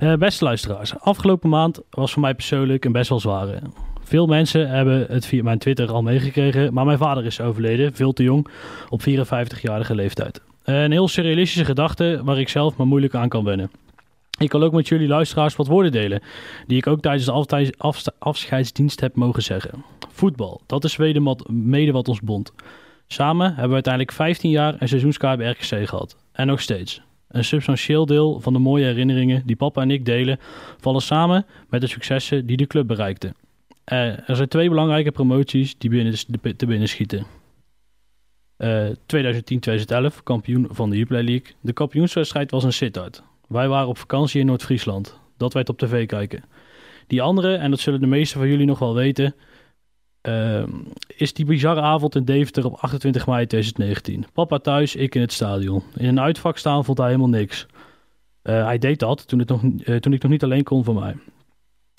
Uh, beste luisteraars, afgelopen maand was voor mij persoonlijk een best wel zware. Veel mensen hebben het via mijn Twitter al meegekregen, maar mijn vader is overleden, veel te jong, op 54-jarige leeftijd. Een heel surrealistische gedachte waar ik zelf maar moeilijk aan kan wennen. Ik wil ook met jullie luisteraars wat woorden delen, die ik ook tijdens de afscheidsdienst heb mogen zeggen. Voetbal, dat is mede wat ons bond. Samen hebben we uiteindelijk 15 jaar een seizoenskaart bij RKC gehad. En nog steeds. Een substantieel deel van de mooie herinneringen die papa en ik delen, vallen samen met de successen die de club bereikte. Uh, er zijn twee belangrijke promoties die binnen, te binnen schieten. Uh, 2010-2011, kampioen van de Jupiler League. De kampioenswedstrijd was een sit-out. Wij waren op vakantie in Noord-Friesland. Dat werd op tv kijken. Die andere, en dat zullen de meesten van jullie nog wel weten, uh, is die bizarre avond in Deventer op 28 mei 2019. Papa thuis, ik in het stadion. In een uitvak staan vond hij helemaal niks. Uh, hij deed dat toen, het nog, uh, toen ik nog niet alleen kon voor mij.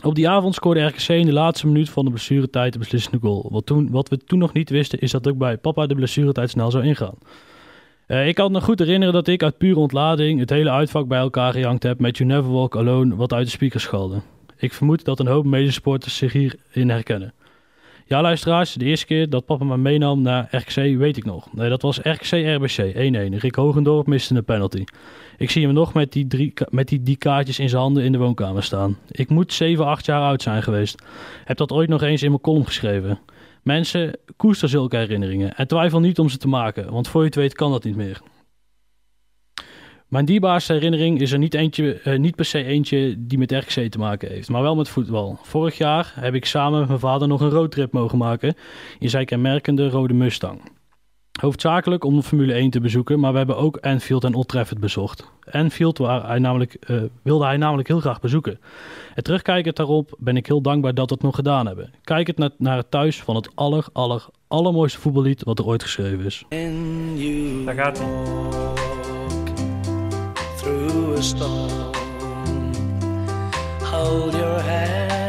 Op die avond scoorde RKC in de laatste minuut van de blessuretijd de beslissende goal. Wat, toen, wat we toen nog niet wisten is dat ook bij papa de blessuretijd snel zou ingaan. Uh, ik kan me goed herinneren dat ik uit pure ontlading het hele uitvak bij elkaar gejankt heb met You Never Walk Alone wat uit de speakers schalde. Ik vermoed dat een hoop medesporters zich hierin herkennen. Ja, luisteraars, de eerste keer dat papa me meenam naar RKC weet ik nog. Nee, dat was RKC RBC 1-1. Rick Hogendorp miste een penalty. Ik zie hem nog met die, drie, met die, die kaartjes in zijn handen in de woonkamer staan. Ik moet 7, 8 jaar oud zijn geweest. Heb dat ooit nog eens in mijn column geschreven. Mensen, koester zulke herinneringen en twijfel niet om ze te maken, want voor je het weet kan dat niet meer. Mijn dierbaarste herinnering is er niet, eentje, uh, niet per se eentje die met RKC te maken heeft, maar wel met voetbal. Vorig jaar heb ik samen met mijn vader nog een roadtrip mogen maken in zijn kenmerkende rode Mustang. Hoofdzakelijk om de Formule 1 te bezoeken, maar we hebben ook Anfield en Old Trafford bezocht. Anfield waar hij namelijk, uh, wilde hij namelijk heel graag bezoeken. En terugkijkend daarop ben ik heel dankbaar dat we het nog gedaan hebben. Kijk het naar, naar het thuis van het aller, aller, allermooiste voetballied wat er ooit geschreven is. Daar gaat hij. Through a storm, hold your head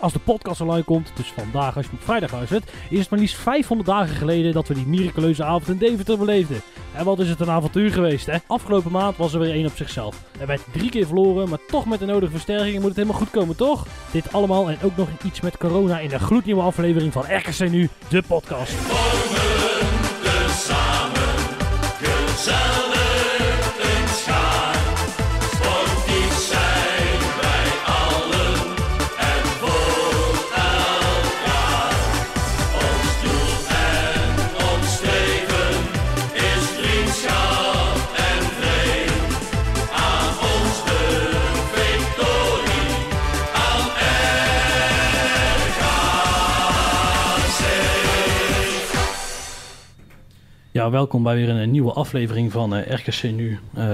Als de podcast online komt, dus vandaag als je op vrijdag luistert, is het maar liefst 500 dagen geleden dat we die miraculeuze avond in Deventer beleefden. En wat is het een avontuur geweest, hè? Afgelopen maand was er weer één op zichzelf. Er werd drie keer verloren, maar toch met de nodige versterkingen moet het helemaal goed komen, toch? Dit allemaal en ook nog iets met corona in de gloednieuwe aflevering van RKC Nu, de podcast. samen Ja, welkom bij weer een nieuwe aflevering van eh, RKC Nu, eh,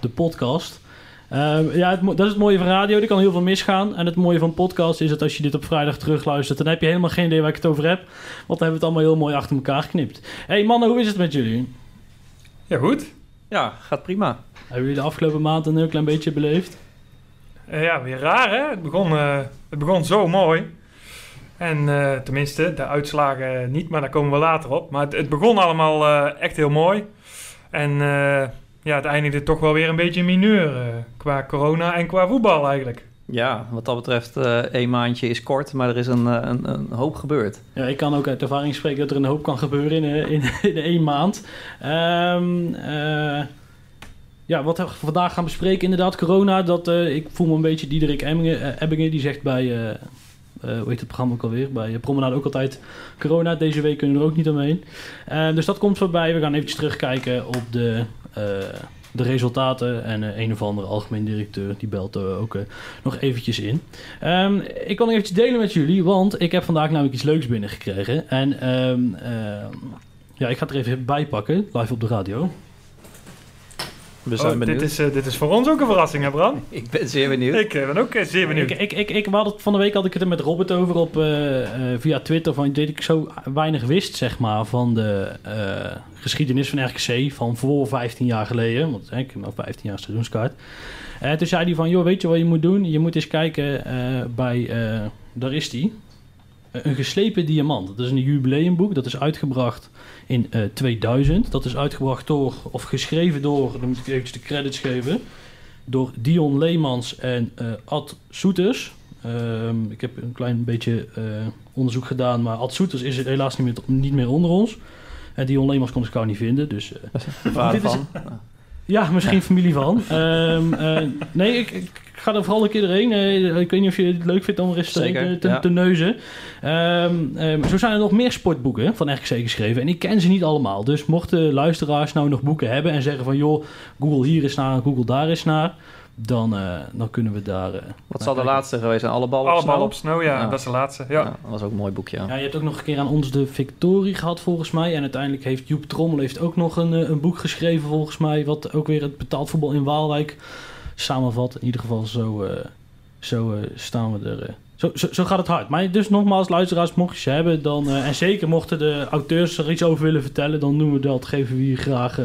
de podcast. Eh, ja, het, dat is het mooie van radio, er kan heel veel misgaan. En het mooie van podcast is dat als je dit op vrijdag terugluistert, dan heb je helemaal geen idee waar ik het over heb. Want dan hebben we het allemaal heel mooi achter elkaar geknipt. hey mannen, hoe is het met jullie? Ja, goed. Ja, gaat prima. Hebben jullie de afgelopen maand een heel klein beetje beleefd? Eh, ja, weer raar hè? Het begon, eh, het begon zo mooi. En eh, tenminste, de uitslagen niet, maar daar komen we later op. Maar het, het begon allemaal eh, echt heel mooi. En eh, ja, het eindigde toch wel weer een beetje in mineur. eh, qua corona en qua voetbal eigenlijk. Ja, wat dat betreft, eh één maandje is kort, maar er is een, een, een hoop gebeurd. Ja, ik kan ook uit ervaring spreken dat er een hoop kan gebeuren in, in, in één maand. Ehm, eh, ja, wat we vandaag gaan bespreken, inderdaad, corona. Dat, eh, ik voel me een beetje Diederik Ebbingen, Ebbingen die zegt bij, hoe heet het programma ook alweer, bij eh, Promenade ook altijd corona. Deze week kunnen we er ook niet omheen. Eh, dus dat komt voorbij. We gaan eventjes terugkijken op de, eh, de resultaten. En eh, een of andere algemeen directeur, die belt ook eh, nog eventjes in. Ehm, ik wil nog eventjes delen met jullie, want ik heb vandaag namelijk iets leuks binnengekregen. En ehm, ehm, ja, ik ga het er even bij pakken, live op de radio. We zijn Oh, benieuwd. dit, is, eh, dit is voor ons ook een verrassing, hè Bram? Ik ben zeer benieuwd. Ik eh, ben ook eh, zeer benieuwd. Ik, ik, ik, ik, het- van de week had ik het er met Robert over op, eh, eh, via Twitter. Van dat ik zo weinig wist zeg maar, van de eh, geschiedenis van RKC van voor 15 jaar geleden. Want hè, ik heb nou 15 jaar seizoenskaart. Toen zei hij van, joh, weet je wat je moet doen? Je moet eens kijken eh, bij, eh, daar is die, een geslepen diamant. Dat is een jubileumboek. Dat is uitgebracht in eh, 2000. Dat is uitgebracht door, of geschreven door, dan moet ik eventjes de credits geven door Dion Leemans en eh, Ad Soeters. Ehm, ik heb een klein beetje eh, onderzoek gedaan, maar Ad Soeters is het helaas niet meer, niet meer onder ons. En Dion Leemans kon ik gauw niet vinden, dus... eh, vader is- van. ja, misschien familie van. Ehm, eh, nee, ik, ik ga er vooral een keer erheen. Eh, ik weet niet of je het leuk vindt om er eens Zeker, te, te, ja. te neuzen. Ehm, ehm, zo zijn er nog meer sportboeken van RKC geschreven. En ik ken ze niet allemaal. Dus mochten luisteraars nou nog boeken hebben en zeggen van... joh, Google hier is naar, Google daar is naar... dan, eh, dan kunnen we daar... eh, Wat zal de laatste geweest zijn? Alle ballen op Allemaal snel? op snow, ja, Ja. dat is de laatste. Ja. Ja, dat was ook een mooi boekje. ja. Ja, je hebt ook nog een keer aan ons de Victorie gehad volgens mij. En uiteindelijk heeft Joep Trommel heeft ook nog een, een boek geschreven volgens mij. Wat ook weer het betaald voetbal in Waalwijk samenvat. In ieder geval zo, eh, zo eh, staan we er. eh, zo, zo, zo gaat het hard. Maar dus nogmaals, luisteraars, mocht je ze hebben. Dan, en zeker mochten de auteurs er iets over willen vertellen. Dan doen we dat. Geven we hier graag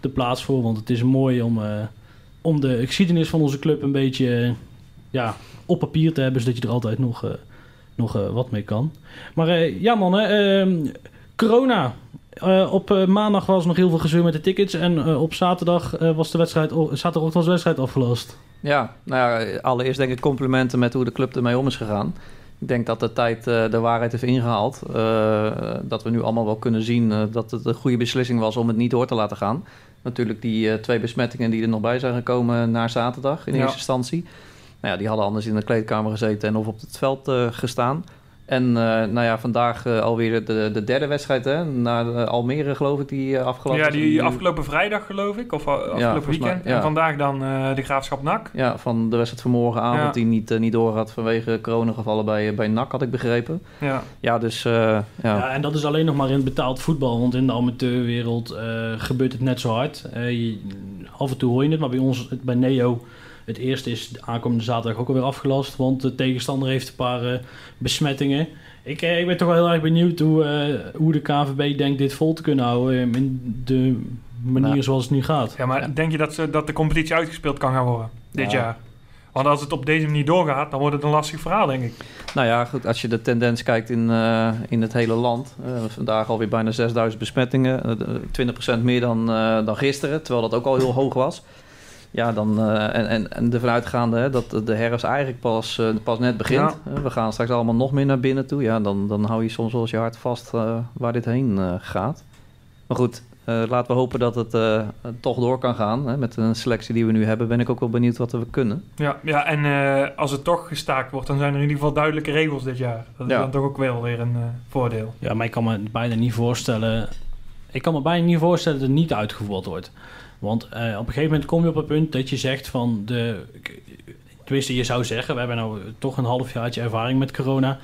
de plaats voor. Want het is mooi om, om de geschiedenis van onze club een beetje ja, op papier te hebben. Zodat je er altijd nog, nog wat mee kan. Maar ja man, hè, ehm, corona. Eh, op eh, maandag was nog heel veel gezeur met de tickets. En eh, op zaterdag eh, was de wedstrijd, zaterdagochtend was de wedstrijd afgelast. Ja, nou ja, allereerst denk ik complimenten met hoe de club ermee om is gegaan. Ik denk dat de tijd eh, de waarheid heeft ingehaald. Eh, dat we nu allemaal wel kunnen zien eh, dat het een goede beslissing was om het niet door te laten gaan. Natuurlijk die eh, twee besmettingen die er nog bij zijn gekomen na zaterdag in Ja. eerste instantie. Nou ja, die hadden anders in de kleedkamer gezeten en of op het veld eh, gestaan. En eh, nou ja, vandaag eh, alweer de, de derde wedstrijd, hè? Naar eh, Almere geloof ik, die uh, afgelopen Ja, die afgelopen vrijdag geloof ik, of afgelopen weekend. ja. En vandaag dan eh, de Graafschap NAC. Ja, van de wedstrijd van morgenavond Ja. die niet, niet doorgaat vanwege coronagevallen bij, bij NAC, had ik begrepen. Ja. Ja, dus eh, ja. Ja. en dat is alleen nog maar in het betaald voetbal. Want in de amateurwereld eh, gebeurt het net zo hard. Eh, je- af en toe hoor je het, maar bij ons, het- bij Neo, het eerste is de aankomende zaterdag ook alweer afgelast. Want de tegenstander heeft een paar eh, besmettingen. Ik, eh, ik ben toch wel heel erg benieuwd hoe, eh, hoe de KVB denkt dit vol te kunnen houden. in de manier Nou. zoals het nu gaat. ja, maar Ja. denk je dat, ze, dat de competitie uitgespeeld kan gaan worden dit Ja. jaar? Want als het op deze manier doorgaat, dan wordt het een lastig verhaal, denk ik. Nou ja, goed, als je de tendens kijkt in, eh, in het hele land. eh, vandaag alweer bijna 6000 besmettingen. eh, 20% meer dan, eh, dan gisteren, terwijl dat ook al heel hoog was. Ja, dan, eh, en, en, en ervan uitgaande hè, dat de herfst eigenlijk pas, eh, pas net begint. Eh, we gaan straks allemaal nog meer naar binnen toe. Ja, dan, dan hou je soms wel eens je hart vast eh, waar dit heen eh, gaat. Maar goed, eh, laten we hopen dat het eh, toch door kan gaan. Hè. Met een selectie die we nu hebben ben ik ook wel benieuwd wat we kunnen. Ja, ja en eh, als het toch gestaakt wordt, dan zijn er in ieder geval duidelijke regels dit jaar. Dat is Ja. dan toch ook wel weer een eh, voordeel. Ja, maar ik kan me bijna niet voorstellen. Ik kan me bijna niet voorstellen dat het niet uitgevoerd wordt. Want eh, op een gegeven moment kom je op het punt dat je zegt van de. Tenminste, je zou zeggen, we hebben nou toch een halfjaartje ervaring met corona.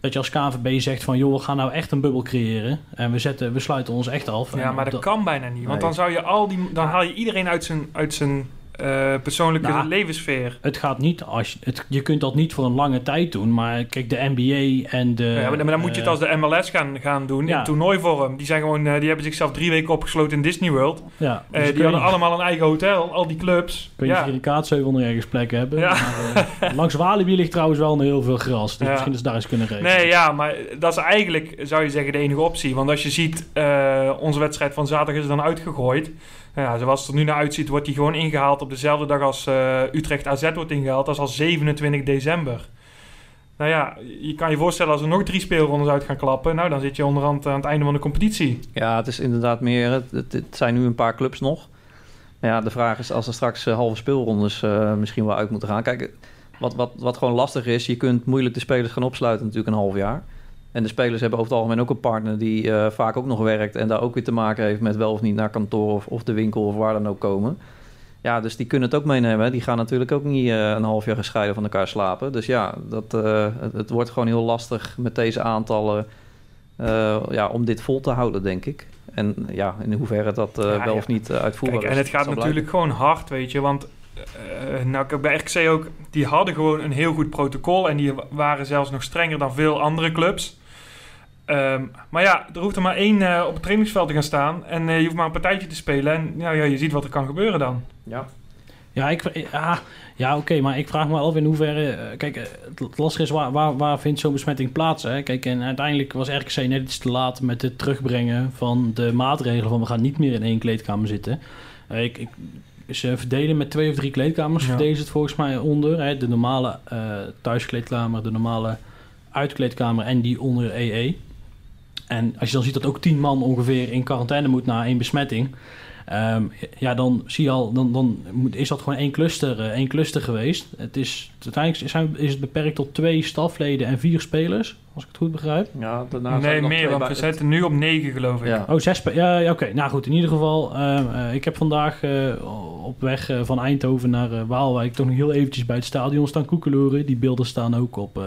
Dat je als KVB zegt van joh, we gaan nou echt een bubbel creëren. En we, zetten, we sluiten ons echt af. Ja, maar dat dat- kan bijna niet. Want Nee. dan zou je al die, dan haal je iedereen uit zijn, uit zijn eh, persoonlijke Nou, levenssfeer. Het gaat niet als je, het, je kunt dat niet voor een lange tijd doen. Maar kijk, de NBA en de. ja, maar, dan- moet je het eh, als de MLS gaan, gaan doen ja. in toernooivorm. Die zijn gewoon, eh, die hebben zichzelf drie weken opgesloten in Disney World. Ja, dus die je- hadden allemaal een eigen hotel, al die clubs. Kun je ja. de kaatsheuvel nog ergens plekken hebben. Ja. Maar, langs Walibi ligt trouwens wel heel veel gras. Dus misschien ze daar eens kunnen rekenen. Nee, ja, maar dat is eigenlijk, zou je zeggen, de enige optie. Want als je ziet, onze wedstrijd van zaterdag is dan uitgegooid. Ja, zoals het er nu naar uitziet, wordt die gewoon ingehaald op dezelfde dag als eh, Utrecht AZ wordt ingehaald. Dat is al 27 december. Nou ja, je kan je voorstellen als er nog drie speelrondes uit gaan klappen. Nou, dan zit je onderhand aan het einde van de competitie. Ja, het is inderdaad meer. Het, het, het zijn nu een paar clubs nog. Maar ja, de vraag is als er straks eh, halve speelrondes eh, misschien wel uit moeten gaan. Kijk, wat, wat, wat gewoon lastig is, je kunt moeilijk de spelers gaan opsluiten natuurlijk een half jaar. En de spelers hebben over het algemeen ook een partner die eh, vaak ook nog werkt en daar ook weer te maken heeft met wel of niet naar kantoor of, of de winkel of waar dan ook komen. Ja, dus die kunnen het ook meenemen. Die gaan natuurlijk ook niet eh, een half jaar gescheiden van elkaar slapen. Dus ja, dat, eh, het, het wordt gewoon heel lastig met deze aantallen ja, om dit vol te houden, denk ik. En ja, in hoeverre dat Ja, wel ja. of niet uitvoerbaar Kijk, is. en het gaat natuurlijk gewoon hard, weet je. Want eh, nou, bij RKC ook, die hadden gewoon een heel goed protocol. En die wa- waren zelfs nog strenger dan veel andere clubs. Ehm, maar ja, er hoeft er maar één eh, op het trainingsveld te gaan staan. En eh, je hoeft maar een partijtje te spelen. En ja, ja, je ziet wat er kan gebeuren dan. Ja. Ja, ik, ja, ja oké, maar ik vraag me af in hoeverre... eh, kijk, eh, het lastige is, waar, waar, waar vindt zo'n besmetting plaats? Hè? Kijk, en uiteindelijk was RKC net iets te laat met het terugbrengen van de maatregelen van we gaan niet meer in één kleedkamer zitten. Eh, ik, ik, ze verdelen met twee of drie kleedkamers, Ja. verdelen ze het volgens mij onder. Hè? De normale eh, thuiskleedkamer, de normale uitkleedkamer en die onder EE. En als je dan ziet dat ook tien man ongeveer in quarantaine moet na één besmetting... Ehm, ja, dan zie je al, dan, dan moet, is dat gewoon één cluster, eh, één cluster geweest. Het is, uiteindelijk zijn, is het beperkt tot twee stafleden en vier spelers, als ik het goed begrijp. Ja, daarna nee, er meer, want we zitten nu op negen, geloof ik. Ja. Oh, zes Ja, ja oké. Nou goed, in ieder geval, ehm, eh, ik heb vandaag eh, op weg van Eindhoven naar Waalwijk toch nog heel eventjes bij het stadion staan koekeloeren. Die beelden staan ook op, eh,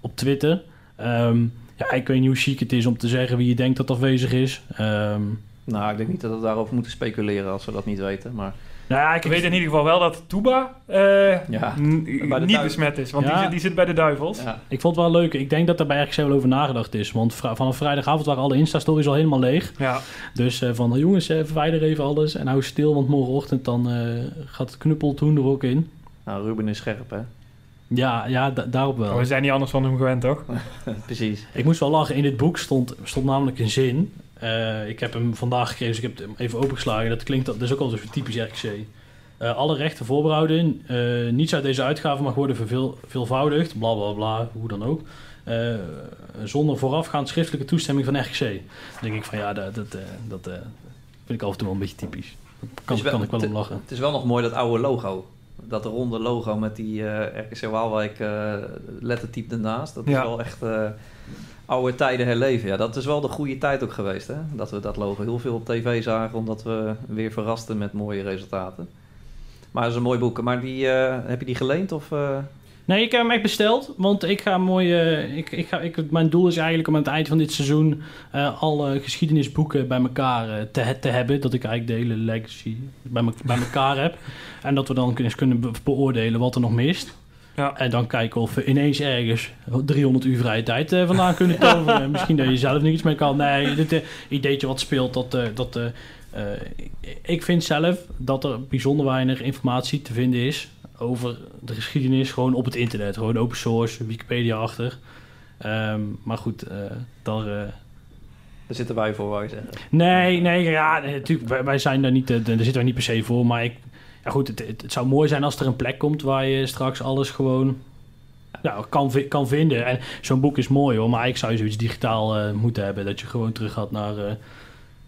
op Twitter. Ehm, ja, ik weet niet hoe chic het is om te zeggen wie je denkt dat afwezig is. Ehm, Nou, ik denk niet dat we daarover moeten speculeren als we dat niet weten. Maar nou ja, Ik weet in ieder geval wel dat Touba eh, Ja, n- bij de niet besmet is. Want Ja. die, zit, die zit bij de Duivels. ja, Ik vond het wel leuk. Ik denk dat er bij RKC wel over nagedacht is. Want vanaf vrijdagavond waren alle Insta-stories al helemaal leeg. Ja. Dus eh, van jongens, eh, verwijder even alles en hou stil. Want morgenochtend dan eh, gaat het knuppeltoen er ook in. nou, Ruben is scherp, hè? Ja, ja da- daarop wel. Oh, we zijn niet anders van hem gewend, toch? Precies. Ik moest wel lachen. In dit boek stond, stond namelijk een zin. Eh, ik heb hem vandaag gekregen, dus ik heb hem even opengeslagen. Dat klinkt, dat is ook altijd zo typisch RKC. Eh, alle rechten voorbehouden. eh, niets uit deze uitgave mag worden verveel, veelvoudigd. Bla bla bla, hoe dan ook. Eh, zonder voorafgaand schriftelijke toestemming van RKC. Dan denk ik van ja, dat, dat, eh, dat eh, vind ik af en toe wel een beetje typisch. Daar kan, wel- kan ik wel om lachen. Het is wel nog mooi dat oude logo. Dat ronde logo met die eh RKC Waalwijk eh lettertype ernaast. Dat is Ja. wel echt eh, oude tijden herleven. Ja, dat is wel de goede tijd ook geweest. Hè? Dat we dat logo heel veel op tv zagen. Omdat we weer verrasten met mooie resultaten. Maar het is een mooi boek. Maar die, heb je die geleend? Of? Nee, ik heb hem echt besteld. Want ik ga mooi. ik, ik ga, ik, mijn doel is eigenlijk om aan het eind van dit seizoen. eh, alle geschiedenisboeken bij elkaar eh, te, te hebben. Dat ik eigenlijk de hele legacy bij, me- bij elkaar heb. En dat we dan eens kunnen be- beoordelen wat er nog mist. Ja. En dan kijken of we ineens ergens 300 uur vrije tijd eh, vandaan kunnen toveren. Misschien dat je zelf iets mee kan. Nee, dit ideetje wat speelt, dat... dat ik vind zelf dat er bijzonder weinig informatie te vinden is over de geschiedenis gewoon op het internet. Gewoon open source, Wikipedia achter. Ehm, maar goed, eh daar... Daar zitten wij voor, wou je zeggen. Nee, nee, ja, natuurlijk, wij, wij zijn daar niet, eh, daar zitten wij niet per se voor. Maar ik, ja goed, het, het, het zou mooi zijn als er een plek komt waar je straks alles gewoon ja, kan, kan vinden. En zo'n boek is mooi hoor, maar ik zou zoiets digitaal moeten hebben. Dat je gewoon terug gaat naar,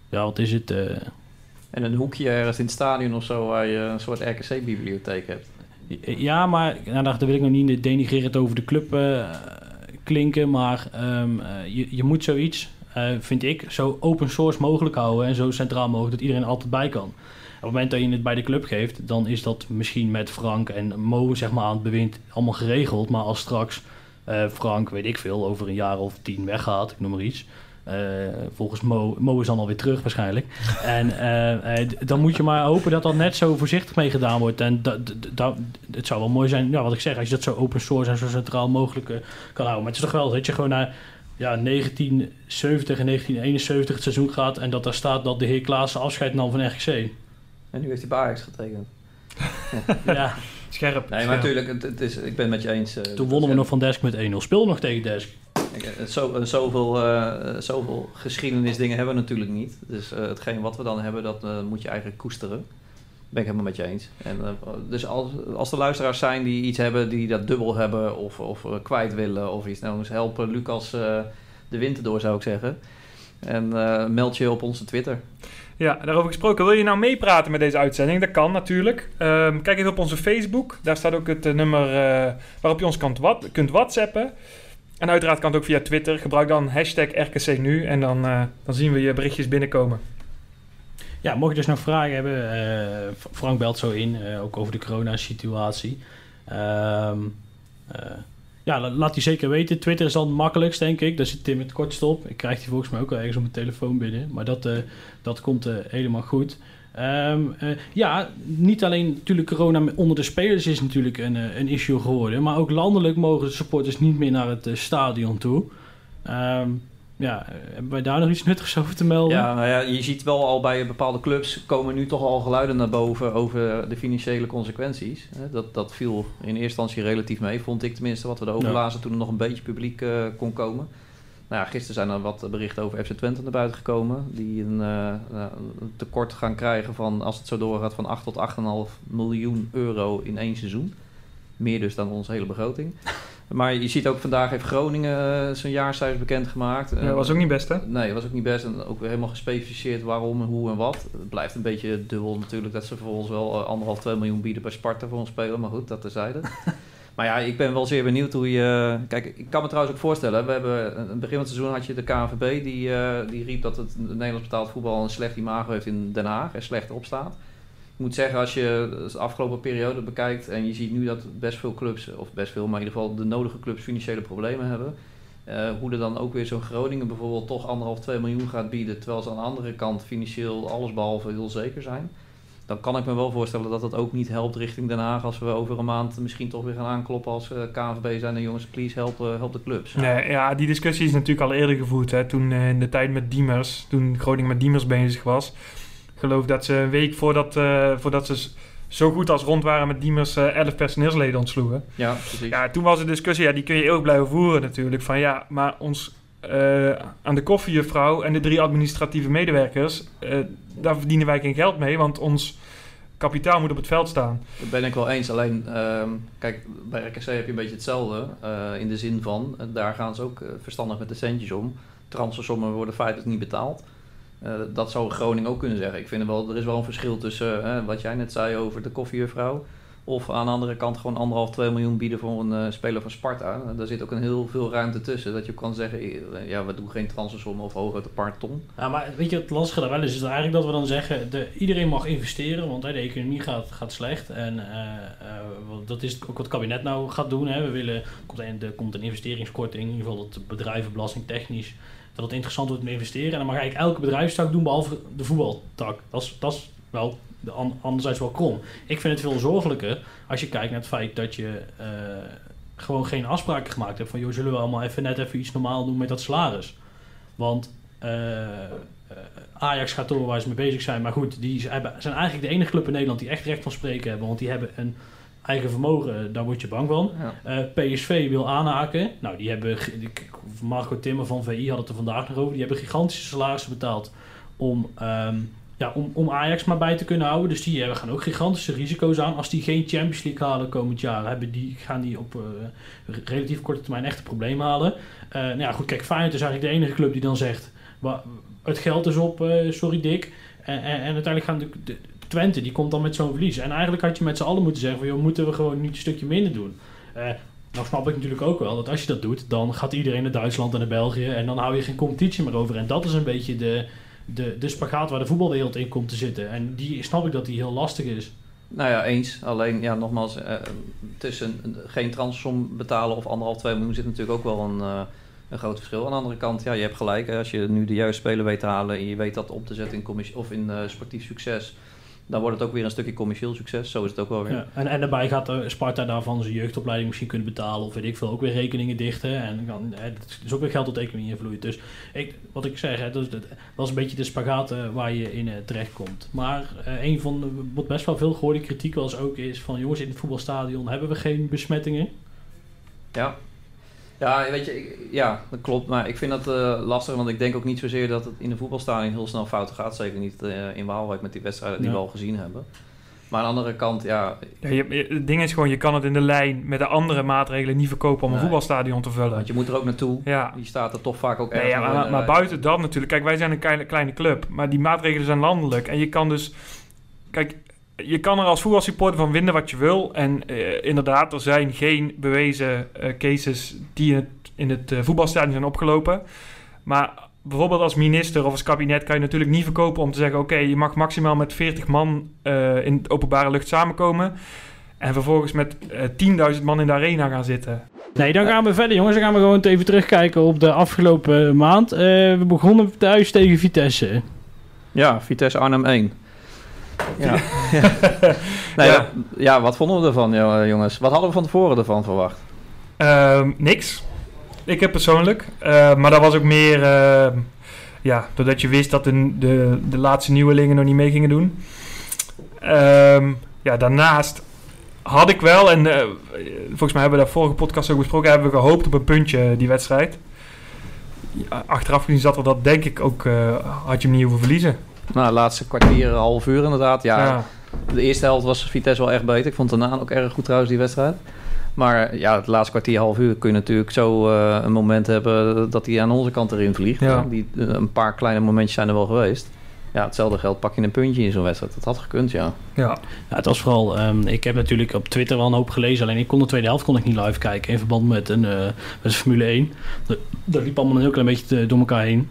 ja, wat is het? En een hoekje ergens in het stadion of zo waar je een soort RKC-bibliotheek hebt. Ja, maar nou, daar wil ik nog niet denigrerend over de club eh, klinken. Maar ehm, eh, je, je moet zoiets, eh, vind ik, zo open source mogelijk houden. En zo centraal mogelijk dat iedereen er altijd bij kan. Op het moment dat je het bij de club geeft, dan is dat misschien met Frank en Mo zeg maar, aan het bewind allemaal geregeld. Maar als straks Frank, weet ik veel, over een jaar of tien weggaat, ik noem maar iets. Eh, volgens Mo, Mo is dan alweer terug waarschijnlijk. En eh, eh, dan moet je maar hopen dat dat net zo voorzichtig mee gedaan wordt. En dat, het zou wel mooi zijn, ja, wat ik zeg, als je dat zo open source en zo centraal mogelijk kan houden. Maar het is toch wel dat je gewoon naar ja, 1970 en 1971 het seizoen gaat en dat daar staat dat de heer Klaassen afscheid nam van RGC. En nu heeft hij bij Ajax getekend. ja, Scherp. Nee, maar natuurlijk, het, het is, ik ben het met je eens. toen wonnen we nog van Desk met 1-0. Speel nog tegen Desk. Zo, eh, zoveel, eh, zoveel geschiedenisdingen hebben we natuurlijk niet. Dus eh, hetgeen wat we dan hebben, dat eh, moet je eigenlijk koesteren. Ben ik helemaal met je eens. En, eh, dus als, als er luisteraars zijn die iets hebben, die dat dubbel hebben of, of eh, kwijt willen of iets, nou eens helpen Lucas eh, de winter door zou ik zeggen. En eh, meld je op onze Twitter. Ja, daarover gesproken. Wil je nou meepraten met deze uitzending? Dat kan natuurlijk. Ehm, kijk even op onze Facebook. Daar staat ook het eh, nummer eh, waarop je ons wat, kunt whatsappen. En uiteraard kan het ook via Twitter. Gebruik dan hashtag RKC nu en dan, eh, dan zien we je berichtjes binnenkomen. Ja, mocht je dus nog vragen hebben, eh, Frank belt zo in, eh, ook over de coronasituatie. Eh, ja, la- laat die zeker weten. Twitter is dan het makkelijkst, denk ik. Daar zit Tim het kortst. Ik krijg die volgens mij ook wel ergens op mijn telefoon binnen. Maar dat, dat komt helemaal goed. Ehm, eh, ja, niet alleen natuurlijk corona onder de spelers is natuurlijk een, eh, een issue geworden. Maar ook landelijk mogen de supporters niet meer naar het eh, stadion toe. Ehm, ja, hebben wij daar nog iets nuttigs over te melden? Ja, nou ja, je ziet wel al bij bepaalde clubs komen nu toch al geluiden naar boven over de financiële consequenties. Dat, dat viel in eerste instantie relatief mee, vond ik tenminste, wat we erover Ja. lazen toen er nog een beetje publiek kon komen. Nou ja, gisteren zijn er wat berichten over FC Twente naar buiten gekomen. Die een, eh, nou, een tekort gaan krijgen van, als het zo doorgaat, van 8 tot 8,5 miljoen euro in één seizoen. Meer dus dan onze hele begroting. Maar je ziet ook vandaag heeft Groningen eh, zijn jaarcijfers bekendgemaakt. Ja, dat was ook niet best, hè? Nee, was ook niet best. En ook weer helemaal gespecificeerd waarom en hoe en wat. Het blijft een beetje dubbel natuurlijk dat ze voor ons wel eh, anderhalf, twee miljoen bieden bij Sparta voor ons spelen. Maar goed, dat terzijde. maar ja, ik ben wel zeer benieuwd hoe je... Kijk, ik kan me trouwens ook voorstellen. We hebben, in het begin van het seizoen had je de KNVB. Die, eh, die riep dat het Nederlands betaald voetbal een slecht imago heeft in Den Haag. En slecht opstaat. Ik moet zeggen, als je de afgelopen periode bekijkt... en je ziet nu dat best veel clubs, of best veel, maar in ieder geval de nodige clubs financiële problemen hebben... Eh, hoe er dan ook weer zo'n Groningen bijvoorbeeld toch anderhalf, 2 miljoen gaat bieden, terwijl ze aan de andere kant financieel allesbehalve heel zeker zijn. Dan kan ik me wel voorstellen dat dat ook niet helpt richting Den Haag als we over een maand misschien toch weer gaan aankloppen als eh, KNVB zijn en jongens, please help, eh, help de clubs. Nee, ja, die discussie is natuurlijk al eerder gevoerd. Hè, toen eh, in de tijd met Diemers, toen Groningen met Diemers bezig was. Ik geloof dat ze een week voordat, eh, voordat ze zo goed als rond waren met Diemers eh 11 personeelsleden ontsloegen. Ja, precies. Ja, toen was de discussie, ja, die kun je ook blijven voeren natuurlijk. Van ja, maar ons eh, aan de koffiejuffrouw en de drie administratieve medewerkers, eh, daar verdienen wij geen geld mee, want ons kapitaal moet op het veld staan. Dat ben ik wel eens. Alleen, ehm, kijk, bij RKC heb je een beetje hetzelfde. eh, in de zin van, daar gaan ze ook verstandig met de centjes om. Transfersommen worden feitelijk niet betaald. Dat zou Groningen ook kunnen zeggen. Ik vind wel, er is wel een verschil tussen wat jij net zei over de koffiejuffrouw. Of aan de andere kant gewoon anderhalf, 2 miljoen bieden voor een eh, speler van Sparta. Daar zit ook een heel veel ruimte tussen. Dat je kan zeggen, eh, ja, we doen geen transfersommen of hooguit een paar ton. Ja, maar weet je, het lastige daar wel is, is eigenlijk dat we dan zeggen, de, iedereen mag investeren, want hè, de economie gaat, gaat slecht. En eh, dat is ook wat het kabinet nou gaat doen. Hè. We willen, komt een, er komt een investeringskorting, in ieder geval dat bedrijvenbelasting technisch, dat het interessant wordt om te investeren. En dan mag eigenlijk elke bedrijfstak doen, behalve de voetbaltak. Dat is, dat is wel de an- anderzijds wel krom. Ik vind het veel zorgelijker als je kijkt naar het feit dat je eh, gewoon geen afspraken gemaakt hebt van, joh, zullen we allemaal even net even iets normaal doen met dat salaris. Want eh, eh, Ajax gaat door waar ze mee bezig zijn. Maar goed, die zijn eigenlijk de enige club in Nederland die echt recht van spreken hebben. Want die hebben een eigen vermogen, daar word je bang van. Ja. PSV wil aanhaken. Nou, die hebben... Marco Timmer van VI had het er vandaag nog over. Die hebben gigantische salarissen betaald om, ehm, ja, om, om Ajax maar bij te kunnen houden. Dus die hebben, gaan ook gigantische risico's aan. Als die geen Champions League halen komend jaar, hebben die, gaan die op eh, relatief korte termijn echte problemen halen. Eh, nou ja, goed, kijk, Feyenoord is eigenlijk de enige club die dan zegt... "Wa- het geld is op, eh, sorry Dick. En, en, uiteindelijk gaan de, de Twente, die komt dan met zo'n verlies. En eigenlijk had je met z'n allen moeten zeggen van... joh, moeten we gewoon niet een stukje minder doen. Eh, nou snap ik natuurlijk ook wel dat als je dat doet... dan gaat iedereen naar Duitsland en naar België... en dan hou je geen competitie meer over. En dat is een beetje de, de, de spagaat waar de voetbalwereld in komt te zitten. En die snap ik dat die heel lastig is. Nou ja, eens. Alleen, ja, nogmaals, eh, tussen een- geen transfersom betalen of anderhalf, twee miljoen zit natuurlijk ook wel een, eh, een groot verschil. Aan de andere kant, ja, je hebt gelijk. Als je nu de juiste speler weet te halen en je weet dat op te zetten in, commissie- of in eh, sportief succes, dan wordt het ook weer een stukje commercieel succes. Zo is het ook wel weer. Ja, en, en daarbij gaat eh, Sparta daarvan zijn jeugdopleiding misschien kunnen betalen. Of weet ik veel, ook weer rekeningen dichten. En dan, eh, het is ook weer geld tot economie invloeit. Dus ik, wat ik zeg, hè, dat, is, dat, is een beetje de spagaat eh, waar je in eh, terechtkomt. Maar een van de, wat best wel veel gehoorde kritiek eens ook is van... jongens, in het voetbalstadion hebben we geen besmettingen. Ja. Ja, weet je, ik- ja, dat klopt. Maar ik vind dat eh, lastig, want ik denk ook niet zozeer dat het in de voetbalstadion heel snel fout gaat. Zeker niet eh, in Waalwijk met die wedstrijden die Ja. we al gezien hebben. Maar aan de andere kant, ja, Ja, je, je- het ding is gewoon, je kan het in de lijn met de andere maatregelen niet verkopen om een Nee. voetbalstadion te vullen. want je moet er ook naartoe. Ja, Die staat er toch vaak ook ergens Nee, ja, maar, maar eh, buiten dat natuurlijk. Kijk, wij zijn een kleine, kleine club. Maar die maatregelen zijn landelijk. En je kan dus... Kijk, je kan er als voetbalsupporter van vinden wat je wil. En eh, inderdaad, er zijn geen bewezen eh, cases die in het, in het eh, voetbalstadion zijn opgelopen. Maar bijvoorbeeld als minister of als kabinet kan je natuurlijk niet verkopen om te zeggen... oké, je mag maximaal met 40 man eh, in de openbare lucht samenkomen... En vervolgens met eh 10.000 man in de arena gaan zitten. Nee, dan gaan we verder, jongens. Dan gaan we gewoon even terugkijken op de afgelopen maand. Eh, we begonnen thuis tegen Vitesse. Ja, Vitesse Arnhem 1. Ja. nee, Ja. ja. ja, wat vonden we ervan, eh, jongens? Wat hadden we van tevoren ervan verwacht? Ehm, niks. Ik heb persoonlijk. Eh, maar dat was ook meer... ehm, ja, doordat je wist dat de, de, de laatste nieuwelingen nog niet mee gingen doen. Ehm, ja, daarnaast had ik wel... En eh, volgens mij hebben we daar vorige podcast ook besproken... Hebben we gehoopt op een puntje die wedstrijd. Ja, achteraf gezien zat er dat denk ik ook... eh, had je hem niet hoeven verliezen. Nou, laatste kwartier, half uur inderdaad. Ja, ja. de eerste helft was Vitesse wel echt beter. Ik vond daarna ook erg goed trouwens, die wedstrijd. Maar ja, het laatste kwartier, half uur kun je natuurlijk zo eh, een moment hebben dat hij aan onze kant erin vliegt. Ja. Die, eh, een paar kleine momentjes zijn er wel geweest. Ja, hetzelfde geld pak je een puntje in zo'n wedstrijd. Dat had gekund, ja. ja. Ja, het was vooral... ehm, ik heb natuurlijk op Twitter wel een hoop gelezen. Alleen ik kon de tweede helft kon ik niet live kijken. In verband met een, eh, met Formule 1. Dat, liep allemaal een heel klein beetje door elkaar heen.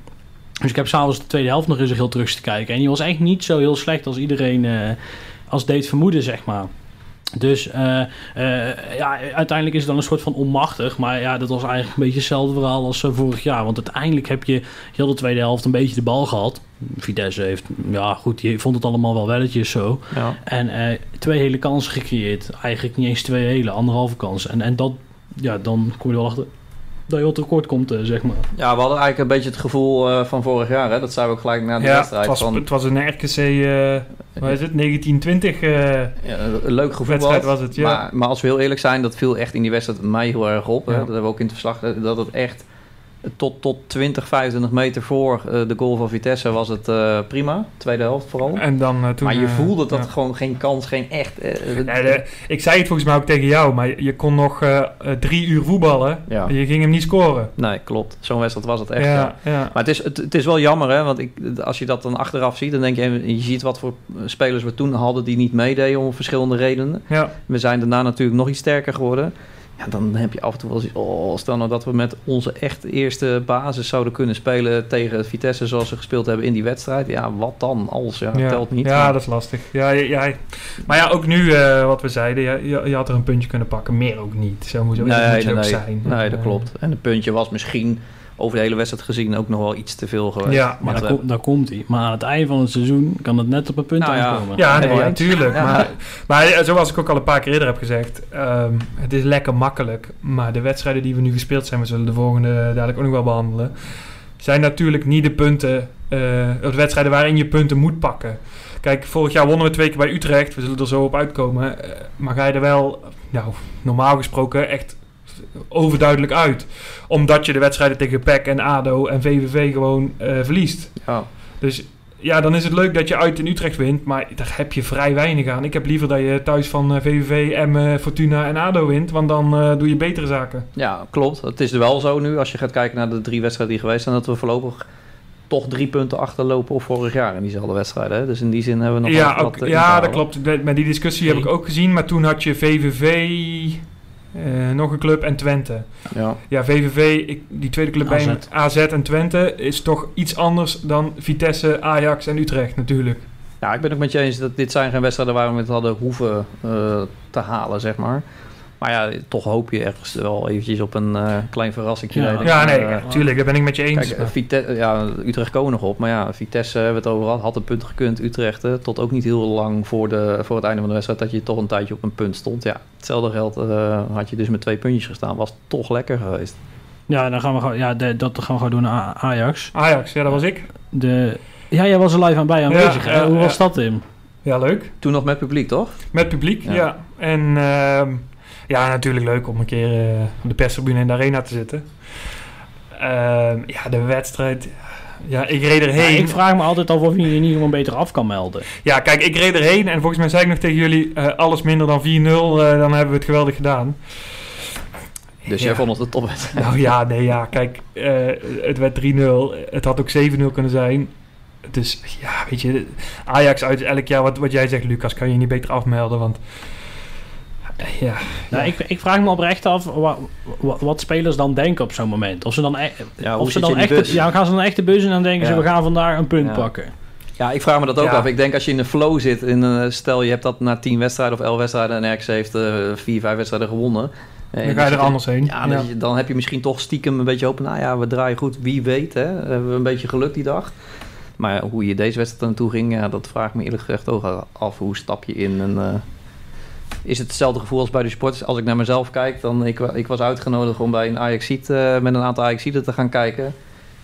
Dus ik heb s'avonds de tweede helft nog eens een heel terug te kijken. En die was eigenlijk niet zo heel slecht als iedereen... eh, als deed vermoeden, zeg maar. Dus eh, eh, ja, uiteindelijk is het dan een soort van onmachtig. Maar ja, dat was eigenlijk een beetje hetzelfde verhaal als vorig jaar. Want uiteindelijk heb je heel de tweede helft een beetje de bal gehad. Vitesse heeft, ja goed, die vond het allemaal wel welletjes zo. ja. En twee hele kansen gecreëerd. Eigenlijk niet eens twee hele, anderhalve kans. En, en dat, ja, dan kom je wel achter dat je wat tekort komt, eh, zeg maar. Ja, we hadden eigenlijk een beetje het gevoel eh, van vorig jaar. Hè? Dat zei we ook gelijk na de ja het, wedstrijd. was, van, het was een RKC... eh wat is het? 1920... eh, ja, een leuk gevoel. wedstrijd was het, ja. Maar, maar als we heel eerlijk zijn, dat viel echt in die wedstrijd mij heel erg op. Hè? Dat hebben we ook in het verslag. Dat het echt tot, tot 20, 25 meter voor eh, de goal van Vitesse was het eh, prima. Tweede helft vooral. En dan eh, toen... maar je voelde dat ja. gewoon geen kans, geen echt... Ja, de- ik zei het volgens mij ook tegen jou, maar je kon nog drie uur voetballen. Ja. Je ging hem niet scoren. Nee, klopt. Zo'n wedstrijd was het echt. ja. Maar het is, het, het is wel jammer, hè? Want ik, als je dat dan achteraf ziet, dan denk je... Je ziet wat voor spelers we toen hadden die niet meededen om verschillende redenen. ja. We zijn daarna natuurlijk nog iets sterker geworden. Ja, dan heb je af en toe wel eens... Oh, stel nou dat we met onze echt eerste basis zouden kunnen spelen tegen Vitesse zoals ze gespeeld hebben in die wedstrijd. Ja, wat dan als? Ja, ja. telt niet. Ja, dat is lastig. Ja, ja. Maar ja, ook nu eh, wat we zeiden, je, je had er een puntje kunnen pakken. Meer ook niet. Zo moet, nee, je nee, ook nee. zijn. nee, dat klopt. En het puntje was misschien over de hele wedstrijd gezien ook nog wel iets te veel geweest. Ja, Maar daar, kom, daar komt hij. Maar aan het einde van het seizoen kan het net op een punt Nou ja. aankomen. Ja, Nee, ja, tuurlijk. Maar, maar eh, zoals ik ook al een paar keer eerder heb gezegd, ehm, het is lekker makkelijk. Maar de wedstrijden die we nu gespeeld zijn, we zullen de volgende dadelijk ook nog wel behandelen, zijn natuurlijk niet de punten, eh, of de wedstrijden waarin je punten moet pakken. Kijk, vorig jaar wonnen we twee keer bij Utrecht. We zullen er zo op uitkomen. Eh, maar ga je er wel, nou, normaal gesproken echt overduidelijk uit. Omdat je de wedstrijden tegen PEC en ADO en VVV gewoon eh, verliest. Ja. Dus ja, dan is het leuk dat je uit in Utrecht wint, maar daar heb je vrij weinig aan. Ik heb liever dat je thuis van eh, VVV, Emmen, Fortuna en ADO wint, want dan eh, doe je betere zaken. ja, klopt. Het is wel zo nu, als je gaat kijken naar de drie wedstrijden die geweest zijn, dat we voorlopig toch drie punten achterlopen op vorig jaar in diezelfde wedstrijden. Dus in die zin hebben we nog ja, wat, ook, wat, eh, ja dat klopt. Met die discussie heb ik ook gezien, maar toen had je VVV, eh, nog een club en Twente. Ja. Ja, VVV, ik, die tweede club bij AZ en Twente, is toch iets anders dan Vitesse, Ajax en Utrecht natuurlijk. Ja, ik ben het met je eens dat dit zijn geen wedstrijden waar we het hadden hoeven eh, te halen, zeg maar. Maar ja, toch hoop je ergens wel eventjes op een eh, klein verrassingje. Ja. Ja, nee, Eh, natuurlijk, daar ben ik met je eens. Kijk, maar- Vitesse, ja, Utrecht komen nog op. Maar ja, Vitesse hebben we het over gehad. Had een punt gekund. Utrecht eh, tot ook niet heel lang voor, de, voor het einde van de wedstrijd... dat je toch een tijdje op een punt stond. Ja, hetzelfde geld eh, had je dus met twee puntjes gestaan. Was toch lekker geweest. Ja, dan gaan we gewoon, ja, de- dat gaan we gewoon doen Ajax. Ajax, ja, dat was ik. De, ja, jij was er live aan bij aanwezig. Ja, hè? ja, Hoe was dat, Tim? Ja, leuk. Toen nog met publiek, toch? Met publiek, ja. Ja. En ehm, ja, natuurlijk leuk om een keer eh, op de perstribune in de arena te zitten. Ehm, ja, de wedstrijd. Ja, ik reed Ja, erheen. ik vraag me altijd af of je je niet gewoon beter af kan melden. Ja, kijk, ik reed erheen en volgens mij zei ik nog tegen jullie... eh, alles minder dan 4-0, eh, dan hebben we het geweldig gedaan. Dus Ja. jij vond het een topwedstrijd. Nou ja, nee, ja, kijk, eh, het werd 3-0. Het had ook 7-0 kunnen zijn. Dus ja, weet je, Ajax uit elk jaar, wat, wat jij zegt, Lucas, kan je niet beter afmelden. Want ja, Nou, ja. ik, ik vraag me oprecht af wa- wa- wat spelers dan denken op zo'n moment. Of ze dan, e- Ja, of ze dan echt, ja, gaan ze dan echt de bus in en dan denken Ja. ze, we gaan vandaar een punt Ja. pakken. Ja, ik vraag me dat ook Ja. af. Ik denk als je in de flow zit, in, een stel je hebt dat na 10 wedstrijden of 11 wedstrijden en RX heeft eh, vier, vijf wedstrijden gewonnen. Eh, dan ga je er anders heen. Ja, dan, dan heb je misschien toch stiekem een beetje hoop. Nou ja, we draaien goed. Wie weet, hè? Hebben we een beetje geluk die dag. Maar hoe je deze wedstrijd naartoe ging, ja, dat vraag ik me eerlijk gezegd ook af. Hoe stap je in? En, eh, is het hetzelfde gevoel als bij de sporters? Als ik naar mezelf kijk, dan ik, ik was uitgenodigd om bij een Ajaxiet eh met een aantal Ajaxieten te gaan kijken.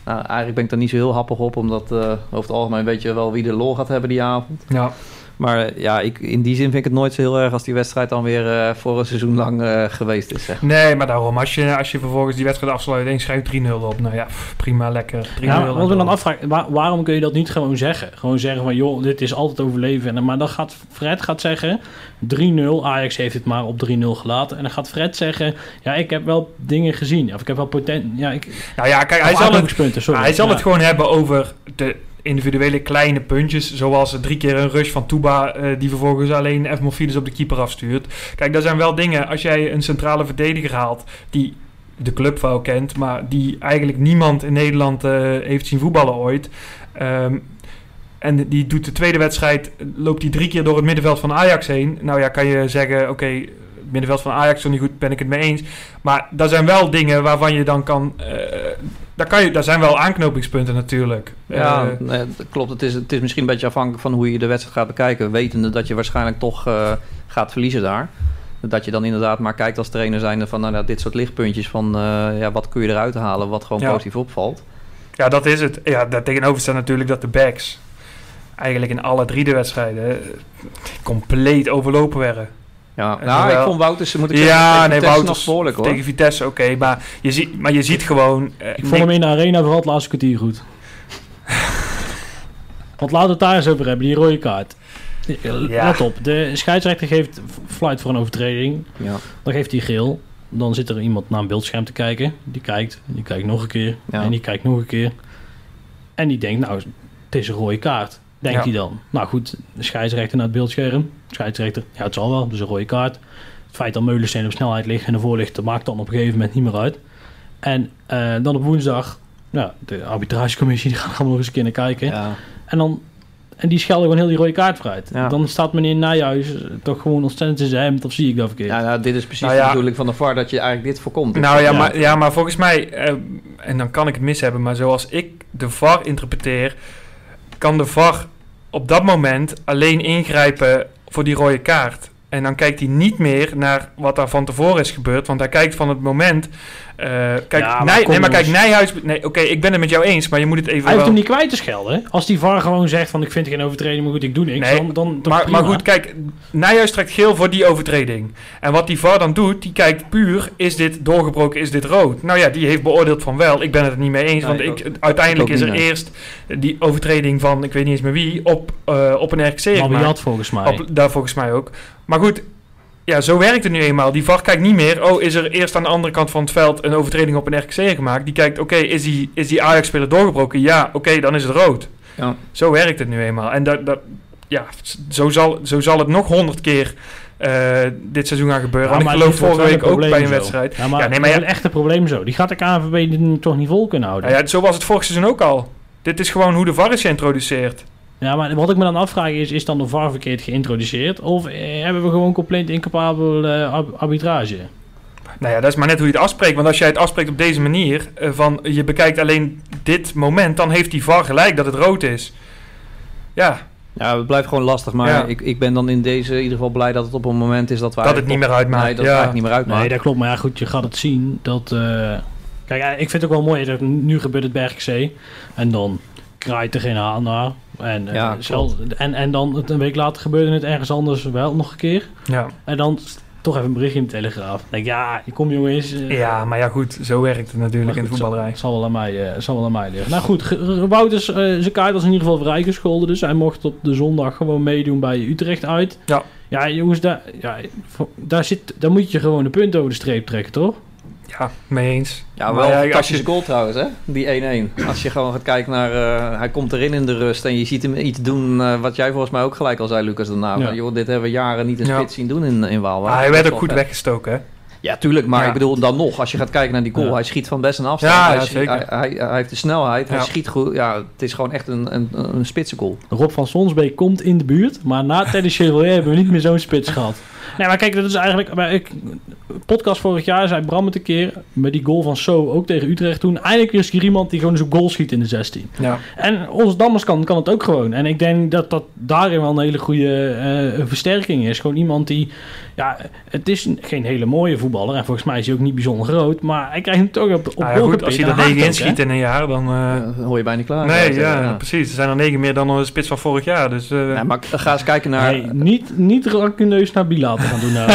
Nou, eigenlijk ben ik daar niet zo heel happig op, omdat eh, over het algemeen weet je wel wie de lol gaat hebben die avond. Ja. Maar ja, ik, in die zin vind ik het nooit zo heel erg als die wedstrijd dan weer eh, voor een seizoen lang eh, geweest is. Zeg. Nee, maar daarom, als je, als je vervolgens die wedstrijd afsluit en je schrijft 3-0 op, nou ja, pff, prima, lekker. 3-0 Ja, en wat we dan afvragen, waar- waarom kun je dat niet gewoon zeggen? Gewoon zeggen van, joh, dit is altijd overleven. En, maar dan gaat Fred gaat zeggen, 3-0, Ajax heeft het maar op 3-0 gelaten. En dan gaat Fred zeggen, ja, ik heb wel dingen gezien. Of ik heb wel potentie. Ja, ik, Nou ja, kijk, hij zal, het, sorry. hij zal Ja. het gewoon hebben over de individuele kleine puntjes. Zoals drie keer een rush van Tuba, eh, die vervolgens alleen F. Morfides op de keeper afstuurt. Kijk, dat zijn wel dingen. Als jij een centrale verdediger haalt die de club wel kent, maar die eigenlijk niemand in Nederland eh, heeft zien voetballen ooit. Ehm, en die doet de tweede wedstrijd, loopt hij drie keer door het middenveld van Ajax heen. Nou ja, kan je zeggen, oké, middenveld van Ajax nog niet goed, ben ik het mee eens. Maar dat zijn wel dingen waarvan je dan kan... eh, daar, kan je, daar zijn wel aanknopingspunten natuurlijk. Ja, Eh, nee, klopt. Het is, het is misschien een beetje afhankelijk van hoe je de wedstrijd gaat bekijken. Wetende dat je waarschijnlijk toch eh, gaat verliezen daar. Dat je dan inderdaad maar kijkt als trainer zijnde van nou, dit soort lichtpuntjes van ja, wat kun je eruit halen wat gewoon Ja. positief opvalt. ja, dat is het. Ja, daartegenover staat natuurlijk dat de backs eigenlijk in alle drie de wedstrijden compleet overlopen werden. Ja, En nou, ik vond Wouters, moet ik Ja, zeggen, tegen nee, Vitesse Wouters nog behoorlijk hoor. Tegen Vitesse, oké. maar, je ziet, maar je ziet gewoon... eh, Ik vond hem in de arena vooral het laatste kwartier goed. Want laten we het daar eens over hebben, die rode kaart. Ja. Let op, de scheidsrechter geeft fluit voor een overtreding. Ja, Dan geeft hij geel. Dan zit er iemand naar een beeldscherm te kijken. Die kijkt, die kijkt nog een keer. Ja. En die kijkt nog een keer. En die denkt, nou, het is een rode kaart. Denkt Ja. hij dan. Nou goed, de scheidsrechter naar het beeldscherm. Scheidsrechter, ja het zal wel, dus een rode kaart. Het feit dat Meulensteen op snelheid ligt en ervoor ligt, dat maakt dan op een gegeven moment niet meer uit. En eh, dan op woensdag, nou, de arbitragecommissie die gaat allemaal nog eens een keer naar kijken. ja. En dan... En die schelden gewoon heel die rode kaart vooruit. Ja. Dan staat meneer Nijhuis toch gewoon ontzettend in zijn hemd. Of zie ik dat verkeerd? Ja, nou, dit is precies Nou ja. de bedoeling van de VAR dat je eigenlijk dit voorkomt. Nou ja, Ja. Maar, ja, maar volgens mij, eh, en dan kan ik het mis hebben, maar zoals ik de VAR interpreteer, kan de VAR op dat moment alleen ingrijpen voor die rode kaart. En dan kijkt hij niet meer naar wat daar van tevoren is gebeurd, want hij kijkt van het moment. Eh, kijk, Ja, maar Nij- nee, maar kijk. Nijhuis. Nee, oké, ik ben het met jou eens, maar je moet het even. Hij hoeft wel- hem niet kwijt te schelden. hè? Als die VAR gewoon zegt van ik vind geen overtreding, maar goed, ik doe niks. Nee, dan, dan, dan maar, prima. maar goed, kijk, Nijhuis trekt geel voor die overtreding. En wat die VAR dan doet, die kijkt puur, is dit doorgebroken, is dit rood? Nou ja, die heeft beoordeeld van wel. Ik ben het er niet mee eens, Nee, want ik uiteindelijk ik is er eerst die overtreding van, ik weet niet eens meer wie, op, eh, op een RKC. Labiat volgens mij. Op, daar volgens mij ook. Maar goed, ja, zo werkt het nu eenmaal. Die VAR kijkt niet meer, oh, is er eerst aan de andere kant van het veld een overtreding op een RKC gemaakt? Die kijkt, oké, is die, is die Ajax-speler doorgebroken? Ja, oké, dan is het rood. Ja. Zo werkt het nu eenmaal. En dat, dat, ja, zo, zal, zo zal het nog honderd keer eh, dit seizoen gaan gebeuren. Ja, Want ik geloof vorige week ook bij een zo. wedstrijd. Ja, maar, Ja, nee, maar dat ja- is echt een probleem zo. Die gaat de KNVB toch niet vol kunnen houden. Ja, zo was het vorig seizoen ook al. Dit is gewoon hoe de VAR is geïntroduceerd. Ja, maar wat ik me dan afvraag is, is dan de VAR verkeerd geïntroduceerd? Of eh, hebben we gewoon compleet incapabel eh, arbitrage? Nou ja, dat is maar net hoe je het afspreekt. Want als jij het afspreekt op deze manier, eh, van je bekijkt alleen dit moment, dan heeft die VAR gelijk dat het rood is. Ja, Ja, het blijft gewoon lastig, maar Ja. ik, ik ben dan in deze in ieder geval blij dat het op een moment is dat we dat het niet meer uitmaakt. Nee, dat het ja. eigenlijk niet meer uitmaakt. Nee, dat klopt. Maar ja, goed, je gaat het zien. Dat, eh, Kijk, ik vind het ook wel mooi dat nu gebeurt het bij RKC. En dan kraait er geen haan naar. En, eh, Ja, zelf- en, en dan het een week later gebeurde het ergens anders wel nog een keer. Ja. En dan toch even een berichtje in de Telegraaf. Denk ik, ja, kom jongens. eh, Ja, maar ja goed, zo werkt het natuurlijk in de voetballerij. Zal, zal, wel aan mij, eh, zal wel aan mij liggen. Nou goed, Wouters, eh zijn kaart was in ieder geval vrijgescholden. Dus hij mocht op de zondag gewoon meedoen bij Utrecht uit. Ja. Ja, jongens, daar, ja, daar, zit, daar moet je gewoon de punten over de streep trekken, toch? Ja, mee eens. Ja, wel ja, als fantastische je- goal trouwens, hè? Die 1-1. Als je gewoon gaat kijken naar... eh, hij komt erin in de rust en je ziet hem iets doen... eh, wat jij volgens mij ook gelijk al zei, Lucas, daarna. Ja. Joh, dit hebben we jaren niet een Ja. spits zien doen in, in Waalwijk. Ah, hij werd ook goed vet. weggestoken, hè? Ja, tuurlijk. Maar Ja. ik bedoel, dan nog, als je gaat kijken naar die goal... Ja. Hij schiet van best een afstand. Ja, hij, zeker. Hij, hij, hij heeft de snelheid, hij schiet goed. Ja, het is gewoon echt een, een, een spitse goal. Rob van Sonsbeek komt in de buurt, maar na Teddy Chevalier hebben we niet meer zo'n spits gehad. Nee, maar kijk, dat is eigenlijk... Maar ik, podcast vorig jaar zei Bram het een keer, met die goal van So, ook tegen Utrecht toen. Eindelijk is er iemand die gewoon zo'n goal schiet in de 16. Ja. En onze Dammers kan, kan het ook gewoon. En ik denk dat dat daarin wel een hele goede eh, versterking is. Gewoon iemand die... Ja, het is geen hele mooie voetballer. En volgens mij is hij ook niet bijzonder groot. Maar hij krijgt hem toch op, op Nou ja, goed, als je gepikt. er En negen inschiet in een jaar, dan... eh, Ja, dat hoor je bijna klaar. nee, ja, precies. Er zijn er negen meer dan de spits van vorig jaar. Dus eh, Ja, maar ga eens kijken naar... Nee, niet, niet racuneus naar Bila te gaan doen. Nou.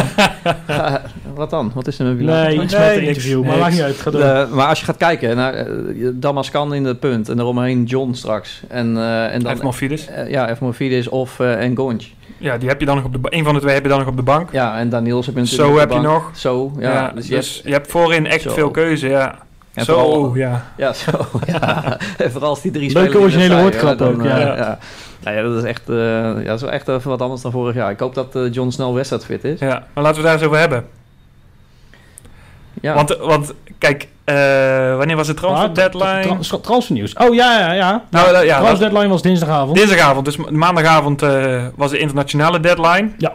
wat dan? Wat is er met Bilal? nee, iets Nee, met een niks, interview. Maar niks. maakt niet uit. Ga door. De- maar als je gaat kijken naar eh, Damascan in het punt en daaromheen John straks. En, eh en dan F. Morfidis. eh, ja, Efmofides of eh Engonj. Ja, die heb je dan nog op de ba- Een van de twee heb je dan nog op de bank. Ja, en Daniels heb je natuurlijk Zo op heb de je bank. nog. Zo, ja. Ja, dus dus, je hebt, je hebt voorin echt Zo. veel keuze, ja. en Zo, vooral, ja. ja, zo, ja. en vooral als die drie Leuke originele ook, eh, ja. ja. Nou ja, dat is echt eh, ja, dat is wel echt even wat anders dan vorig jaar. Ik hoop dat eh, John snel wedstrijdfit is. ja. Maar laten we daar eens over hebben. Ja. Want, want kijk, eh, wanneer was de transfer Ah, deadline? tra- tra- transfernieuws. Oh ja, ja, ja. nou, ja, Trans dat- deadline was dinsdagavond. dinsdagavond, dus ma- maandagavond eh, was de internationale deadline. Ja.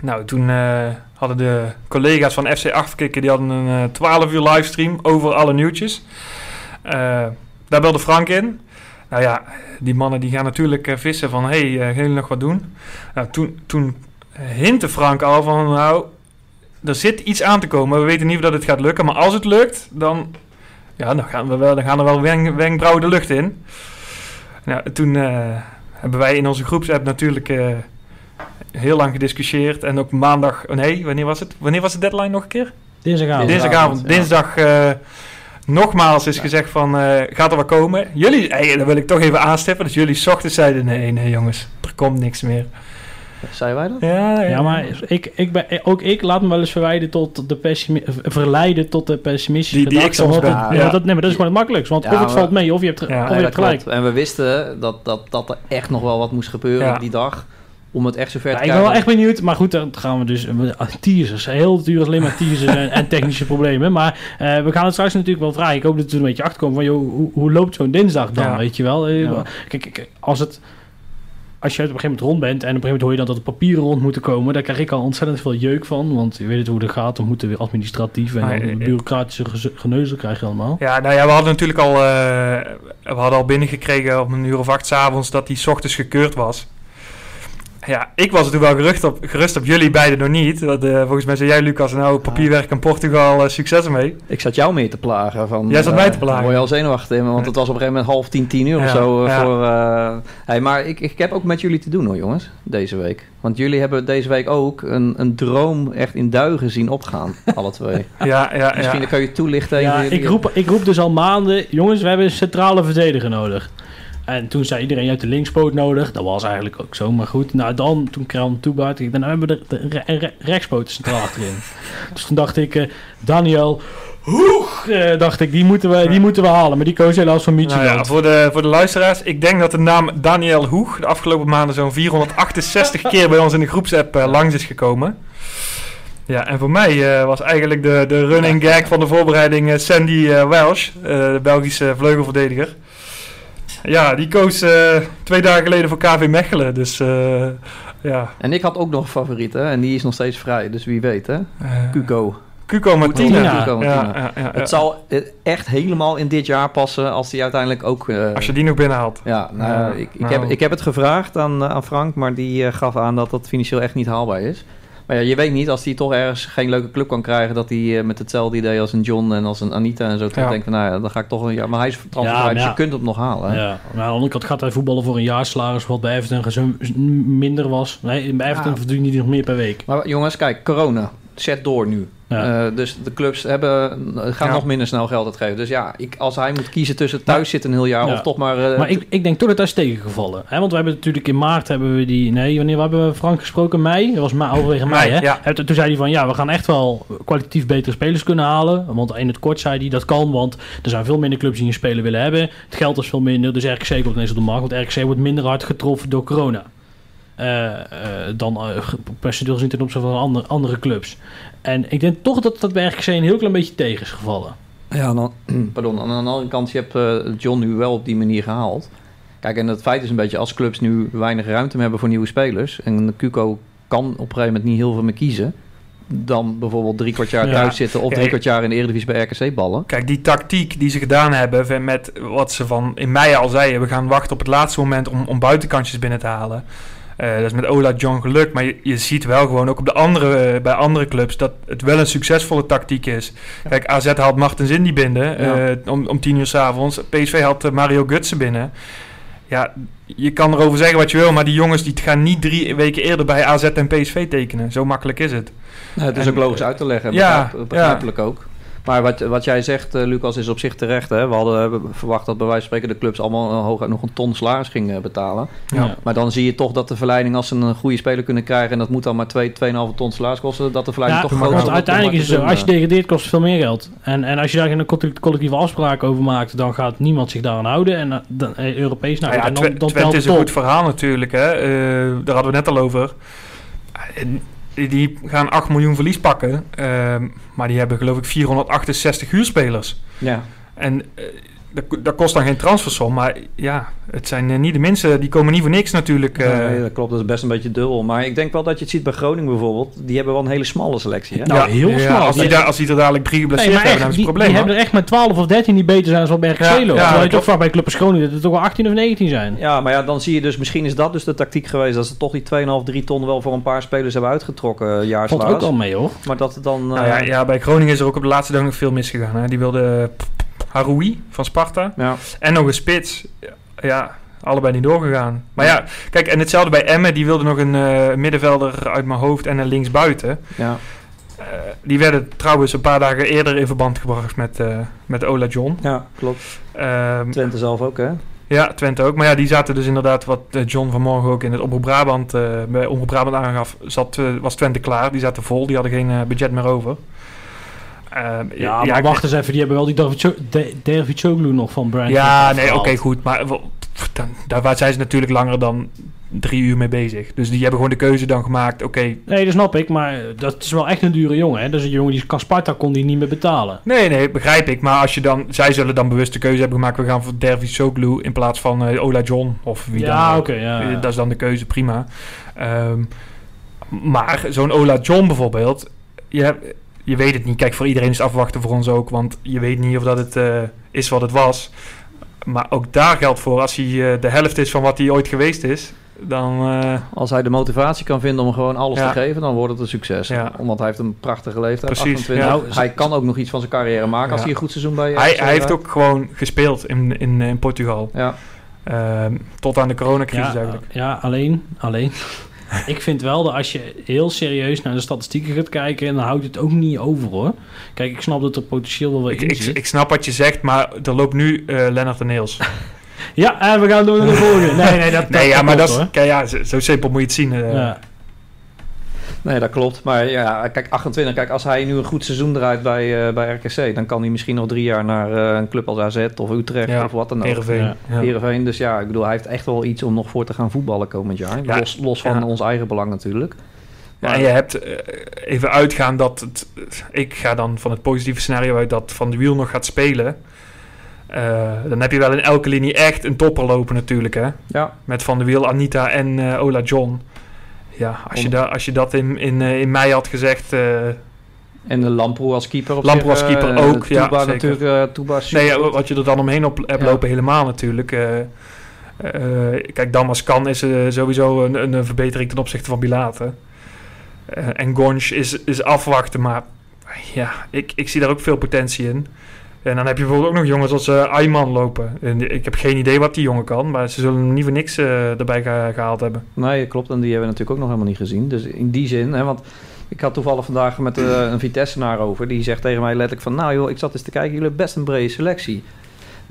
Nou, toen eh, hadden de collega's van FC Achterkikken, die hadden een eh 12 uur livestream over alle nieuwtjes. Eh, daar belde Frank in. Nou ja, die mannen die gaan natuurlijk eh, vissen van, hey, eh, gaan jullie nog wat doen? Nou, toen, toen hintte Frank al van, nou, er zit iets aan te komen. We weten niet of dat het gaat lukken, maar als het lukt, dan, ja, dan, gaan, we wel, dan gaan er wel wen- wenkbrauwen de lucht in. Nou, toen eh, hebben wij in onze groepsapp natuurlijk eh, heel lang gediscussieerd. En ook maandag, oh nee, wanneer was het? Wanneer was de deadline nog een keer? Dinsdagavond. Dinsdagavond. Dinsdagavond, ja. Dinsdag eh, nogmaals is gezegd van, eh, gaat er wat komen? Jullie, hey, dat wil ik toch even aanstippen, dat jullie 's ochtends zeiden, nee, nee jongens, er komt niks meer. Zei wij dat? Ja, Ja, maar ik, ik ben, ook ik laat me wel eens verwijden tot de eh, verleiden tot de pessimistische Die- die ik gedachten, soms want ben, het- ja. ja, dat, nee, maar dat is gewoon het makkelijkste. Want Ja, of het maar- valt mee, of je hebt, Ja, of je hebt dat gelijk. klopt. En we wisten dat, dat, dat er echt nog wel wat moest gebeuren Ja. die dag. Om het echt zover Ja, te ik ben wel echt benieuwd, maar goed, dan gaan we dus ah, teasers. Heel het uur is alleen maar teasers en, en technische problemen. Maar eh, we gaan het straks natuurlijk wel vragen. Ik hoop dat we er een beetje achter komen van, joh, hoe, hoe loopt zo'n dinsdag dan, Ja. weet je wel? Eh, Ja. Kijk, kijk, als het... Als je op een gegeven moment rond bent en op een gegeven moment hoor je dan dat de papieren rond moeten komen, daar krijg ik al ontzettend veel jeuk van. Want je weet het hoe dat gaat, dan moeten weer administratief en Ah, eh, bureaucratische geneuzel krijg je allemaal. Ja, nou ja, we hadden natuurlijk al, eh, we hadden al binnengekregen om een uur of acht 's avonds dat die 's ochtends gekeurd was. Ja, ik was toen wel gerust op, gerust op jullie beiden nog niet. Want, eh, volgens mij zei jij, Lucas, nou, papierwerk in Portugal, eh, succes ermee. Ik zat jou mee te plagen. Van, Jij zat eh, mij te plagen. Word je al zenuwachtig in, want het was op een gegeven moment half tien, tien uur of zo. eh, ja. Voor, eh, hey, maar ik, ik heb ook met jullie te doen hoor, jongens, deze week. Want jullie hebben deze week ook een, een droom echt in duigen zien opgaan, alle twee. Ja, ja, Misschien ja. kan je toelichten. Ja, ik roep, ik roep dus al maanden, jongens, we hebben een centrale verdediger nodig. En toen zei iedereen, je hebt de linkspoot nodig. Dat was eigenlijk ook zo, maar goed. Nou dan, toen kwam Toebaard, ik dan hebben we de, de re- re- rechtspoot centraal achterin. Dus toen dacht ik, eh, Daniel, hoeg, eh, dacht ik, die moeten, we, die moeten we halen. Maar die koos helaas van Nou Midtjylland. ja, voor, de, voor de luisteraars, ik denk dat de naam Daniel Hoeg de afgelopen maanden zo'n 468 keer bij ons in de groepsapp eh, langs is gekomen. Ja, en voor mij was eigenlijk de, de running gag van de voorbereiding Sandy Welsh, de Belgische vleugelverdediger. Ja, die koos eh, twee dagen geleden voor KV Mechelen, dus eh, ja. En ik had ook nog een favoriet, hè? En die is nog steeds vrij, dus wie weet, hè? eh, Cuco. Cuco Martina. Cuco Ja, Martina. ja, ja. Het zal eh, echt helemaal in dit jaar passen als hij uiteindelijk ook... Als je die nog binnenhaalt. Ja, nou, Ja, ik, ik, nou. heb, ik heb het gevraagd aan, aan Frank, maar die gaf aan dat dat financieel echt niet haalbaar is. Maar ja, je weet niet, als hij toch ergens geen leuke club kan krijgen, dat hij eh, met hetzelfde idee als een John en als een Anita en zo toch Ja. denkt van, nou ja, dan ga ik toch een jaar... Maar hij is transfervrij, dus ja. je kunt hem nog halen. hè. Ja, maar aan de andere kant gaat hij voetballen voor een jaarsalaris wat bij Everton zo minder was. Nee, bij Everton Ja. verdient hij nog meer per week. Maar jongens, kijk, corona. zet door nu. Ja. Eh, dus de clubs hebben, gaan Ja. nog minder snel geld uitgeven. Dus ja, ik, als hij moet kiezen tussen thuis zitten een heel jaar Ja. of toch maar... eh, Maar ik, ik denk toch dat dat is tegengevallen. Hè? Want we hebben natuurlijk in maart hebben we die... Nee, wanneer hebben we Frank gesproken? Mei? Dat was overwege mei, Mei, hè? ja. En Toen zei hij van, ja, we gaan echt wel kwalitatief betere spelers kunnen halen. Want in het kort zei hij, dat kan, want er zijn veel minder clubs die een speler willen hebben. Het geld is veel minder, dus RKC komt ineens op de markt. Want RKC wordt minder hard getroffen door corona. Eh, eh, dan uh, percentueel gezien ten opzichte van andere, andere clubs. En ik denk toch dat dat bij RKC een heel klein beetje tegen is gevallen. Ja, dan, pardon. Aan de andere kant, je hebt eh, John nu wel op die manier gehaald. Kijk, en het feit is een beetje, als clubs nu weinig ruimte meer hebben voor nieuwe spelers... en Cuco kan op een gegeven moment niet heel veel meer kiezen... dan bijvoorbeeld drie kwart jaar Ja. thuis zitten... of drie kwart jaar in de Eredivisie bij RKC ballen. Kijk, die tactiek die ze gedaan hebben met wat ze van in mei al zeiden, we gaan wachten op het laatste moment om, om buitenkantjes binnen te halen. Eh, dat is met Ola John gelukt, maar je, je ziet wel gewoon ook op de andere, eh, bij andere clubs dat het wel een succesvolle tactiek is. Kijk, AZ haalt Martens Indy binnen Ja. eh, om, om tien uur s'avonds. PSV haalt Mario Gutsen binnen. Ja, je kan erover zeggen wat je wil, maar die jongens die gaan niet drie weken eerder bij AZ en PSV tekenen. Zo makkelijk is het. Nou, het is En, ook logisch uit te leggen, ja, begrijp- begrijpelijk ook. Maar wat, wat jij zegt, eh, Lucas, is op zich terecht. Hè? We hadden eh, verwacht dat bij wijze van spreken de clubs allemaal eh, hooguit nog een ton salaris gingen betalen. Ja. Maar dan zie je toch dat de verleiding, als ze een goede speler kunnen krijgen... en dat moet dan maar 2, 2,5 ton salaris kosten... dat de verleiding Ja, toch is. om uiteindelijk is het zo, als je degradeert kost het veel meer geld. En, en als je daar geen collect- collectieve afspraken over maakt, dan gaat niemand zich daaraan houden. En eh, dan, eh, Europees, nou, Nou ja, en dan, dan Twente is het een goed verhaal natuurlijk. Hè? Eh, daar hadden we net al over. Die- die gaan 8 miljoen verlies pakken. ehm, maar die hebben geloof ik 468 huurspelers. Ja, En eh, dat, dat kost dan geen transfersom. Maar ja, het zijn eh, niet de mensen. Die komen niet voor niks natuurlijk. eh. nee, dat klopt. Dat is best een beetje dubbel. Maar ik denk wel dat je het ziet bij Groningen bijvoorbeeld. Die hebben wel een hele smalle selectie. Hè? Nou, heel snel. Als die, daar, als die er dadelijk drie geblesseerd hebben, dan die, ze een die probleem. hebben er echt met 12 of 13 die beter zijn dan RKC Ja, ja, je toch vaak bij Club als Groningen dat het toch wel 18 of 19 zijn. Ja, maar ja, dan zie je dus, misschien is dat dus de tactiek geweest... dat ze toch die 2,5, 3 ton wel voor een paar spelers hebben uitgetrokken uh, Valt jaarsalaris. ook al mee hoor. Maar dat het dan... Nou ja, eh, ja, bij Groningen is er ook op de laatste dag nog veel misgegaan. Hè? Die wilde Haroui van Sparta. ja. En nog een spits. Ja, allebei niet doorgegaan. Maar ja, kijk, en hetzelfde bij Emmen. Die wilde nog een eh, middenvelder uit mijn hoofd en een linksbuiten. ja. Eh, die werden trouwens een paar dagen eerder in verband gebracht met, eh, met Ola John. Ja, klopt. Ehm, Twente zelf ook, hè? ja, Twente ook. Maar ja, die zaten dus inderdaad, wat John vanmorgen ook in het Omroep Brabant, bij Omroep Brabant aangaf, zat, was Twente klaar. Die zaten vol, die hadden geen budget meer over. Ehm, Ja, maar ik- wacht eens even. Die hebben wel die Davicoglu nog van Brand. Ja, nee, oké, goed. Maar dan, daar zijn ze natuurlijk langer dan drie uur mee bezig. Dus die hebben gewoon de keuze dan gemaakt. Oké, Nee, dat snap ik. Maar dat is wel echt een dure jongen. Hè? Dat is een jongen die kan Sparta kon die niet meer betalen. nee, nee, begrijp ik. Maar als je dan, zij zullen dan bewust de keuze hebben gemaakt. We gaan voor Dervis Soglu in plaats van eh, Ola John of wie ja, dan. ja. Dat is dan de keuze, prima. Ehm, maar zo'n Ola John bijvoorbeeld, je, hebt- je weet het niet. Kijk, voor iedereen is het afwachten, voor ons ook. Want je weet niet of dat het eh, is wat het was. Maar ook daar geldt voor, als hij eh, de helft is van wat hij ooit geweest is, dan... eh, Als hij de motivatie kan vinden om gewoon alles Ja. te geven, dan wordt het een succes. Ja. Omdat hij heeft een prachtige leeftijd, Precies, 28. ja. Nou, hij kan ook nog iets van zijn carrière maken als hij een goed seizoen bij hij, hij heeft ook gewoon gespeeld in, in, in Portugal. Ja, Ehm, tot aan de coronacrisis ja, eigenlijk. ja, alleen, alleen. ik vind wel dat als je heel serieus naar de statistieken gaat kijken, dan houdt het ook niet over hoor. Kijk, ik snap dat er potentieel wel wat Ik, in ik, zit. ik snap wat je zegt, maar er loopt nu eh Lennart de Neels. Ja, en we gaan door naar de volgende. Nee, nee, dat, Nee, ja, maar dat is, kijk, ja, zo, simpel moet je het zien. eh. Ja. Nee, dat klopt. Maar ja, kijk, 28. Kijk, als hij nu een goed seizoen draait bij, eh, bij RKC, dan kan hij misschien nog drie jaar naar eh, een club als AZ of Utrecht Ja, of wat dan ook. Heerenveen. Ja. Heerenveen. Dus ja, ik bedoel, hij heeft echt wel iets om nog voor te gaan voetballen komend jaar. Ja, los, los van ons eigen belang natuurlijk. Ja, en je hebt eh, even uitgaan dat het, ik ga dan van het positieve scenario uit dat Van de Wiel nog gaat spelen. Dan heb je wel in elke linie echt een topper lopen natuurlijk hè. Ja, Met Van de Wiel, Anita en Ola John. Ja, als je, da, als je dat in, in, eh, in mei had gezegd... eh, en de Lamproe als keeper op Lamproe zich, als keeper eh, ook, ja, zeker. natuurlijk, Touba is nee, wat je er dan omheen op hebt Ja. lopen helemaal natuurlijk. kijk, Damas kan is sowieso een, een, verbetering ten opzichte van Bilater. En Gonch is, is afwachten, maar ja, ik, ik zie daar ook veel potentie in. En dan heb je bijvoorbeeld ook nog jongens als eh Ayman lopen. En ik heb geen idee wat die jongen kan, maar ze zullen hem niet voor niks eh, erbij ge- gehaald hebben. Nee, klopt. En die hebben we natuurlijk ook nog helemaal niet gezien. Dus in die zin, hè, want Ik had toevallig vandaag met eh, een Vitesse-naar over. Die zegt tegen mij letterlijk van... Nou joh, ik zat eens te kijken. Jullie hebben best een brede selectie.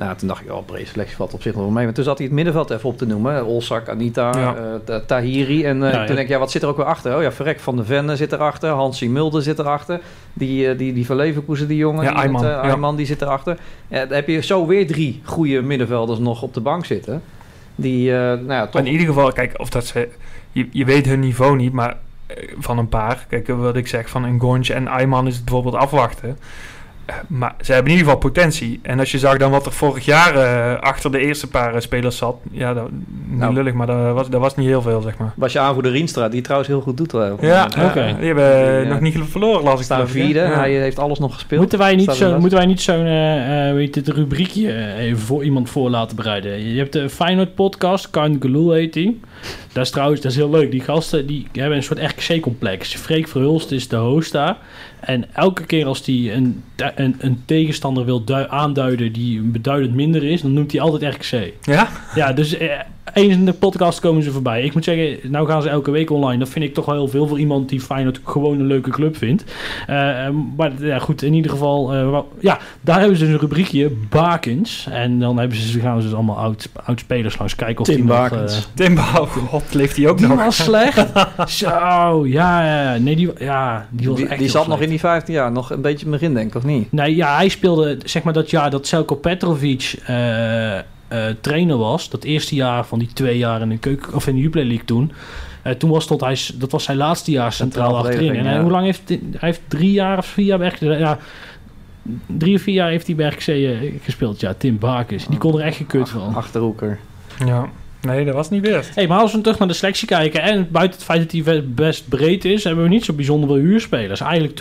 Nou, toen dacht ik, oh, brede selectie valt op zich nog wel mee. Maar toen zat hij het middenveld even op te noemen. Olsak, Anita, Ja. eh, Ta- Tahiri. En eh, toen ja. denk ik, ja, wat zit er ook weer achter? Oh ja, Verrek van de Venne zit erachter. Hansie Mulder zit erachter. Die, eh, die, die van Leverkusen, die jongen. Ja, met, Ayman, ja. Ayman, die zit erachter. Dan heb je zo weer drie goede middenvelders nog op de bank zitten. Die, nou toch... In ieder geval, kijk, of dat ze... Je, je weet hun niveau niet, maar van een paar. Kijk, wat ik zeg, van een Gonje en Ayman is het bijvoorbeeld afwachten. Maar ze hebben in ieder geval potentie. En als je zag dan wat er vorig jaar eh, achter de eerste paar eh, spelers zat... Ja, dat, niet Nou. lullig, maar dat was, dat was niet heel veel, zeg maar. Was je aanvoerder Rienstra, die trouwens heel goed doet. wel. Ja, Oké. die hebben nog niet verloren, las ik. Staan vierde. Ja. Hij heeft alles nog gespeeld. Moeten wij niet Staat zo, vast. moeten wij niet zo'n eh, eh, weet je, het rubriekje even voor iemand voor laten bereiden? Je hebt de Feyenoord podcast, Kan Gelul heet die. Dat is trouwens, dat is heel leuk. Die gasten die hebben een soort RKC-complex. Freek Verhulst is de host daar. En elke keer als die een, een, een tegenstander wil dui- aanduiden die beduidend minder is, dan noemt hij altijd RKC. Ja? Ja, dus eh, eens in de podcast komen ze voorbij. Ik moet zeggen, nou gaan ze elke week online. Dat vind ik toch wel heel veel voor iemand die Feyenoord gewoon een leuke club vindt. Eh, eh, maar ja, goed, in ieder geval... eh, wel- ja, daar hebben ze dus een rubriekje, Bakens. En dan hebben ze, gaan ze dus allemaal oud, oud spelers langs kijken of Tim die nog... Bakens. eh, Tim Bouw, god, leeft hij ook die nog? was slecht. Zo, ja, ja, nee, die, ja, die was Die, echt die zat nog in die 15 jaar, nog een beetje begin, denk ik, of niet? Nee, ja, hij speelde zeg maar dat jaar dat Selko Petrovic eh, eh, trainer was. Dat eerste jaar van die twee jaar in de keuken of in de Jubilee League toen. Eh, toen was stond hij, dat was zijn laatste jaar centraal achterin. En ja. hoe lang heeft hij? Hij heeft drie jaar of vier jaar bij RKC, ja, drie of vier jaar heeft hij bij RKC gespeeld. Ja, Tim Bakers. Die kon er echt gekut van. Achterhoeker. Ja. Nee, dat was niet best. Hey, maar als we terug naar de selectie kijken en buiten het feit dat hij best breed is, hebben we niet zo bijzonder veel huurspelers. Eigenlijk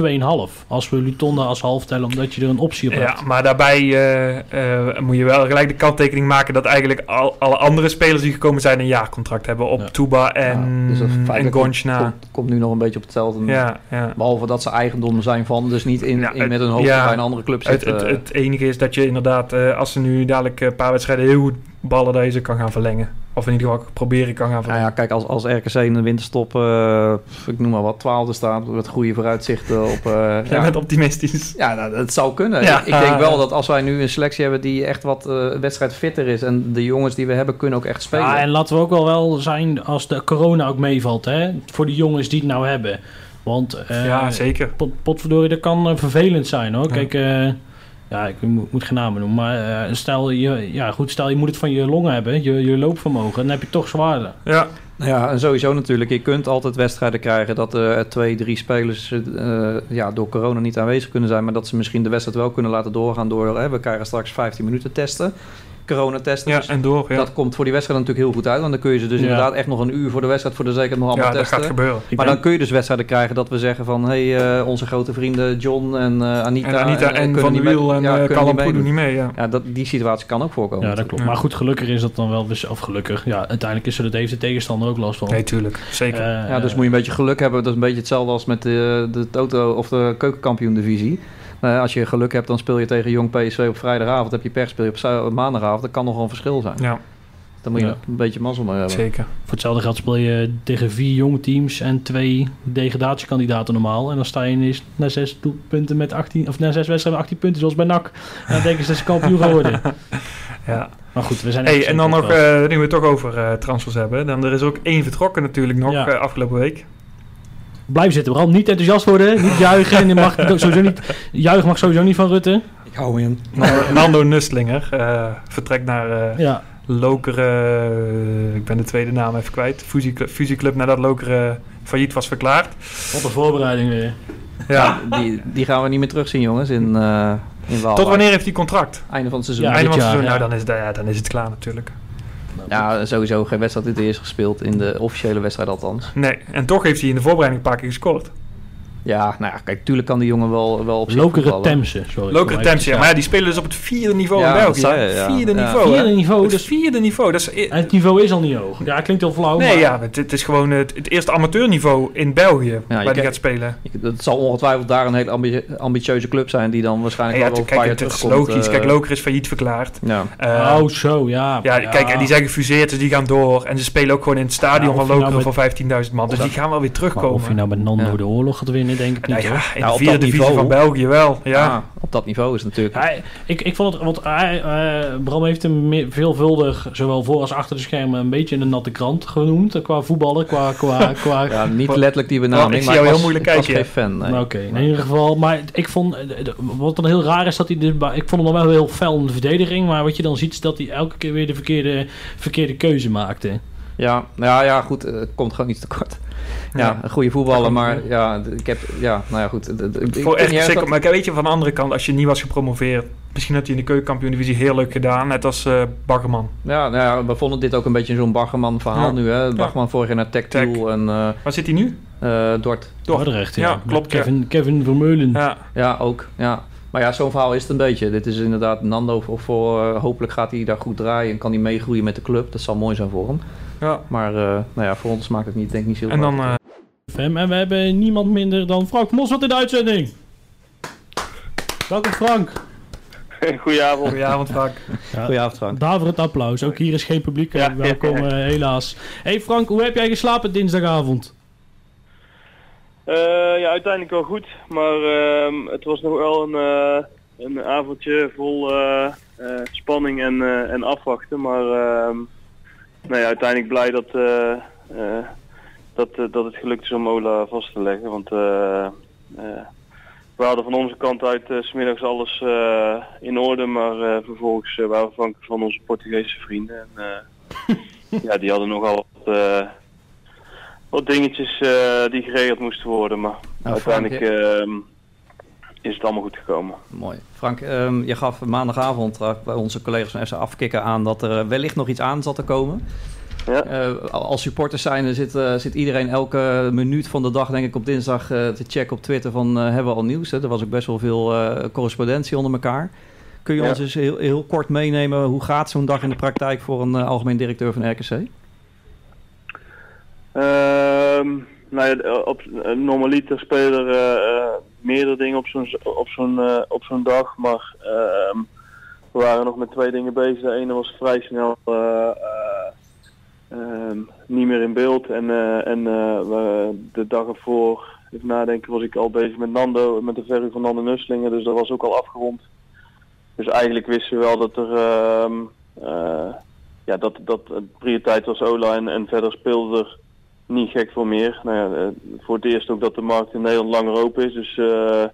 2,5. Als we Lutonda als half tellen, omdat je er een optie op hebt. Ja, maar daarbij eh, eh, moet je wel gelijk de kanttekening maken dat eigenlijk al, alle andere spelers die gekomen zijn een jaarcontract hebben op Ja. Tuba en, Ja, dus dat en Gonchna. Komt, komt nu nog een beetje op hetzelfde. Ja, ja. Behalve dat ze eigendom zijn van, dus niet in, Ja, in het- met een hoofd ja, bij een andere club Het, zitten. het, het enige is dat je inderdaad, eh, als ze nu dadelijk een paar wedstrijden heel goed ballen, dat je ze kan gaan verlengen. Of in ieder geval proberen kan gaan Nou verlengen. ja, kijk, als, als RKC in de winterstop, eh, ik noem maar wat, twaalfde staat, met goede vooruitzichten op... eh, Jij ja, bent optimistisch. ja, nou, dat zou kunnen. Ja. Ik, ik denk wel dat als wij nu een selectie hebben die echt wat eh wedstrijd fitter is en de jongens die we hebben kunnen ook echt spelen. Ja, en laten we ook wel wel zijn als de corona ook meevalt, hè? Voor de jongens die het nou hebben. Want eh, ja, zeker. pot, potverdorie, dat kan vervelend zijn hoor. Ja. Kijk, eh, ja, ik moet, moet geen namen noemen, maar eh, stel, je, ja, goed, stel je moet het van je longen hebben, je, je loopvermogen, dan heb je toch zwaarder. Ja, Nou Ja, en sowieso natuurlijk. Je kunt altijd wedstrijden krijgen dat er twee, drie spelers eh, ja, door corona niet aanwezig kunnen zijn. Maar dat ze misschien de wedstrijd wel kunnen laten doorgaan door... Hè, we krijgen straks 15 minuten testen. Corona-testen. ja Dus en door. Ja, Dat komt voor die wedstrijd natuurlijk heel goed uit. Want dan kun je ze dus Ja. inderdaad echt nog een uur voor de wedstrijd voor de zekerheid nog allemaal ja dat testen. gaat gebeuren. Maar ben- dan kun je dus wedstrijden krijgen dat we zeggen van... hé, hey, eh, onze grote vrienden John en eh, Anita... En Anita en, kunnen Van der Wiel en ja, eh Callum doen niet mee. Ja. Ja, dat, die situatie kan ook voorkomen. ja, dat klopt. Ja. Maar goed, gelukkig is dat dan wel, dus, of gelukkig, ja, uiteindelijk is er, dat heeft de tegenstander ook last van. Nee, tuurlijk. Zeker. Eh, Ja, dus moet je een beetje geluk hebben. Dat is een beetje hetzelfde als met de, de Toto of de keukenkampioen divisie. Nou, als je geluk hebt, dan speel je tegen Jong PSV op vrijdagavond. Heb je pech, speel je op op maandagavond. Dat kan nog wel een verschil zijn. ja, Dan moet je Ja. een beetje mazzel mee hebben. zeker. Voor hetzelfde geld speel je tegen vier jonge teams en twee degradatiekandidaten normaal. En dan sta je ineens na zes doelpunten met 18, of na zes wedstrijden met 18 punten, zoals bij NAC. En dan denken ze dat ze kampioen gaan worden. Ja. Maar goed, we zijn Hey, en dan nog, eh, nu we het toch over eh, transfers hebben, dan er is ook één vertrokken natuurlijk nog Ja. eh, afgelopen week. Blijf zitten, vooral niet enthousiast worden, niet juichen. En je mag sowieso niet, juichen mag sowieso niet van Rutte. Ik hou hem. Nando- Nando Nustlinger eh, vertrekt naar eh Ja, Lokeren, eh, ik ben de tweede naam even kwijt, fusieclub, fusieclub nadat Lokeren failliet was verklaard. wat een voorbereiding weer. Ja. Die, die gaan we niet meer terugzien, jongens, in, eh in. Tot wanneer heeft hij contract? Einde van het seizoen. Ja, Einde van het seizoen, ja. nou dan is, het, ja, dan is het klaar natuurlijk. Sowieso geen wedstrijd in het eerst gespeeld. In de officiële wedstrijd althans. Nee, en toch heeft hij in de voorbereiding een paar keer gescoord. Ja, nou ja, kijk, tuurlijk kan die jongen wel, wel op voetballen. Temse, sorry. Mij Temse, ja. Maar ja, die spelen dus op het vierde niveau Ja, in dat België. zei je, ja. Vierde Ja. niveau, Vierde niveau, Het dus vierde niveau, dat is... en het niveau is al niet hoog. Ja, klinkt heel flauw, Nee, maar ja, het, het is gewoon het, het eerste amateurniveau in België waar die gaat spelen. Het zal ongetwijfeld daar een hele ambi- ambitieuze club zijn die dan waarschijnlijk ja, wel kijk, een paar het is logisch. eh, Kijk, Loker is failliet verklaard. Ja. Eh, oh, zo, ja. ja, kijk, en die zijn gefuseerd, dus die gaan door. En ze spelen ook gewoon in het stadion van nou Lokeren voor 15.000 man. Dus die gaan wel weer Maar of je terugkomen. nou met Nando de oorlog gaat winnen winnen, denk ik niet. Nou ja, hoor. in Nou, de op vierde dat divisie niveau. van België wel. Ja. Ja, op dat niveau is het natuurlijk. Hij, ik, ik vond het, want hij, eh, Bram heeft hem veelvuldig, zowel voor als achter de schermen, een beetje een natte krant genoemd. eh, Qua voetballen, qua... qua, qua Ja, niet letterlijk die ik benaming, zie maar jou ik heel was, moeilijk ik was kijken, geen fan. nee. Nou, Oké, in ieder geval. Maar ik vond, eh, de- wat dan heel raar is, dat hij dit, bij- ik vond hem dan wel heel fel in de verdediging. Maar wat je dan ziet, is dat hij elke keer weer de verkeerde, verkeerde keuze maakte. Ja, nou ja, goed, eh, het komt gewoon iets tekort. Ja, een goede voetballer, maar ja, ik heb, ja, nou ja, goed. ik- Voor ik- echt zeker. dat- Maar weet je, van de andere kant, als je niet was gepromoveerd, misschien had hij in de keukenkampioen-divisie heel leuk gedaan. Net als eh Baggerman. Ja, nou ja, we vonden dit ook een beetje zo'n Baggerman verhaal Ja. nu, hè. Baggerman vorig jaar naar Tech Tech. Tool en eh Waar zit hij nu? eh, Dort. Dordrecht, ja. Ja, klopt. Kevin, Kevin Vermeulen. Ja. Ja, ook, ja. Maar ja, zo'n verhaal is het een beetje. Dit is inderdaad Nando voor, voor hopelijk gaat hij daar goed draaien en kan hij meegroeien met de club. Dat zal mooi zijn voor hem. Ja. Maar eh, nou ja, voor ons maakt het niet, denk ik niet zo En dan eh, FM. En we hebben niemand minder dan Frank Mossert in de uitzending. Welkom Frank. Goedenavond. goedenavond Frank. Goedenavond, Frank. Daverend applaus. Ook hier is geen publiek. eh, Ja. Welkom, helaas. Hey Frank, hoe heb jij geslapen dinsdagavond? Eh, ja, uiteindelijk wel goed, maar ehm, het was nog wel een, eh, een avondje vol eh, eh, spanning en, eh, en afwachten. Maar ja, uiteindelijk blij dat, eh, eh, dat, eh, dat het gelukt is om Ola vast te leggen. Want eh, eh, we hadden van onze kant uit 's smiddags alles in orde, maar vervolgens waren we afhankelijk van onze Portugese vrienden. En, ja, die hadden nogal wat, wat dingetjes die geregeld moesten worden. Maar Nou, uiteindelijk is het allemaal goed gekomen. Mooi. Frank, ehm, je gaf maandagavond eh, bij onze collega's van FC Afkikken aan dat er eh, wellicht nog iets aan zat te komen. Ja. Eh, als supporters zijn, zit, zit iedereen elke minuut van de dag, denk ik, op dinsdag te checken op Twitter van hebben we al nieuws. Hè? Er was ook best wel veel correspondentie onder elkaar. Kun je Ja. ons eens heel, heel kort meenemen, hoe gaat zo'n dag in de praktijk voor een algemeen directeur van RKC? Ehm, nou ja, op, eh, normaliter spelen er eh, eh, meerdere dingen op zo'n op zo'n eh, op zo'n dag, maar ehm, we waren nog met twee dingen bezig. De ene was vrij snel eh, eh, ehm, niet meer in beeld en, eh, en eh, de dag ervoor, even nadenken, was ik al bezig met Nando, met de verhuur van Nando Nusselingen, dus dat was ook al afgerond. Dus eigenlijk wisten we wel dat er ehm, eh, ja, dat, dat prioriteit was Ola en, en verder speelde er niet gek veel meer. Nou ja, eh, voor het eerst ook dat de markt in Nederland langer open is. Dus eh,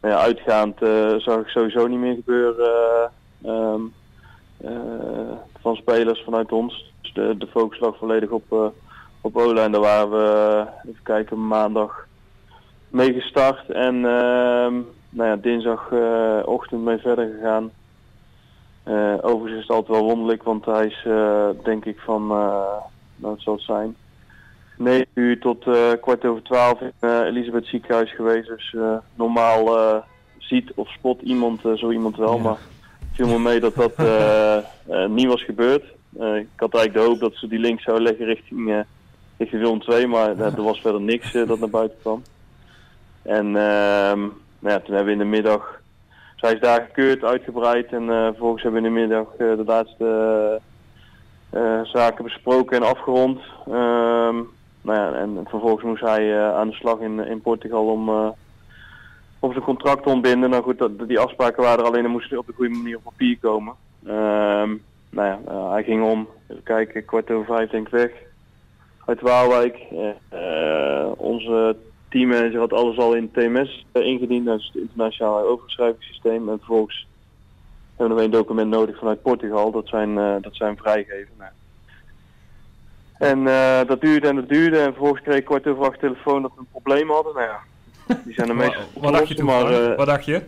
nou ja, uitgaand eh, zag ik sowieso niet meer gebeuren eh, ehm, eh, van spelers vanuit ons. Dus de, focus lag volledig op, op Ola. En daar waren we, even kijken, maandag mee gestart. En ehm, nou ja, dinsdagochtend mee verder gegaan. Overigens is het altijd wel wonderlijk, want hij is denk ik van, nou het zal het zijn, 9 uur tot eh, kwart over 12 in eh Elisabeth ziekenhuis geweest. Dus eh, normaal ziet of spot iemand zo iemand wel, Ja. maar het viel me mee dat dat niet was gebeurd. Ik had eigenlijk de hoop dat ze die link zouden leggen richting, richting Willem 2, maar er was verder niks dat naar buiten kwam. En ehm, nou ja, toen hebben we in de middag zij is daar gekeurd, uitgebreid en eh, vervolgens hebben we in de middag de laatste zaken besproken en afgerond. Ehm, nou ja, en vervolgens moest hij eh, aan de slag in, in Portugal om, eh, om zijn contract ontbinden. Nou goed, die afspraken waren er alleen, dan moesten op de goede manier op papier komen. Ehm, nou ja, eh, hij ging om, even kijken, kwart over vijf denk ik weg. Uit Waalwijk. Onze teammanager had alles al in TMS ingediend, dat is het internationale overschrijvingssysteem. En vervolgens hebben we één document nodig vanuit Portugal, dat zijn, dat zijn vrijgeven. Nou. En eh, dat duurde en dat duurde en vervolgens kreeg ik kwart over acht telefoon dat we een probleem hadden. Nou ja, die zijn er meestal Wat, wat dacht je toen? maar, Frank? eh, wat dacht je?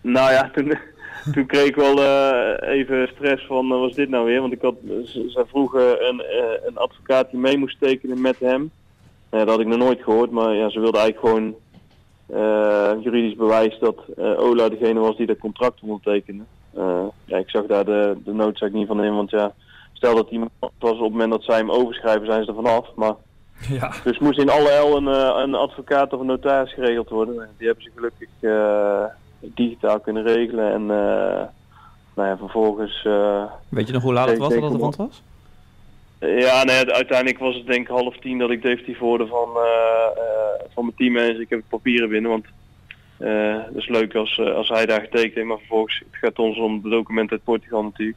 nou ja, toen, toen kreeg ik wel eh, even stress van, wat is dit nou weer? Want ik had, ze, vroegen een, een advocaat die mee moest tekenen met hem. Nou dat had ik nog nooit gehoord, maar ja, ze wilden eigenlijk gewoon juridisch bewijs dat Ola degene was die dat contract ondertekende. Ja, ik zag daar de, de noodzaak niet van in, want ja, stel dat iemand was op het moment dat zij hem overschrijven, zijn ze er vanaf. Maar Ja. dus moest in alle L een, eh, een advocaat of een notaris geregeld worden. Die hebben ze gelukkig eh, digitaal kunnen regelen. En eh, nou ja, vervolgens... Weet je nog hoe laat het was dat het rond was? Ja, nee, uiteindelijk was het denk ik half tien dat ik definitief hoorde van, van mijn teammanager. Ik heb het papieren binnen, want dat is leuk als, als hij daar getekend heeft. Maar vervolgens het gaat ons om de documenten uit Portugal natuurlijk.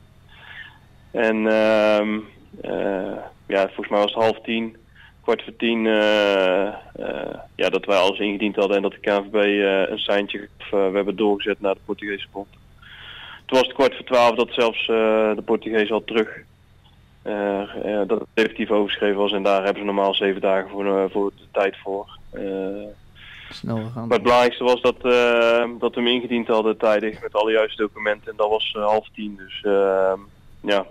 En ehm, eh, ja, volgens mij was het half tien, kwart voor tien, eh, eh, ja, dat wij alles ingediend hadden en dat de KNVB een seintje we hebben doorgezet naar de Portugese bond. Toen was het kwart voor twaalf dat zelfs de Portugees al terug dat het definitief overgeschreven was en daar hebben ze normaal zeven dagen voor, voor de tijd voor. Snel gegaan. maar het belangrijkste was dat, dat we hem ingediend hadden tijdig met alle juiste documenten en dat was half tien. Dus eh, ja,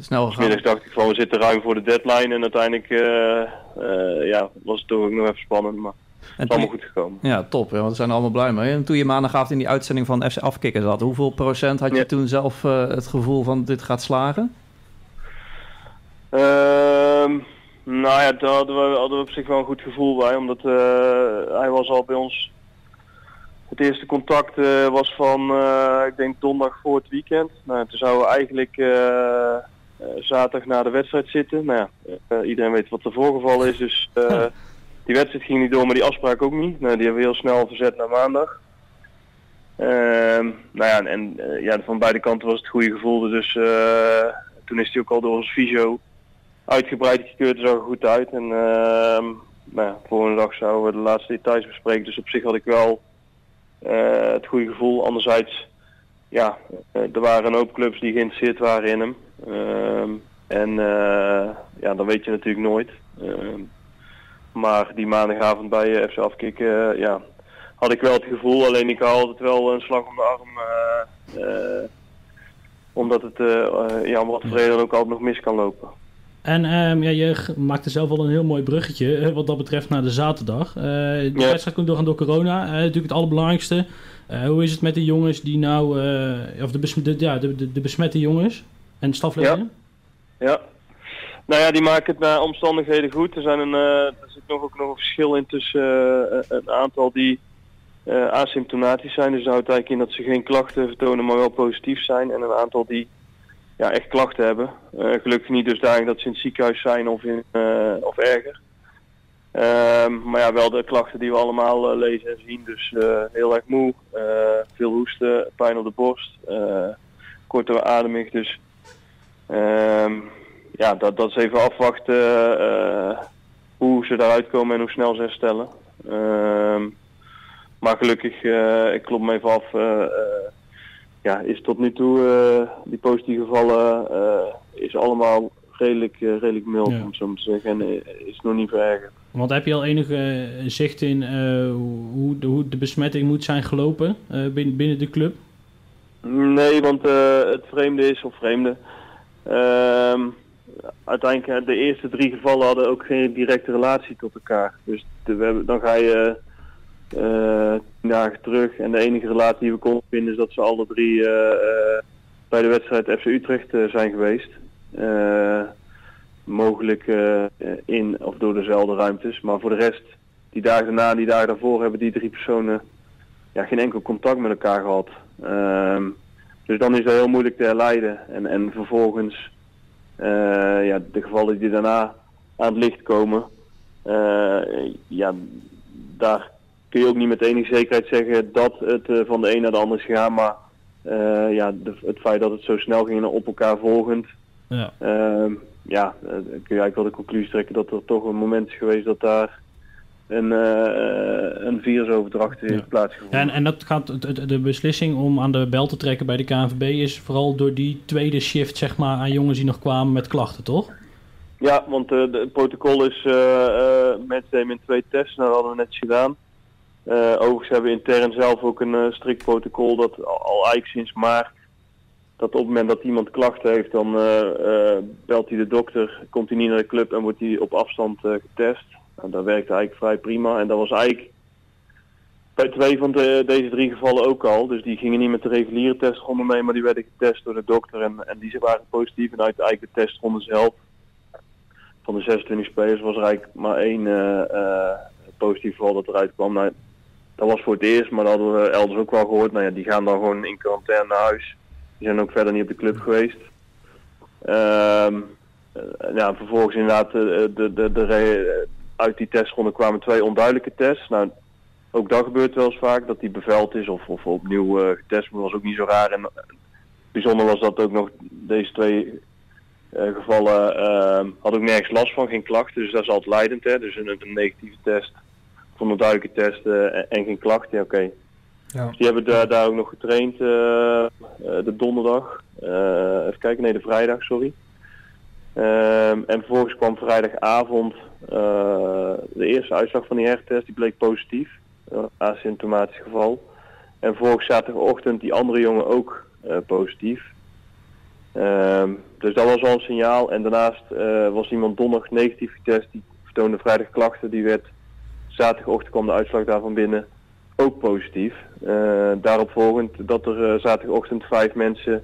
Snel gegaan. dacht ik van we zitten ruim voor de deadline en uiteindelijk eh, eh, ja, was het toch ook nog even spannend, maar het is allemaal goed gekomen. ja, top. Ja, want we zijn er allemaal blij mee. En toen je maandagavond in die uitzending van FC Afkikken zat, hoeveel procent had je Ja. toen zelf eh, het gevoel van dit gaat slagen? Ehm, nou ja, daar hadden we, hadden we op zich wel een goed gevoel bij, omdat hij was al bij ons. Het eerste contact was van, ik denk donderdag voor het weekend. Nou, toen zouden we eigenlijk zaterdag na de wedstrijd zitten. Nou ja, eh, iedereen weet wat er voorgevallen is, dus eh, die wedstrijd ging niet door, maar die afspraak ook niet. Nou, die hebben we heel snel verzet naar maandag. Ehm, nou ja, en, eh, ja, van beide kanten was het goede gevoel, dus eh, toen is hij ook al door ons fysio uitgebreid gekeurd, zag er goed uit. En ehm nou ja, volgende dag zouden we de laatste details bespreken. Dus op zich had ik wel eh, het goede gevoel. Anderzijds, ja, eh, er waren een hoop clubs die geïnteresseerd waren in hem. Ehm, en eh, ja, dat weet je natuurlijk nooit. Ehm, maar die maandagavond bij eh, FC Afkikken, eh, ja, had ik wel het gevoel. Alleen ik had altijd wel een slag om de arm. omdat het ja, om wat voor reden ook altijd nog mis kan lopen. En ehm, ja, je maakte zelf al een heel mooi bruggetje eh, wat dat betreft naar de zaterdag. Eh, de Ja. wedstrijd komt doorgaan door corona. Eh, natuurlijk het allerbelangrijkste. Hoe is het met de jongens die nou, of de, bes- de, ja, de, de, de besmette jongens en stafleden? Ja. Nou ja, die maken het naar omstandigheden goed. Er, zijn een, er zit nog ook nog een verschil in tussen een aantal die asymptomatisch zijn. Dus dat houdt eigenlijk in dat ze geen klachten vertonen, maar wel positief zijn. En een aantal die ja, echt klachten hebben. Eh, gelukkig niet dusdanig dat ze in het ziekenhuis zijn of, in, eh, of erger. Ehm, maar ja, wel de klachten die we allemaal eh, lezen en zien. Dus heel erg moe, veel hoesten, pijn op de borst, korte ademig. Dus Ehm, ja, dat, dat is even afwachten hoe ze daaruit komen en hoe snel ze herstellen. Ehm, maar gelukkig, ik klop me even af, ja, is tot nu toe eh, die positieve gevallen eh, is allemaal redelijk, eh, redelijk mild, Ja. om zo te zeggen. En is nog niet verergerd. Want heb je al enige zicht in hoe, de, hoe de besmetting moet zijn gelopen binnen, binnen de club? Nee, want het vreemde is, of vreemde, ehm, uiteindelijk de eerste drie gevallen hadden ook geen directe relatie tot elkaar. Dus de- we hebben, dan ga je dagen terug en de enige relatie die we konden vinden is dat ze alle drie eh, eh, bij de wedstrijd FC Utrecht eh, zijn geweest. Eh, mogelijk eh, in of door dezelfde ruimtes, maar voor de rest, die dagen daarna en die dagen daarvoor hebben die drie personen ja, geen enkel contact met elkaar gehad. Ehm, dus dan is dat heel moeilijk te herleiden. En, en vervolgens, eh, ja, de gevallen die daarna aan het licht komen, eh, ja, daar kun je ook niet met enige zekerheid zeggen dat het eh, van de een naar de ander is gegaan. Maar eh, ja, de- het feit dat het zo snel ging en op elkaar volgend, Ja. Ehm, ja, eh, dan kun je eigenlijk wel de conclusie trekken dat er toch een moment is geweest dat daar een, eh, een virusoverdracht heeft Ja. plaatsgevonden. En, en dat gaat, de beslissing om aan de bel te trekken bij de KNVB is vooral door die tweede shift zeg maar, aan jongens die nog kwamen met klachten, toch? Ja, want de- het protocol is uh, uh, mensen in twee tests, nou, dat hadden we net gedaan. Eh, overigens hebben we intern zelf ook een eh, strikt protocol dat al, al eigenlijk sinds maart, dat op het moment dat iemand klachten heeft, dan eh, belt hij de dokter, komt hij niet naar de club en wordt hij op afstand getest. Nou, dat werkte eigenlijk vrij prima en dat was eigenlijk bij twee van de, deze drie gevallen ook al. Dus die gingen niet met de reguliere testronde mee, maar die werden getest door de dokter en, en die waren positief. En uit eigenlijk de testronde zelf van de 26 spelers was er eigenlijk maar één positief geval dat eruit kwam. Nou, dat was voor het eerst, maar dat hadden we elders ook wel gehoord. Nou ja, die gaan dan gewoon in quarantaine naar huis. Die zijn ook verder niet op de club geweest. Ehm, eh, ja, vervolgens inderdaad eh, de, de, de, re- uit die testronde kwamen twee onduidelijke tests. Nou, ook dat gebeurt wel eens vaak, dat die beveld is of, of opnieuw eh, getest wordt, was ook niet zo raar. En eh, bijzonder was dat ook nog deze twee eh, gevallen eh, had ook nergens last van, geen klachten. Dus dat is altijd leidend, hè. Dus een, een negatieve test of een onduidelijke test eh, en, en geen klachten, ja, oké. Ja. Dus die hebben daar, daar ook nog getraind eh, eh, de donderdag. Eh, even kijken, nee de vrijdag, sorry. Ehm, en vervolgens kwam vrijdagavond de eerste uitslag van die hertest, die bleek positief. Asymptomatisch geval. En vervolgens zaterdagochtend die andere jongen ook positief. Ehm, dus dat was al een signaal. En daarnaast was iemand donderdag negatief getest, die vertoonde vrijdag klachten. Die werd zaterdagochtend kwam de uitslag daarvan binnen ook positief. Eh, daarop volgend dat er eh, zaterdagochtend vijf mensen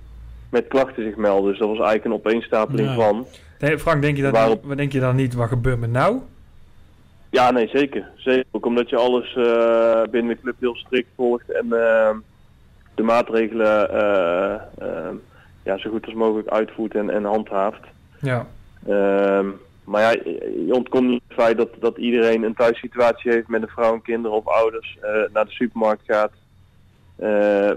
met klachten zich melden. Dus dat was eigenlijk een opeenstapeling Ja. van. Nee, Frank, denk je, dat Waarop- wat denk je dan niet, wat gebeurt me nou? Ja, nee, zeker. zeker. Ook omdat je alles eh, binnen de club heel strikt volgt en de maatregelen ja, zo goed als mogelijk uitvoert en, en handhaaft. Ja, Ehm, maar ja, je ontkomt niet het feit dat, dat iedereen een thuissituatie heeft met een vrouw en kinderen of ouders, eh, naar de supermarkt gaat. Eh,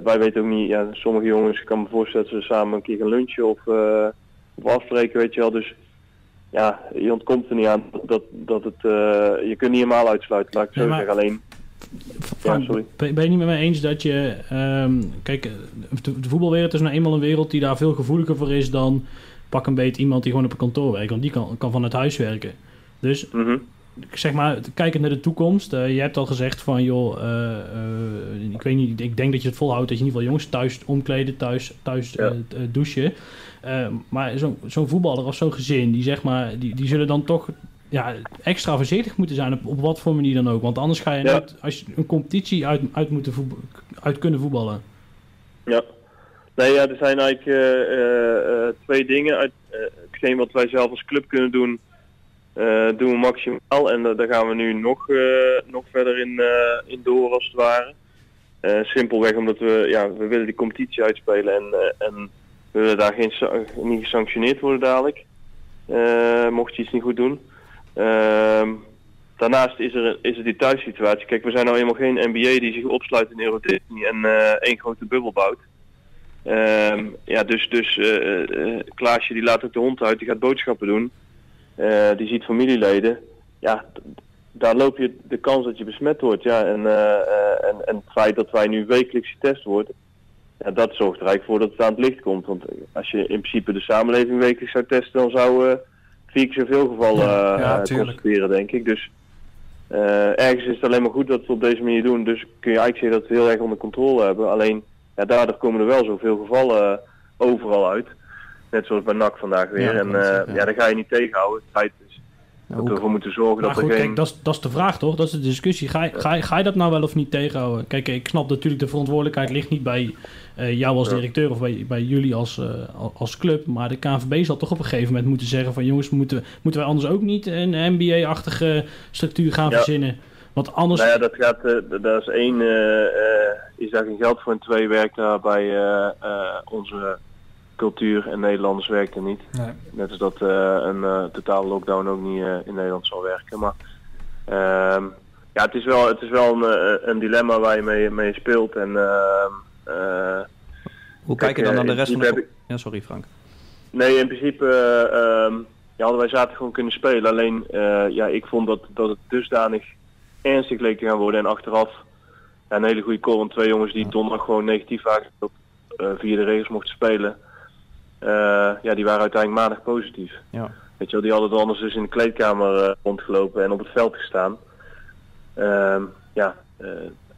wij weten ook niet, ja, sommige jongens, ik kan me voorstellen dat ze samen een keer gaan lunchen of, eh, of afspreken, weet je wel. Dus ja, je ontkomt er niet aan dat, dat het, je kunt niet helemaal uitsluiten, laat ik het zo maar- zeggen. Alleen, Frank, sorry. ben je niet met mij eens dat je... ehm, kijk, de, de voetbalwereld is nou eenmaal een wereld die daar veel gevoeliger voor is dan pak een beet iemand die gewoon op een kantoor werkt. Want die kan, kan vanuit huis werken. Dus mhm, zeg maar, kijkend naar de toekomst. eh, je hebt al gezegd van, joh, eh, eh, ik weet niet, ik denk dat je het volhoudt dat je in ieder geval jongens thuis omkleden, thuis, thuis Ja. douchen. Maar zo'n zo'n voetballer of zo'n gezin, die zeg maar, die, die zullen dan toch ja, extra voorzichtig moeten zijn op, op wat voor manier dan ook. Want anders ga je Ja. als je een competitie uit, uit, moeten voetbal, uit kunnen voetballen. Ja. Nee, ja, er zijn eigenlijk eh, eh, eh, twee dingen. Uit, hetgeen wat wij zelf als club kunnen doen, doen we maximaal. En daar gaan we nu nog, nog verder in, door als het ware. Simpelweg omdat we, ja, we willen die competitie uitspelen en, en we willen daar geen, niet gesanctioneerd worden dadelijk. mocht je iets niet goed doen. Ehm, daarnaast is er, is er die thuissituatie. Kijk, we zijn nou eenmaal geen NBA die zich opsluit in Euro Disney en eh, één grote bubbel bouwt. Ehm, ja, dus, dus eh, eh, Klaasje die laat ook de hond uit, die gaat boodschappen doen. Eh, die ziet familieleden. Ja, daar loop je de kans dat je besmet wordt. Ja, en, eh, eh, en, en het feit dat wij nu wekelijks getest worden, ja, dat zorgt er eigenlijk voor dat het aan het licht komt. Want als je in principe de samenleving wekelijks zou testen, dan zou eh vier keer zoveel gevallen Ja, eh, ja, eh, tuurlijk. constateren, denk ik. Dus eh, ergens is het alleen maar goed dat we het op deze manier doen. Dus kun je eigenlijk zeggen dat we het heel erg onder controle hebben. Alleen, ja, daardoor komen er wel zoveel gevallen eh, overal uit. Net zoals bij NAC vandaag weer. Ja, en eh, ja. ja, daar ga je niet tegenhouden. Het feit is dat we ervoor moeten zorgen Maar dat goed, er geen... kijk, dat is, dat is de vraag toch? Dat is de discussie. Ga, je- ga, ga je dat nou wel of niet tegenhouden? Kijk, ik snap natuurlijk de verantwoordelijkheid ligt niet bij eh, jou als directeur of bij, bij jullie als, eh, al- als club. Maar de KNVB zal toch op een gegeven moment moeten zeggen van jongens, moeten, moeten wij anders ook niet een NBA-achtige structuur gaan Ja. verzinnen? Want anders... Nou ja, dat gaat, eh, d- daar is één, eh, eh, is daar geen geld voor en twee werkt daar bij eh, eh, onze cultuur en Nederlanders werkt er niet. nee. Net als dat eh, een eh, totale lockdown ook niet eh, in Nederland zal werken. Maar ehm, ja, het is wel, het is wel een, eh, een dilemma waar je mee, mee speelt. En, ehm, eh, Hoe kijk, je dan eh, naar de rest van de... Ja, sorry Frank. Nee, in principe eh, ehm, ja, hadden wij zaterdag gewoon kunnen spelen. Alleen eh, ja, ik vond dat, dat het dusdanig ernstig leek te gaan worden. En achteraf ja, een hele goede call. Want twee jongens die donderdag gewoon negatief waren eh, via de regels mochten spelen. eh, ja, die waren uiteindelijk maandag positief. Ja. Weet je wel, die hadden dan anders dus in de kleedkamer eh, rondgelopen en op het veld gestaan. Ehm, ja, eh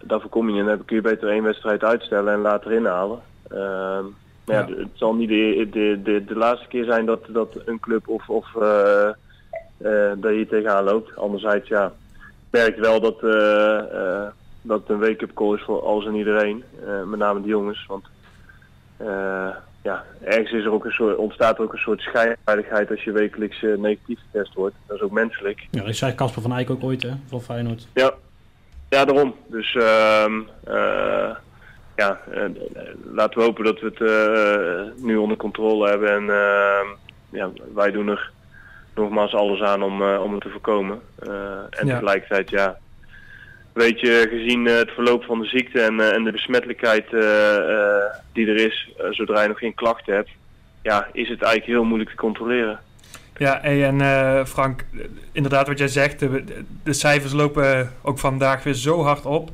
daar voorkom je niet. Dan kun je beter één wedstrijd uitstellen en later inhalen. Ehm, maar ja, Ja. het zal niet de, de, de, de laatste keer zijn dat, dat een club of, of dat je tegenaan loopt. Anderzijds, ja, ik merk wel dat, eh, eh, dat het een wake-up call is voor alles en iedereen. eh, met name de jongens. Want eh, ja, ergens is er ook een soort, ontstaat er ook een soort schijnveiligheid als je wekelijks negatief getest wordt. Dat is ook menselijk. Ja, dat zei Casper van Eyck ook ooit, hè, van Feyenoord. Ja, ja daarom. Dus ehm, eh, ja, laten we hopen dat we het nu onder controle hebben. En ehm, ja, wij doen er nogmaals alles aan om, eh, om het te voorkomen. Eh, en Ja. tegelijkertijd, ja, weet je, gezien eh, het verloop van de ziekte en, en de besmettelijkheid die er is, zodra je nog geen klachten hebt, ja, is het eigenlijk heel moeilijk te controleren. Ja, hey, en Frank, inderdaad wat jij zegt, de, de cijfers lopen ook vandaag weer zo hard op.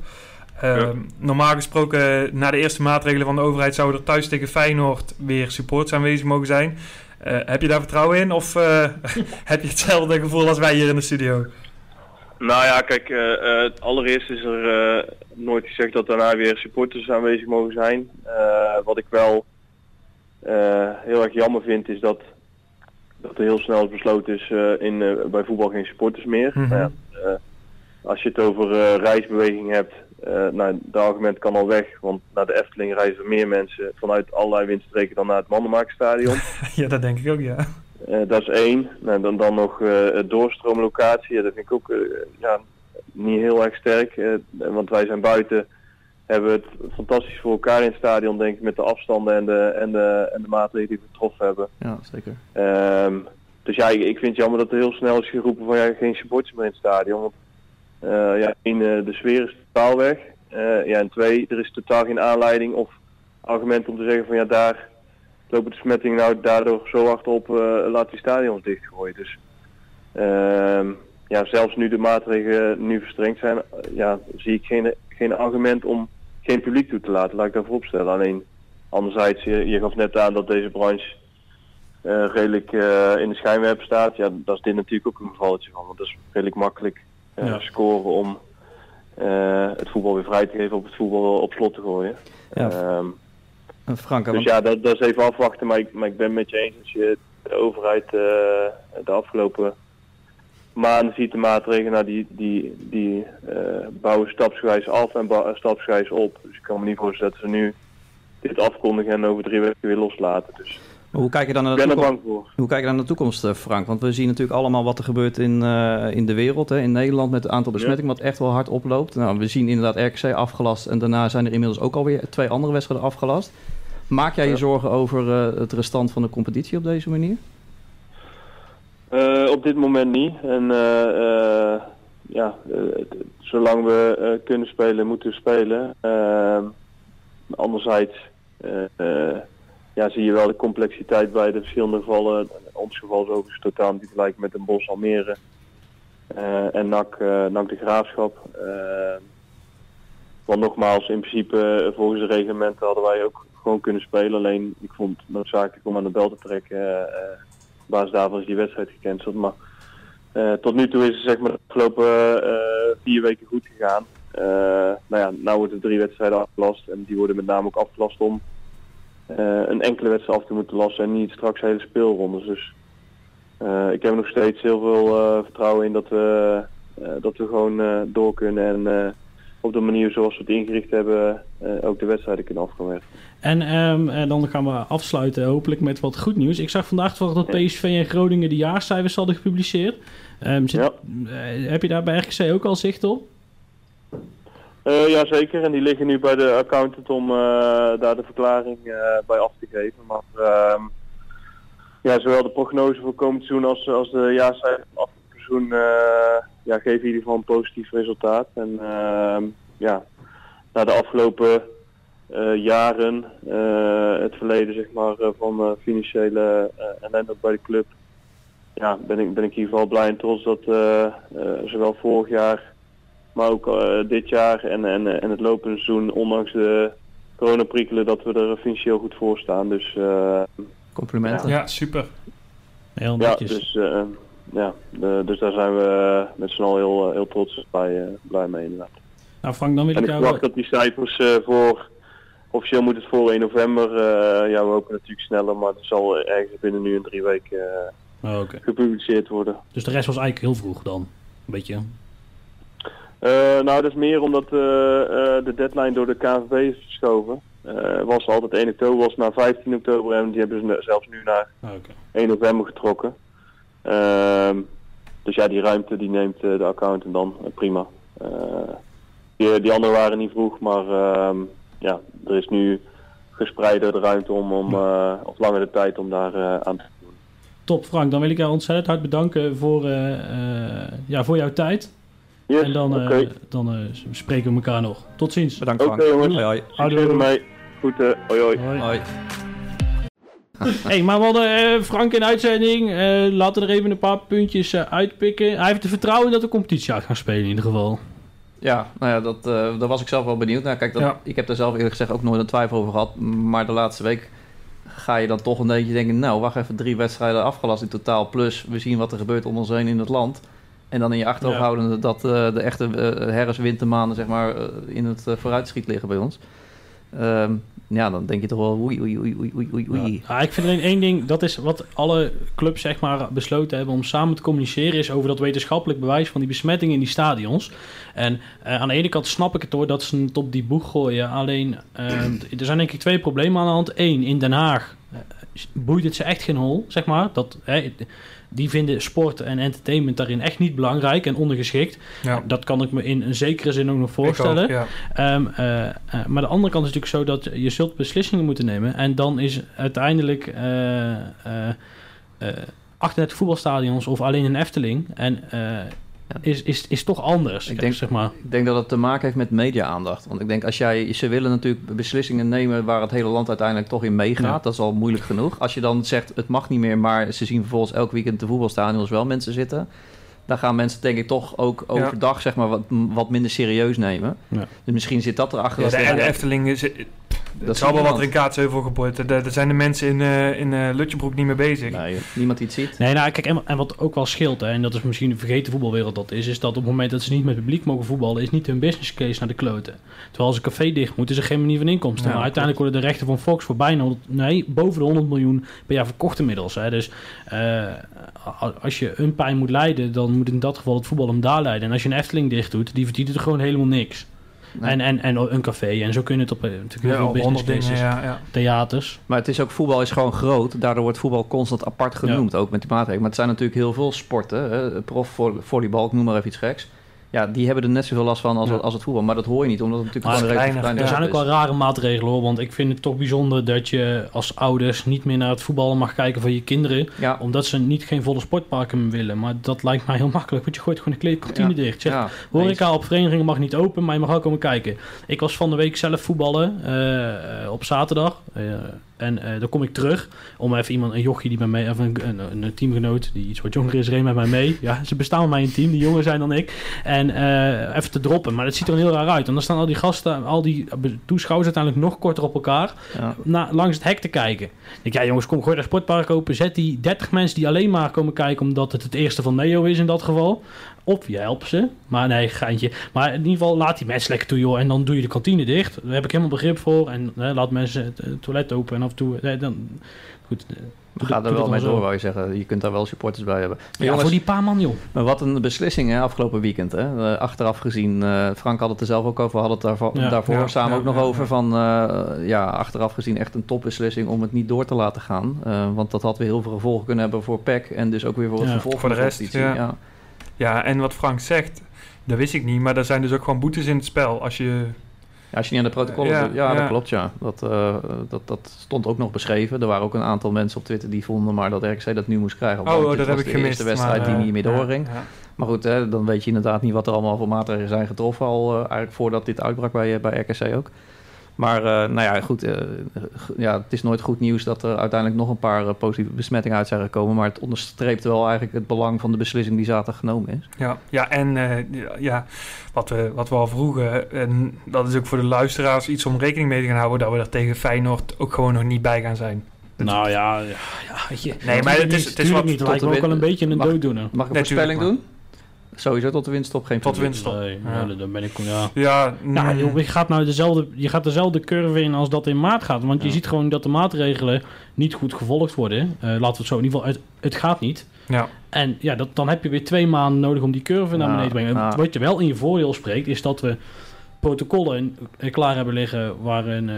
Eh, Ja. Normaal gesproken, na de eerste maatregelen van de overheid, zouden er thuis tegen Feyenoord weer supporters aanwezig mogen zijn. Eh, heb je daar vertrouwen in of eh, heb je hetzelfde gevoel als wij hier in de studio? Nou ja, kijk, eh, allereerst is er nooit gezegd dat daarna weer supporters aanwezig mogen zijn. Wat ik wel heel erg jammer vind is dat, dat er heel snel is besloten is in, bij voetbal geen supporters meer. Mhm. Nou als je het over reisbeweging hebt, eh nou, dat argument kan al weg. Want naar de Efteling reizen er meer mensen vanuit allerlei windstreken dan naar het Mannenmakerstadion. ja, dat denk ik ook, ja. Eh, dat is één. Nou, dan, dan nog eh, het doorstroomlocatie. Ja, dat vind ik ook ja, niet heel erg sterk. eh, want wij zijn buiten. Hebben het fantastisch voor elkaar in het stadion, denk ik, met de afstanden en de, en de, en de maatregelen die we getroffen hebben. Ja, zeker. Ehm, dus ja, ik, ik vind het jammer dat er heel snel is geroepen van ja, geen supporters meer in het stadion. Want ja, één, eh, de sfeer is totaal weg. Eh, ja, en twee, er is totaal geen aanleiding of argument om te zeggen van ja, daar lopen de besmettingen nou daardoor zo hard op, eh, laat die stadions dichtgooien. Dus ehm, ja, zelfs nu de maatregelen nu verstrengd zijn, eh, ja, zie ik geen, geen argument om geen publiek toe te laten, laat ik daarvoor opstellen. Alleen anderzijds, je, gaf net aan dat deze branche eh, redelijk eh, in de schijnwerper staat. Ja, dat is dit natuurlijk ook een gevalletje van. Want dat is redelijk makkelijk eh, Ja. scoren om eh, het voetbal weer vrij te geven, op het voetbal op slot te gooien. Ja. Ehm, Frank, dus want- ja, dat, dat is even afwachten. Maar ik, maar ik ben met je eens als je de overheid eh, de afgelopen maanden ziet de maatregelen, nou, die, die, die eh, bouwen stapsgewijs af en stapsgewijs op. Dus ik kan me niet voorstellen dat ze nu dit afkondigen en over drie weken weer loslaten. Dus maar hoe kijk je dan naar de ben er toekomst? bang voor. Hoe kijk je dan naar de toekomst, eh, Frank? Want we zien natuurlijk allemaal wat er gebeurt in, eh, in de wereld. Hè? In Nederland met het aantal besmettingen wat echt wel hard oploopt. Nou, we zien inderdaad RKC afgelast. En daarna zijn er inmiddels ook alweer twee andere wedstrijden afgelast. Maak jij je zorgen over eh, het restant van de competitie op deze manier? Eh, op dit moment niet. En eh, eh, ja, eh, zolang we eh, kunnen spelen, moeten we spelen. Ehm, anderzijds eh, eh, ja, zie je wel de complexiteit bij de verschillende gevallen. Ons geval is overigens totaal niet gelijk met een Bos Almere eh, en NAC, eh, NAC de Graafschap. Ehm, want nogmaals, in principe eh, volgens de reglementen hadden wij ook gewoon kunnen spelen. Alleen ik vond het noodzakelijk om aan de bel te trekken. eh, eh, op basis daarvan is die wedstrijd gecanceld. Maar eh, tot nu toe is het zeg maar de afgelopen eh, vier weken goed gegaan. Eh nou ja, nou worden drie wedstrijden afgelast. En die worden met name ook afgelast om eh, een enkele wedstrijd af te moeten lassen en niet straks hele speelrondes. Dus eh, ik heb nog steeds heel veel eh, vertrouwen in dat we, eh, dat we gewoon eh, door kunnen en eh, op de manier zoals we het ingericht hebben eh, ook de wedstrijden kunnen afgewerkt. En, ehm, en dan gaan we afsluiten hopelijk met wat goed nieuws. Ik zag vandaag toevallig dat PSV en Groningen de jaarcijfers hadden gepubliceerd. Ehm, zit- Ja. eh, heb je daar bij RKC ook al zicht op? Eh ja, zeker. En die liggen nu bij de accountant om eh, daar de verklaring eh, bij af te geven. Maar ehm, ja, zowel de prognose voor komend seizoen als, als de jaarcijfers van afgelopen seizoen ja, geven in ieder geval een positief resultaat. En ehm, ja, na de afgelopen jaren, het verleden zeg maar van financiële ellende bij de club, ja, ben ik, ben ik in ieder geval blij en trots dat zowel vorig jaar maar ook eh, dit jaar en, en, en het lopende seizoen, ondanks de coronaprikkelen, dat we er financieel goed voor staan. Dus eh, Complimenten. Ja, super. Heel ja, netjes. dus, eh, ja de- dus daar zijn we met z'n allen heel, eh, heel trots bij, eh, blij mee inderdaad. Nou Frank, dan wil En ik ik jou... verwacht dat die cijfers eh, voor, officieel moet het voor 1 november, eh, ja we hopen natuurlijk sneller, maar het zal ergens binnen nu en drie weken eh, Oh, oké. gepubliceerd worden. Dus de rest was eigenlijk heel vroeg dan. Een beetje. Eh, nou, dat is meer omdat eh, eh, de deadline door de KNVB is verschoven. Eh was altijd 1 oktober, was naar 15 oktober en die hebben ze zelfs nu naar Oh, oké. 1 november getrokken. Ehm, dus ja, die ruimte die neemt de accountant dan, prima. Die, die anderen waren niet vroeg, maar ehm, ja, er is nu gespreide de ruimte om, om of langer de tijd om daar aan te doen. top Frank. Dan wil ik jou ontzettend hard bedanken voor, ja, voor jouw tijd. Yes, en dan, oké. eh, dan eh, spreken we elkaar nog. Tot ziens. Bedankt Oké, Frank. jongens. Hoi, hoi. Ermee. Groeten. Hoi hoi. Hoi. Hoi. Hey, maar we hadden eh, Frank in uitzending. Eh, laten we er even een paar puntjes eh, uitpikken. Hij heeft er vertrouwen dat de competitie uit gaan spelen in ieder geval. Ja, nou ja, dat, eh, daar was ik zelf wel benieuwd naar. Kijk, dat, Ja. ik heb daar zelf eerlijk gezegd ook nooit een twijfel over gehad. Maar de laatste week ga je dan toch een beetje denken... nou, wacht even, drie wedstrijden afgelast in totaal... plus we zien wat er gebeurt om ons heen in het land. En dan in je achterhoofd houden dat eh, de echte eh herfst-wintermaanden... zeg maar, eh, in het vooruitschiet liggen bij ons. Ehm, ja, dan denk je toch wel oei, oei, oei, oei, oei, oei. Ja, ik vind alleen één ding, dat is wat alle clubs zeg maar besloten hebben om samen te communiceren, is over dat wetenschappelijk bewijs van die besmettingen in die stadions. En aan de ene kant snap ik het hoor dat ze het op die boeg gooien. Alleen, eh, er zijn denk ik twee problemen aan de hand. Eén, in Den Haag boeit het ze echt geen hol, zeg maar. Dat, die vinden sport en entertainment daarin echt niet belangrijk en ondergeschikt. Ja. Dat kan ik me in een zekere zin ook nog voorstellen. ook, ja. Ehm, eh, eh, maar de andere kant is natuurlijk zo dat je zult beslissingen moeten nemen. En dan is uiteindelijk eh, eh, eh, 38 voetbalstadions of alleen een Efteling. En is, is, is toch anders, Ik denk- zeg maar. Ik denk dat het te maken heeft met media-aandacht. Want ik denk, als jij, ze willen natuurlijk beslissingen nemen waar het hele land uiteindelijk toch in meegaat. Ja. Dat is al moeilijk genoeg. Als je dan zegt, het mag niet meer, maar ze zien vervolgens elk weekend de voetbalstadions wel mensen zitten. Dan gaan mensen denk ik toch ook Ja. overdag zeg maar, wat, wat minder serieus nemen. Ja. Dus misschien zit dat erachter. Ja, dat de, ze- en de Efteling is... Dat Het is zal wel wat er in Kaatsheuvel. Daar daar zijn de mensen in, eh in eh, Lutjebroek niet mee bezig. Nee, niemand die het ziet. Nee, nou kijk, en, en wat ook wel scheelt, hè, en dat is misschien de vergeten voetbalwereld dat is, is dat op het moment dat ze niet met publiek mogen voetballen, is niet hun business case naar de kloten. Terwijl als een café dicht moet, is er geen manier van inkomsten. Ja, maar uiteindelijk worden de rechten van Fox voor bijna, 100 nee, boven de 100 miljoen per jaar verkocht inmiddels. Hè. Dus eh, als je een pijn moet leiden, dan moet in dat geval het voetbal hem daar leiden. En als je een Efteling dicht doet, die verdient er gewoon helemaal niks. Nee. En, en, en een café, en zo kun je het op natuurlijk heel Ja, veel business honderd dingen, cases, ja, ja. theaters. Maar het is ook, voetbal is gewoon groot. Daardoor wordt voetbal constant apart genoemd, ook met die maatregelen. Maar het zijn natuurlijk heel veel sporten. Hè? Prof, vo- volleybal, ik noem maar even iets geks. Ja, die hebben er net zoveel last van als, Ja. als het voetbal. Maar dat hoor je niet, omdat het natuurlijk Maar gewoon een relatief kleiner, klein Er zijn ook wel rare maatregelen hoor, want ik vind het toch bijzonder dat je als ouders niet meer naar het voetballen mag kijken van je kinderen. Ja, omdat ze niet geen volle sportparken willen. Maar dat lijkt mij heel makkelijk, want je gooit gewoon de kleedkantine Ja. dicht. Zeg, ja. horeca op verenigingen mag niet open, maar je mag ook komen kijken. Ik was van de week zelf voetballen eh, op zaterdag. eh, en eh, dan kom ik terug om even iemand, een jochie die bij mij, of een, een, een teamgenoot die iets wat jonger is, reed met mij mee. Ja, ze bestaan bij mij in team, die jonger zijn dan ik. En eh, even te droppen, maar het ziet er heel raar uit. En dan staan al die gasten, al die toeschouwers uiteindelijk nog korter op elkaar ja. na, langs het hek te kijken. Ik denk, ja jongens, kom gooi dat sportpark open. Zet die 30 mensen die alleen maar komen kijken omdat het het eerste van Neo is in dat geval. Of je helpt ze. Maar nee, geintje. Maar in ieder geval, laat die mensen lekker toe, joh. En dan doe je de kantine dicht. Daar heb ik helemaal begrip voor. En hè, laat mensen het, eh, toilet open. En af en toe... eh, dan, goed, eh, We gaan er wel mee door, zo. wou je zeggen. Je kunt daar wel supporters bij hebben. Maar Ja, jongens, voor die paar man, joh. maar wat een beslissing hè, afgelopen weekend. Hè? Eh, achteraf gezien, eh, Frank had het er zelf ook over. We hadden het daarvoor, Ja. daarvoor Ja, samen ja, ook nog ja, over. ja. Van, eh, ja, achteraf gezien echt een topbeslissing om het niet door te laten gaan. Eh, want dat had weer heel veel gevolgen kunnen hebben voor PEC. En dus ook weer voor het Ja, vervolg voor van de rest, ja. Ja. En wat Frank zegt, dat wist ik niet. Maar er zijn dus ook gewoon boetes in het spel. Als je... Ja, als je niet aan de protocollen Ja, doet. Ja, dat klopt, ja. Dat, eh, dat, dat stond ook nog beschreven. Er waren ook een aantal mensen op Twitter die vonden maar dat RKC dat nu moest krijgen. Oh, oh, dat heb ik de gemist. eerste wedstrijd maar, die eh, niet meer ja, doorging. Maar goed, hè, dan weet je inderdaad niet wat er allemaal voor maatregelen zijn getroffen al eh, eigenlijk voordat dit uitbrak bij, eh, bij RKC ook. Maar eh, nou ja, goed, eh, ja, het is nooit goed nieuws dat er uiteindelijk nog een paar eh, positieve besmettingen uit zijn gekomen. Maar het onderstreept wel eigenlijk het belang van de beslissing die zaterdag genomen is. Ja, ja en eh, ja, wat, we, wat we al vroegen, en dat is ook voor de luisteraars iets om rekening mee te gaan houden, dat we er tegen Feyenoord ook gewoon nog niet bij gaan zijn. Nou ja, ja, ja je. Nee, maar het is- het is wat- niet. Lijkt me ook wel een beetje een dooddoener. Mag ik een voorspelling doen? Sowieso tot de winststop geen Tot winststop. Nee, Ja. ja, dan ben ik... Ja. Ja, Nou, joh, je gaat nou dezelfde, je gaat dezelfde curve in als dat in maart gaat. Want je ziet gewoon dat de maatregelen niet goed gevolgd worden. Eh, laten we het zo in ieder geval, het, het gaat niet. ja. En ja, dat, dan heb je weer twee maanden nodig om die curve naar beneden te brengen. ja. Wat je wel in je voordeel spreekt, is dat we protocollen eh, klaar hebben liggen waar een, eh,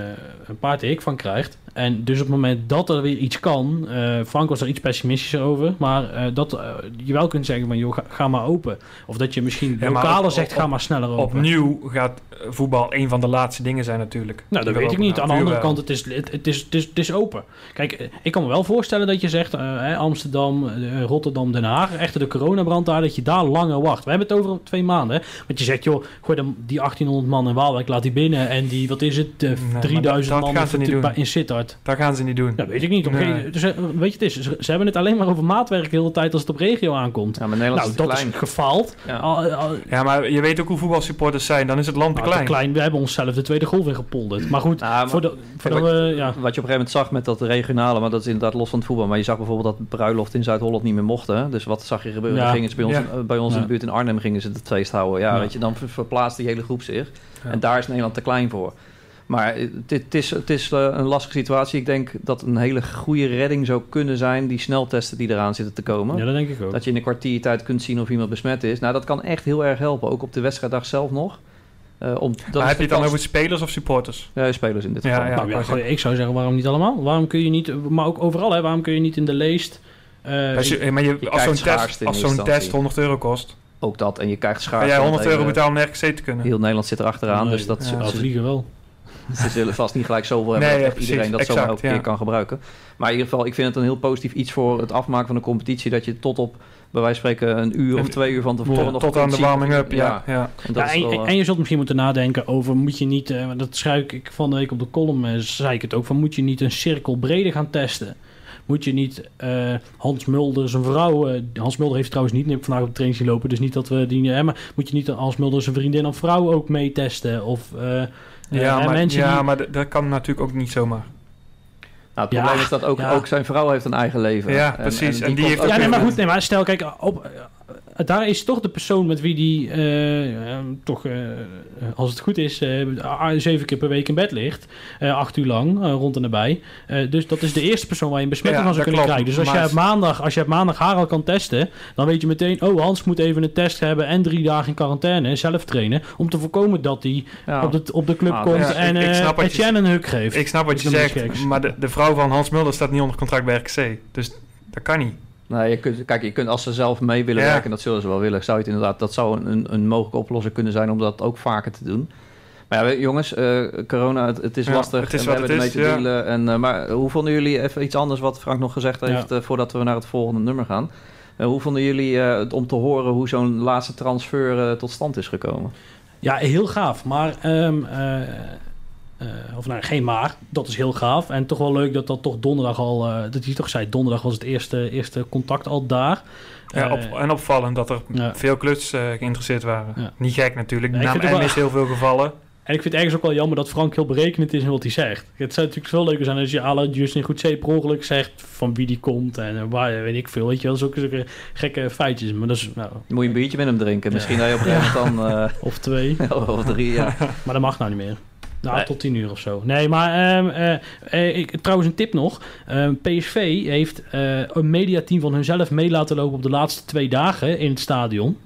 een paard hik van krijgt. En dus op het moment dat er weer iets kan, eh, Frank was er iets pessimistischer over, maar eh, dat eh, je wel kunt zeggen van joh, ga, ga maar open. Of dat je misschien Ja, lokaler op- zegt, op- ga maar sneller open. Opnieuw gaat voetbal een van de laatste dingen zijn natuurlijk. Nou, dat weet we ik niet. Aan de andere kant, het is, het, het is, het, is, het is open. Kijk, ik kan me wel voorstellen dat je zegt... hè, Amsterdam, Rotterdam, Den Haag... echter de coronabrand daar, dat je daar langer wacht. We hebben het over twee maanden. Hè? Want je zegt, joh, gooi dan die 1800 man in Waalwijk, laat die binnen. En die, wat is het, eh, maar 3000 dat- dat man in Sittard. Dat gaan ze niet doen. Dat weet ik niet. Nee. dus, eh, weet je, het is, ze, ze hebben het alleen maar over maatwerk de hele tijd als het op regio aankomt. Ja, maar Nederland nou, is te dat klein. is gefaald. Ja. Al- al- Ja, maar je weet ook hoe voetbalsupporters zijn. Dan is het land te nou, te klein. klein. We hebben onszelf de tweede golf in gepolderd. Maar goed, Nou, maar- voor de, voor Kijk, de, wat- eh, ja. Wat je op een gegeven moment zag met dat regionale, maar dat is inderdaad los van het voetbal. Maar je zag bijvoorbeeld dat bruiloft in Zuid-Holland niet meer mochten. hè. Dus wat zag je gebeuren? Ja. Dan gingen ze bij ons, Ja. eh, bij ons in de buurt in Arnhem gingen ze het feest houden. Ja, Ja. weet je, dan ver- verplaatst die hele groep zich. Ja. En daar is Nederland te klein voor. Maar het, is, het is eh, een lastige situatie. Ik denk dat een hele goede redding zou kunnen zijn... die sneltesten die eraan zitten te komen. ja, dat denk ik ook. Dat je in een kwartier tijd kunt zien of iemand besmet is. Nou, dat kan echt heel erg helpen. Ook op de wedstrijddag zelf nog. Eh, om, dat Maar heb je het dan kans- over spelers of supporters? Ja, spelers in dit Ja, geval. ja. nou, ja, ik zou zeggen, waarom niet allemaal? Waarom kun je niet, maar ook overal, hè, waarom kun je niet in de leest... eh, eh, maar je, je als zo'n test, schaarste als zo'n test 100 euro kost, Ook dat. En je krijgt schaars. kan jij want 100 euro betalen om naar RKC te kunnen. Heel Nederland zit erachteraan, nee, dus dat ja, als ze, vliegen wel. ze zullen vast niet gelijk zoveel hebben Nee, dat ja, echt precies. iedereen dat zomaar Exact, elke ja. keer kan gebruiken. Maar in ieder geval, ik vind het een heel positief iets voor het afmaken van een competitie, dat je tot op, bij wijze van spreken, een uur of twee uur van tevoren Tot, nog tot kunt aan de warming-up, ja. ja. En, dat Ja, is en, wel, en- eh, je zult misschien moeten nadenken over, moet je niet, eh, dat schrijf ik van de week op de column, eh, zei ik het ook, van moet je niet een cirkel breder gaan testen? Moet je niet eh, Hans Mulder, zijn vrouw, eh, Hans Mulder heeft trouwens niet, vandaag op de training zien lopen, dus niet dat we die, eh, maar moet je niet Hans Mulder zijn vriendin of vrouw ook meetesten? Of eh, Ja, eh, maar, mensen ja, die, maar dat- kan natuurlijk ook niet zomaar. nou, het Ja, probleem is dat ook, ja. ook zijn vrouw heeft een eigen leven. Ja, precies. En die heeft ook Ja, nee, maar goed, nee, maar stel, kijk, op, daar is toch de persoon met wie die eh, eh, toch, eh, als het goed is, eh, ah, zeven keer per week in bed ligt, eh, acht uur lang, eh, rond en nabij. Eh, dus dat is de eerste persoon waar je een besmetting Ja, van zou kunnen klopt. krijgen. Dus als je, op maandag, als je op maandag haar al kan testen, dan weet je meteen, oh, Hans moet even een test hebben en drie dagen in quarantaine, zelf trainen, om te voorkomen dat hij Ja. op, de, op de club Ah, komt ja, en ik- eh je een huk geeft. Ik snap wat je zegt, maar de, de vrouw van Hans Mulder staat niet onder contract bij RKC. Dus dat kan niet. Nee, je kunt, kijk, je kunt als ze zelf mee willen Ja. werken, en dat zullen ze wel willen, zou je het inderdaad, dat zou een, een mogelijke oplossing kunnen zijn om dat ook vaker te doen. Maar ja, jongens, eh, corona, het, het is Ja, lastig het is en we het hebben is, ermee te ja. dealen. En, eh, maar hoe vonden jullie, even iets anders wat Frank nog gezegd heeft eh, voordat we naar het volgende nummer gaan. Eh, hoe vonden jullie eh, het om te horen hoe zo'n laatste transfer eh, tot stand is gekomen? Ja, heel gaaf. Maar, ehm, eh, eh, of nou, geen maar, dat is heel gaaf. En toch wel leuk dat dat toch donderdag al, eh, dat hij toch zei, donderdag was het eerste, eerste contact al daar. Ja, Eh, op, en opvallend dat er ja. veel kluts eh, geïnteresseerd waren. Ja. Niet gek natuurlijk. Nee, ik Na vind het M wel- is heel veel gevallen. En ik vind het ergens ook wel jammer dat Frank heel berekenend is in wat hij zegt. Het zou natuurlijk veel leuker zijn als je alle Justin Goedzee per ongeluk zegt van wie die komt en eh, waar, weet ik veel. Weet je wel, zulke, zulke gekke feitjes. Maar dat is, nou, Moet je een biertje met hem drinken? Misschien dat je op een gegeven moment dan... of twee. eh, of drie, ja. Maar dat mag nou niet meer. Nou, Nee. tot tien uur of zo. Nee, maar ehm, eh, eh, ik, trouwens een tip nog. Ehm, PSV heeft eh, een mediateam van hunzelf mee laten lopen op de laatste twee dagen in het stadion.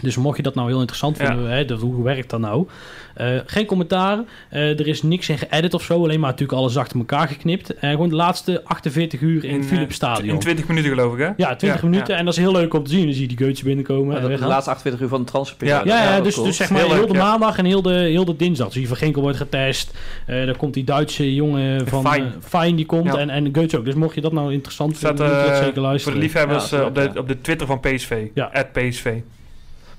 Dus mocht je dat nou heel interessant Ja. vinden, hè, dat, hoe werkt dat nou? Eh, geen commentaar. Eh, er is niks in geëdit of zo. Alleen maar natuurlijk alles achter elkaar geknipt. En gewoon de laatste 48 uur in, eh, Philips Stadion. In 20 minuten geloof ik, hè? ja, 20 Ja, minuten. ja. En dat is heel leuk om te zien. Dan zie je die geutjes binnenkomen. En de laatste 48 uur van de transferperiode. Ja, ja, dus, cool. dus zeg maar Heel heel, leuk, de ja. maandag en heel de, heel de dinsdag. Dus die van Ginkel wordt getest. Eh dan komt die Duitse jongen van Fijn. eh, Fijn die komt. Ja. En, en Goetz ook. Dus mocht je dat nou interessant vinden, moet je dat eh, zeker voor luisteren. de liefhebbers Ja, eh, op, de, ja. op de Twitter van PSV. Ja. At PSV.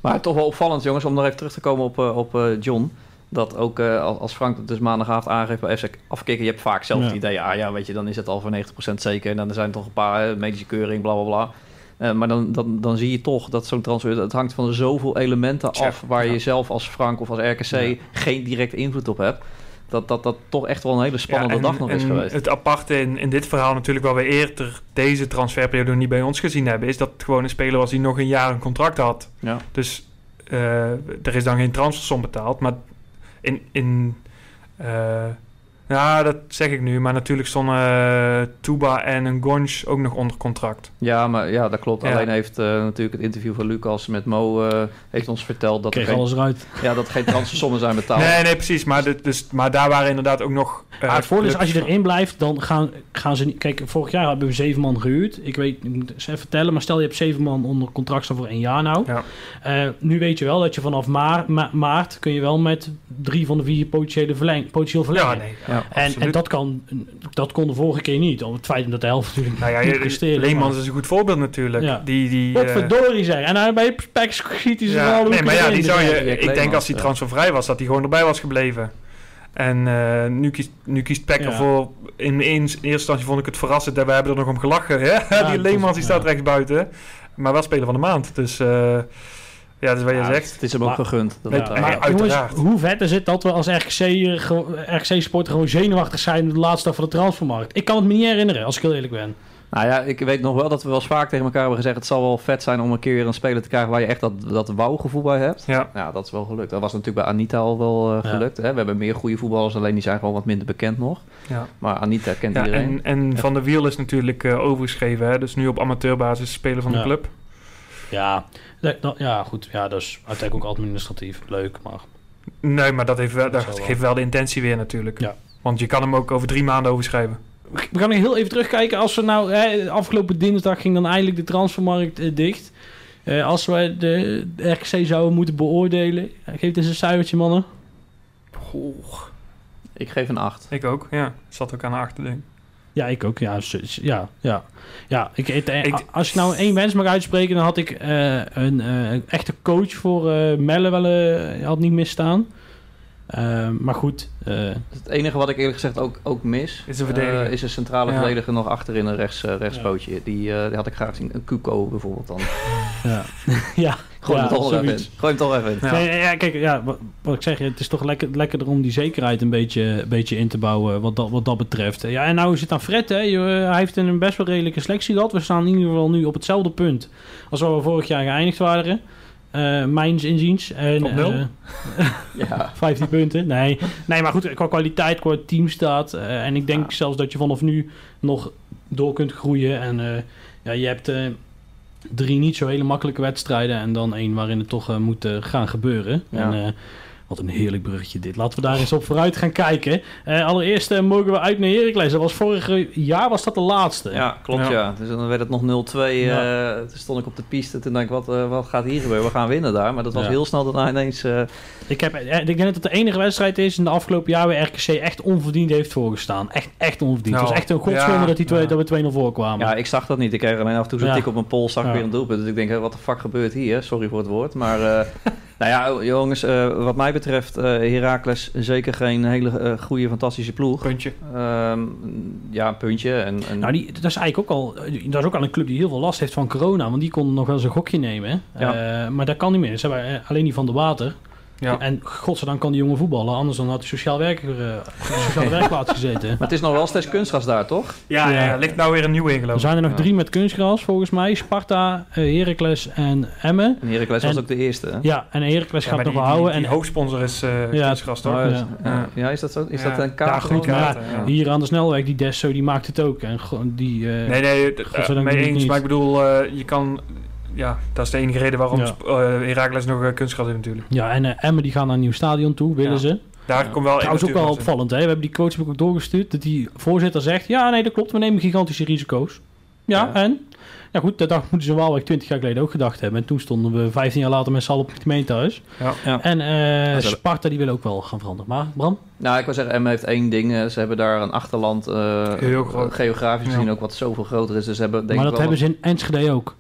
Maar toch wel opvallend, jongens, om nog even terug te komen op, eh, op eh, John. Dat ook eh, als- Frank het dus maandagavond aangeeft bij FC afkicken, je hebt vaak zelf Ja. het idee, ah ja, weet je, dan is het al voor 90% zeker. En dan er zijn toch een paar medische keuring, bla bla bla. Maar dan, dan, dan zie je toch dat zo'n transfer, het hangt van zoveel elementen af waar ja. je zelf als Frank of als RKC Ja. geen directe invloed op hebt. Dat dat, dat toch echt wel een hele spannende Ja, en- dag nog is geweest. Het aparte in, in dit verhaal natuurlijk waar we eerder deze transferperiode niet bij ons gezien hebben, is dat het gewoon een speler was die nog een jaar een contract had. Ja. Dus eh, er is dan geen transfersom betaald. Maar in, in, eh, Nou, dat zeg ik nu. Maar natuurlijk stonden eh, Tuba en een Gonch ook nog onder contract. Ja, maar ja, dat klopt. Ja. Alleen heeft eh, natuurlijk het interview van Lucas met Mo eh, heeft ons verteld dat er, Kreeg geen, alles eruit. ja, dat er geen transfersommen zijn betaald. Nee, nee, precies. Maar, dit- dus, maar daar waren inderdaad ook nog... eh, Maar het voordeel is, als je erin blijft, dan gaan, gaan ze niet... Kijk, vorig jaar hebben we zeven man gehuurd. Ik weet, ik moet eens even vertellen, maar stel je hebt zeven man onder contract staan voor één jaar nou. Ja. Eh, nu weet je wel dat je vanaf maar, ma- maart kun je wel met drie van de vier potentiële verleng, potentieel verlengen. Ja, nee. Ja. Ja, en, en dat, kan, dat kon de vorige keer niet. Om het feit dat de helft natuurlijk Nou ja, niet presteerde. Leemans is een goed voorbeeld natuurlijk. Ja. Die, die, Wat eh, verdorie zeg. En dan bij Pek schiet hij ze ja, wel nee, maar ja, die zou je, ik denk als hij transfervrij was, dat hij gewoon erbij was gebleven. En eh, nu, kiest, nu kiest Peck Ja. ervoor. In, in eerste instantie vond ik het verrassend. en We hebben er nog om gelachen. Hè? die Leemans die staat ja. rechts buiten. Maar wel speler van de maand. Dus eh, ja, dat is wat je Ja, zegt. Het is hem ook Maar- gegund. Dat Met- het, Ja, maar- jongens, hoe vet is het dat we als RKC, eh, gewoon- RKC-supporter gewoon zenuwachtig zijn de laatste dag van de transfermarkt? Ik kan het me niet herinneren, als ik heel eerlijk ben. Nou ja, ik weet nog wel dat we wel eens vaak tegen elkaar hebben gezegd... het zal wel vet zijn om een keer een speler te krijgen... waar je echt dat, dat wauw-gevoel bij hebt. Ja. Ja, dat is wel gelukt. Dat was natuurlijk bij Anita al wel eh, Ja. gelukt. Hè? We hebben meer goede voetballers, alleen die zijn gewoon wat minder bekend nog. Ja. Maar Anita kent Ja, iedereen. en, en Van der Wiel is natuurlijk eh, overgeschreven. Hè? Dus nu op amateurbasis speler van de Ja. club. Ja, dat- dat- ja goed. Ja, dat is uiteindelijk ook administratief leuk, maar... Nee, maar dat, heeft wel, dat geeft wel de intentie weer natuurlijk. Ja. Want je kan hem ook over drie maanden overschrijven. We gaan nog heel even terugkijken. Als we nou... Hè, afgelopen dinsdag ging dan eindelijk de transfermarkt eh, dicht. Eh, als wij de RKC zouden moeten beoordelen... eh, Geef eens een cijfertje, mannen. Ik geef een 8. Ik ook, ja. Zat ook aan de achterding. Ja, ik ook. Ja, ja, ja. ja ik, het- eh, Ik- als ik nou één wens mag uitspreken, dan had ik eh, een eh, echte coach voor eh Melle wel had niet misstaan. Eh, maar goed, eh, Het enige wat ik eerlijk gezegd ook, ook mis... Is een verdediger. eh, is een centrale Ja. verdediger nog achterin een rechts, eh, rechtspootje. Die, eh, die had ik graag zien. Een Kuko bijvoorbeeld dan. ja. ja. Gooi ja, hem toch even in. Gooi hem toch even in. Ja. Nee, ja, kijk, ja, wat, wat ik zeg, het is toch lekker, lekkerder om die zekerheid een beetje, een beetje in te bouwen wat dat, wat dat betreft. Ja, en nou is het aan Fred, hè. Je, hij heeft een best wel redelijke selectie gehad. We staan in ieder geval nu op hetzelfde punt als waar we vorig jaar geëindigd waren. Eh mijns inziens. En, Op nul? eh, Ja. 15 punten. Nee. nee, maar goed, qua kwaliteit, qua teamstaat. eh en ik denk Ja. zelfs dat je vanaf nu nog door kunt groeien. En eh, ja, je hebt eh, drie niet zo hele makkelijke wedstrijden. En dan één waarin het toch eh, moet gaan gebeuren. Ja. En, eh, wat een heerlijk bruggetje dit. Laten we daar eens op vooruit gaan kijken. Eh, allereerst eh, mogen we uit naar Heracles. Dat was vorig jaar was dat de laatste. Ja, klopt Ja. ja. Dus dan werd het nog 0-2. Ja. eh, toen stond ik op de piste. Toen dacht ik, wat, wat gaat hier gebeuren? We gaan winnen daar. Maar dat was Ja. heel snel daarna ineens... eh, Ik, heb, ik denk dat het de enige wedstrijd is in de afgelopen jaar waar RKC echt onverdiend heeft voorgestaan. Echt, echt onverdiend. het Nou, was echt een godswonder ja, dat, die twee, ja. dat we 2-0 voorkwamen. ja, ik zag dat niet. Ik kreeg alleen af en toe zo'n Ja. tik op mijn pols. Zag ik Ja. weer een doelpunt. Dus ik denk, wat de fuck gebeurt hier? Sorry voor het woord. Maar eh, nou ja, jongens. eh, wat mij betreft, eh Heracles zeker geen hele eh, goede, fantastische ploeg. Puntje. Ehm, ja, een puntje. En, en Nou, die, dat is eigenlijk ook al. Dat is ook al een club die heel veel last heeft van corona. Want die kon nog wel eens een gokje nemen. Ja. Eh, maar dat kan niet meer. Ze hebben alleen die van de water. Ja. En godzijdank kan die jongen voetballen. Anders dan had hij sociaal werker eh, sociale werkplaats gezeten. Maar het is nog wel steeds kunstgras daar, toch? Ja, ja. Ja. er ligt nou weer een nieuwe in Er geloof ik. zijn er nog Ja. drie met kunstgras volgens mij. Sparta, eh, Heracles en Emmen. En Heracles En- was ook de eerste. hè? Ja, en Heracles Ja, gaat nog wel houden. Die, die en hoofdsponsor is eh Ja, kunstgras, toch? Oh, Ja. ja. Ja. Ja, is dat zo? Is Ja. dat een Ja, kaart? goed, hier aan de snelweg, die Desso, die maakt het ook. En gewoon die, eh, Nee, nee, mee eens. niet. Maar ik bedoel, eh, je kan... Ja, dat is de enige reden waarom Ja. eh, Heracles nog eh, kunstgras heeft natuurlijk. Ja, en eh, Emmen die gaan naar een nieuw stadion toe, willen Ja. ze. Daar Ja. komt wel... Trouwens ook wel opvallend, hè? We hebben die coach ook doorgestuurd. Dat die voorzitter zegt: Ja, nee, dat klopt. We nemen gigantische risico's. Ja, Ja. en? Ja, goed, dat dacht, moeten ze wel 20 jaar geleden ook gedacht hebben. En toen stonden we 15 jaar later met z'n allen op het gemeentehuis. Ja. Ja. En eh, Sparta die wil ook wel gaan veranderen. Maar, Bram? Nou, ik wil zeggen, Emmen heeft één ding. Ze hebben daar een achterland, eh, Heel groot. geografisch Ja. gezien ook wat zoveel groter is. Dus ze hebben denk maar ik dat wel hebben ze in Enschede ook.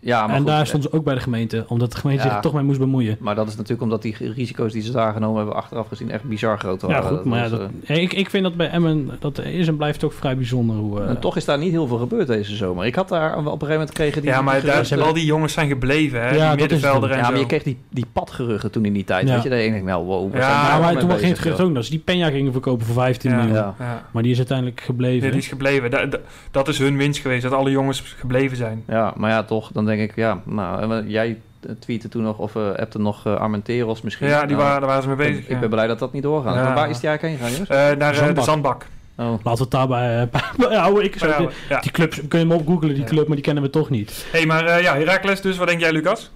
Ja, maar en goed, daar eh, stonden ze ook bij de gemeente. Omdat de gemeente Ja. zich toch mee moest bemoeien. Maar dat is natuurlijk omdat die risico's die ze daar genomen hebben achteraf gezien echt bizar groot waren. Ja, goed. Maar ja, dat, eh, ik, ik vind dat bij Emmen, dat is en blijft ook vrij bijzonder. Hoe, eh, en toch is daar niet heel veel gebeurd deze zomer. Ik had daar op een gegeven moment kregen die... Ja, maar daar, geruchten- al die jongens zijn gebleven, hè? Ja, dat die is middenvelder en Ja, maar zo. je kreeg die, die padgeruchten toen in die tijd. Ja. Weet je, dan denk ik, nou wow. Ja, zijn ja, nou maar mee toen ging het gerucht ook dat ze die Peña gingen verkopen voor 15 Ja. miljoen. Ja. Ja. Maar die is uiteindelijk gebleven. Die is gebleven. Da- da- dat is hun winst geweest, dat alle jongens gebleven zijn. Ja, maar ja, toch, dan denk ik, ja, nou, jij eh, tweette toen nog, of uh, appte nog uh, Armenteros misschien. Ja, die Nou, waren, daar waren ze mee bezig. ik ja. ben blij dat dat niet doorgaat. Ja. Waar is die eigenlijk heen gegaan, jongens? Eh, naar eh, de Zandbak. zandbak. Oh. Laten we het daarbij... eh, bij houden. Ik zou, Ja, ja. Die clubs, kun je hem opgoogelen, die Ja. club, maar die kennen we toch niet. hey, maar eh, ja, Heracles dus. Wat denk jij, Lucas?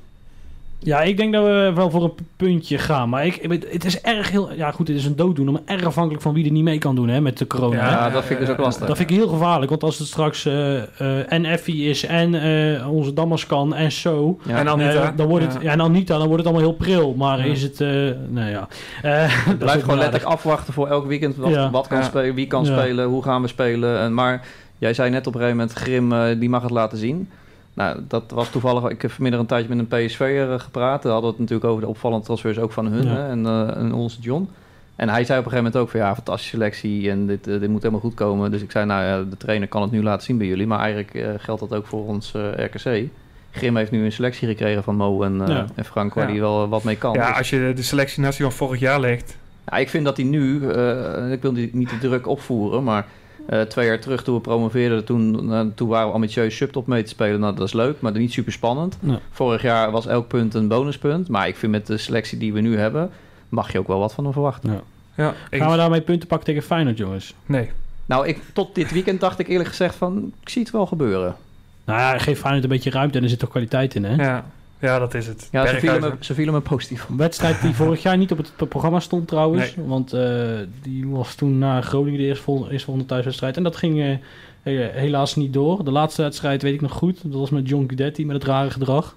Ja, ik denk dat we wel voor een puntje gaan. Maar ik, het is erg heel... Ja, goed, het is een dooddoener, maar erg afhankelijk van wie er niet mee kan doen hè, met de corona. Ja, hè. Ja, dat vind ik dus ook lastig. Dat vind ik heel gevaarlijk, want als het straks eh, eh, en Effie is en eh, onze Damascan en zo... Ja. En Anita. dan wordt het, Ja. ja. en Anita, dan wordt het allemaal heel pril. Maar Ja. is het... eh nou ja... Eh, dat is Blijf ook gewoon letterlijk afwachten voor elk weekend wat, Ja. wat kan Ja. spelen, wie kan Ja. spelen, hoe gaan we spelen. En, maar jij zei net op een gegeven moment, Grim, die mag het laten zien. Nou, dat was toevallig, ik heb vanmiddag een tijdje met een PSV'er gepraat. Daar hadden we het natuurlijk over de opvallende transfers ook van hun Ja. hè, en, eh, en onze John. En hij zei op een gegeven moment ook van ja, fantastische selectie en dit, eh, dit moet helemaal goed komen. Dus ik zei nou ja, de trainer kan het nu laten zien bij jullie. Maar eigenlijk eh, geldt dat ook voor ons eh, RKC. Grim heeft nu een selectie gekregen van Mo en, eh, Ja. en Frank waar Ja. hij wel wat mee kan. Ja, Dus- als je de selectie naast die van vorig jaar legt. ja, ik vind dat hij nu, eh, ik wil die niet de druk opvoeren, maar eh, twee jaar terug toen we promoveerden, toen, eh, toen waren we ambitieus subtop mee te spelen. Nou, dat is leuk, maar niet super spannend. Nee. Vorig jaar was elk punt een bonuspunt, maar ik vind met de selectie die we nu hebben, mag je ook wel wat van hem verwachten. Ja, Gaan we daarmee punten pakken tegen Feyenoord, jongens? Nee. Nou, ik, tot dit weekend dacht ik eerlijk gezegd van, ik zie het wel gebeuren. Nou ja, geef Feyenoord een beetje ruimte en er zit toch kwaliteit in, hè? Ja. Ja, dat is het. Ja, ze vielen, me, ze vielen me positief. Een wedstrijd die vorig jaar niet op het programma stond trouwens. Want eh, die was toen na Groningen de eerste vol- eerstvolgende thuiswedstrijd. En dat ging eh, he- helaas niet door. De laatste wedstrijd weet ik nog goed. Dat was met John Guidetti met het rare gedrag.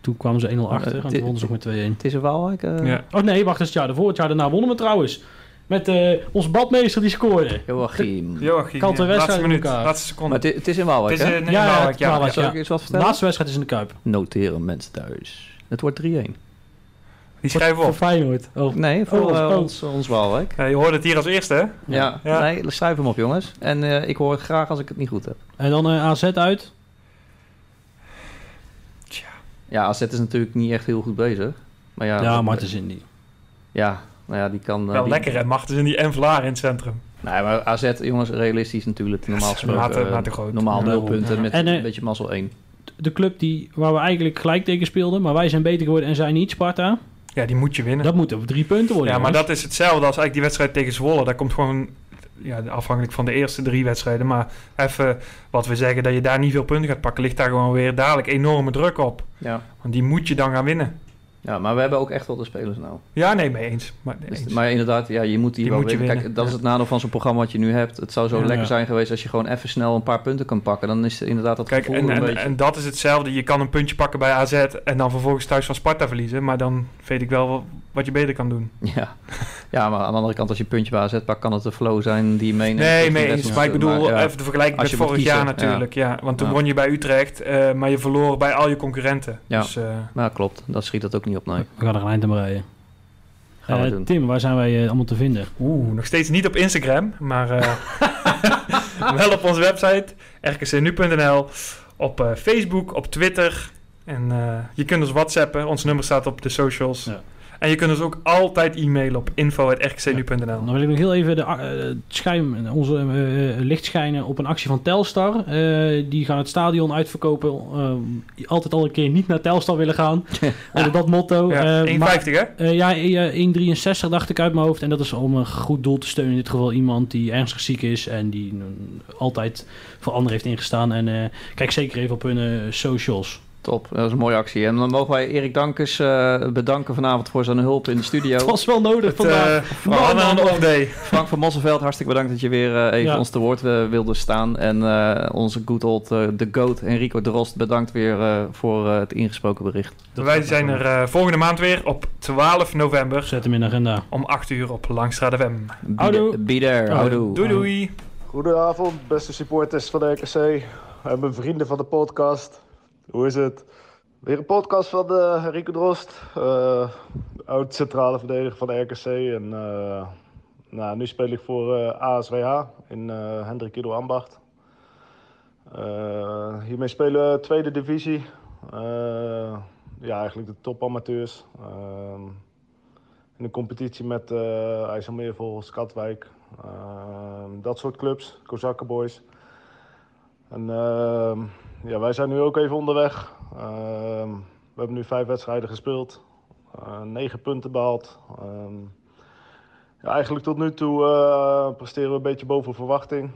Toen kwamen ze 1-0 achter en toen wonnen ze nog met 2-1. Het is een Waalwijk. eh Ja. Oh nee, wacht eens. Het jaar daarvoor. Het jaar daarna wonnen we trouwens. Met eh onze badmeester die scoorde. Joachim. Joachim, Kant ja. wedstrijd laatste in minuut, laatste seconde. Maar het, is- het is in Waalwijk, Het is hè? nee, Ja, ja, Waalwijk, het ja. Waalwijk, ja. Zal ik eens wat De vertellen? laatste wedstrijd is in de Kuip. Noteren mensen thuis. Het wordt 3-1. Die schrijven we Voor op. Feyenoord. Oh. Nee, voor Oh, eh, oh. ons, ons Waalwijk. Ja, je hoort het hier als eerste, hè? Ja, Ja. nee, schrijf hem op jongens. En eh, ik hoor het graag als ik het niet goed heb. En dan eh, AZ uit. Ja, AZ is natuurlijk niet echt heel goed bezig. Maar ja, Ja, dat- Martens in die. Ja, nou ja, die kan... eh, Wel die- lekker? Machtens in die Envelaar in het centrum. Nee, maar AZ, jongens, realistisch natuurlijk. Normaal gesproken. Eh. Normaal nul punten met En, eh, een beetje mazzel 1. De club die, waar we eigenlijk gelijk tegen speelden. Maar wij zijn beter geworden en zij niet, Sparta. Ja, die moet je winnen. Dat moeten drie punten worden. ja, maar jongens. dat is hetzelfde als eigenlijk die wedstrijd tegen Zwolle. Daar komt gewoon, ja, afhankelijk van de eerste drie wedstrijden. Maar even wat we zeggen, dat je daar niet veel punten gaat pakken, ligt daar gewoon weer dadelijk enorme druk op. Ja. Want die moet je dan gaan winnen. Ja, maar we hebben ook echt wel de spelers nou. Ja, nee, mee eens. Maar, nee, Dus- eens. maar inderdaad, ja, je moet die, Die wel moet je winnen. winnen, Kijk, dat is het nadeel van zo'n programma wat je nu hebt. Het zou zo Ja. lekker zijn geweest als je gewoon even snel een paar punten kan pakken. Dan is het inderdaad dat Kijk, gevoel en, een en, beetje... en dat is hetzelfde. Je kan een puntje pakken bij AZ en dan vervolgens thuis van Sparta verliezen. Maar dan weet ik wel wat je beter kan doen. Ja. ja, maar aan de andere kant, als je een puntje bij AZ pakt, kan het de flow zijn die je meeneemt. Nee, mee eens. Maar ik bedoel, ja. even de vergelijking met vorig jaar natuurlijk. Ja. want toen Ja. won je bij Utrecht, eh, maar je verloor bij al je concurrenten. Ja. Dus, eh, Ja, klopt. Dat schiet dat ook niet op, nee. We gaan er een eind aan breien. Gaan we Eh, doen. Tim, waar zijn wij allemaal te vinden? Oeh, nog steeds niet op Instagram, maar eh, wel op onze website rkcnu.nl, op eh, Facebook, op Twitter. En eh, je kunt ons whatsappen, ons nummer staat op de socials. Ja. En je kunt ons ook altijd e-mailen op info.rkcnu.nl. Dan wil ik nog heel even de, eh, onze eh, licht schijnen op een actie van Telstar. Eh, die gaan het stadion uitverkopen. Eh, altijd al een keer niet naar Telstar willen gaan. Onder dat motto. Ja, Eh, maar- 1,50 hè? Eh, ja, eh, 1,63 dacht ik uit mijn hoofd. En dat is om een goed doel te steunen. In dit geval iemand die ernstig ziek is. En die mm, altijd voor anderen heeft ingestaan. En eh, kijk zeker even op hun eh, socials. Top, dat is een mooie actie. En dan mogen wij Erik Dankers eh, bedanken vanavond voor zijn hulp in de studio. Het was wel nodig Het, vandaag. eh, hadden een off day. Frank van Mosselveld, hartstikke bedankt dat je weer eh, even Ja. ons te woord wilde staan. En eh, onze good old eh, The Goat, Enrico Drost, bedankt weer eh, voor het ingesproken bericht. Wij zijn er eh, volgende maand weer op 12 november Zet hem in de agenda. om 8 uur op Langstraat FM. Be, Houdoe. be there, houdoe. Doei doei! Goedenavond, beste supporters van de RKC en mijn vrienden van de podcast. Hoe is het? Weer een podcast van uh, Rico Drost, eh, oud centrale verdediger van de RKC. En eh, nou, nu speel ik voor ASWH in uh, Hendrik Ido Ambacht. Hiermee spelen we tweede divisie. Ja, eigenlijk de topamateurs. Uh, in een competitie met uh, IJsselmeervogels, Katwijk. Uh, dat soort clubs, Kozakkenboys. En uh, ja, wij zijn nu ook even onderweg. Uh, We hebben nu vijf wedstrijden gespeeld. Eh, negen punten behaald. Ehm, ja, eigenlijk tot nu toe eh, presteren we een beetje boven verwachting.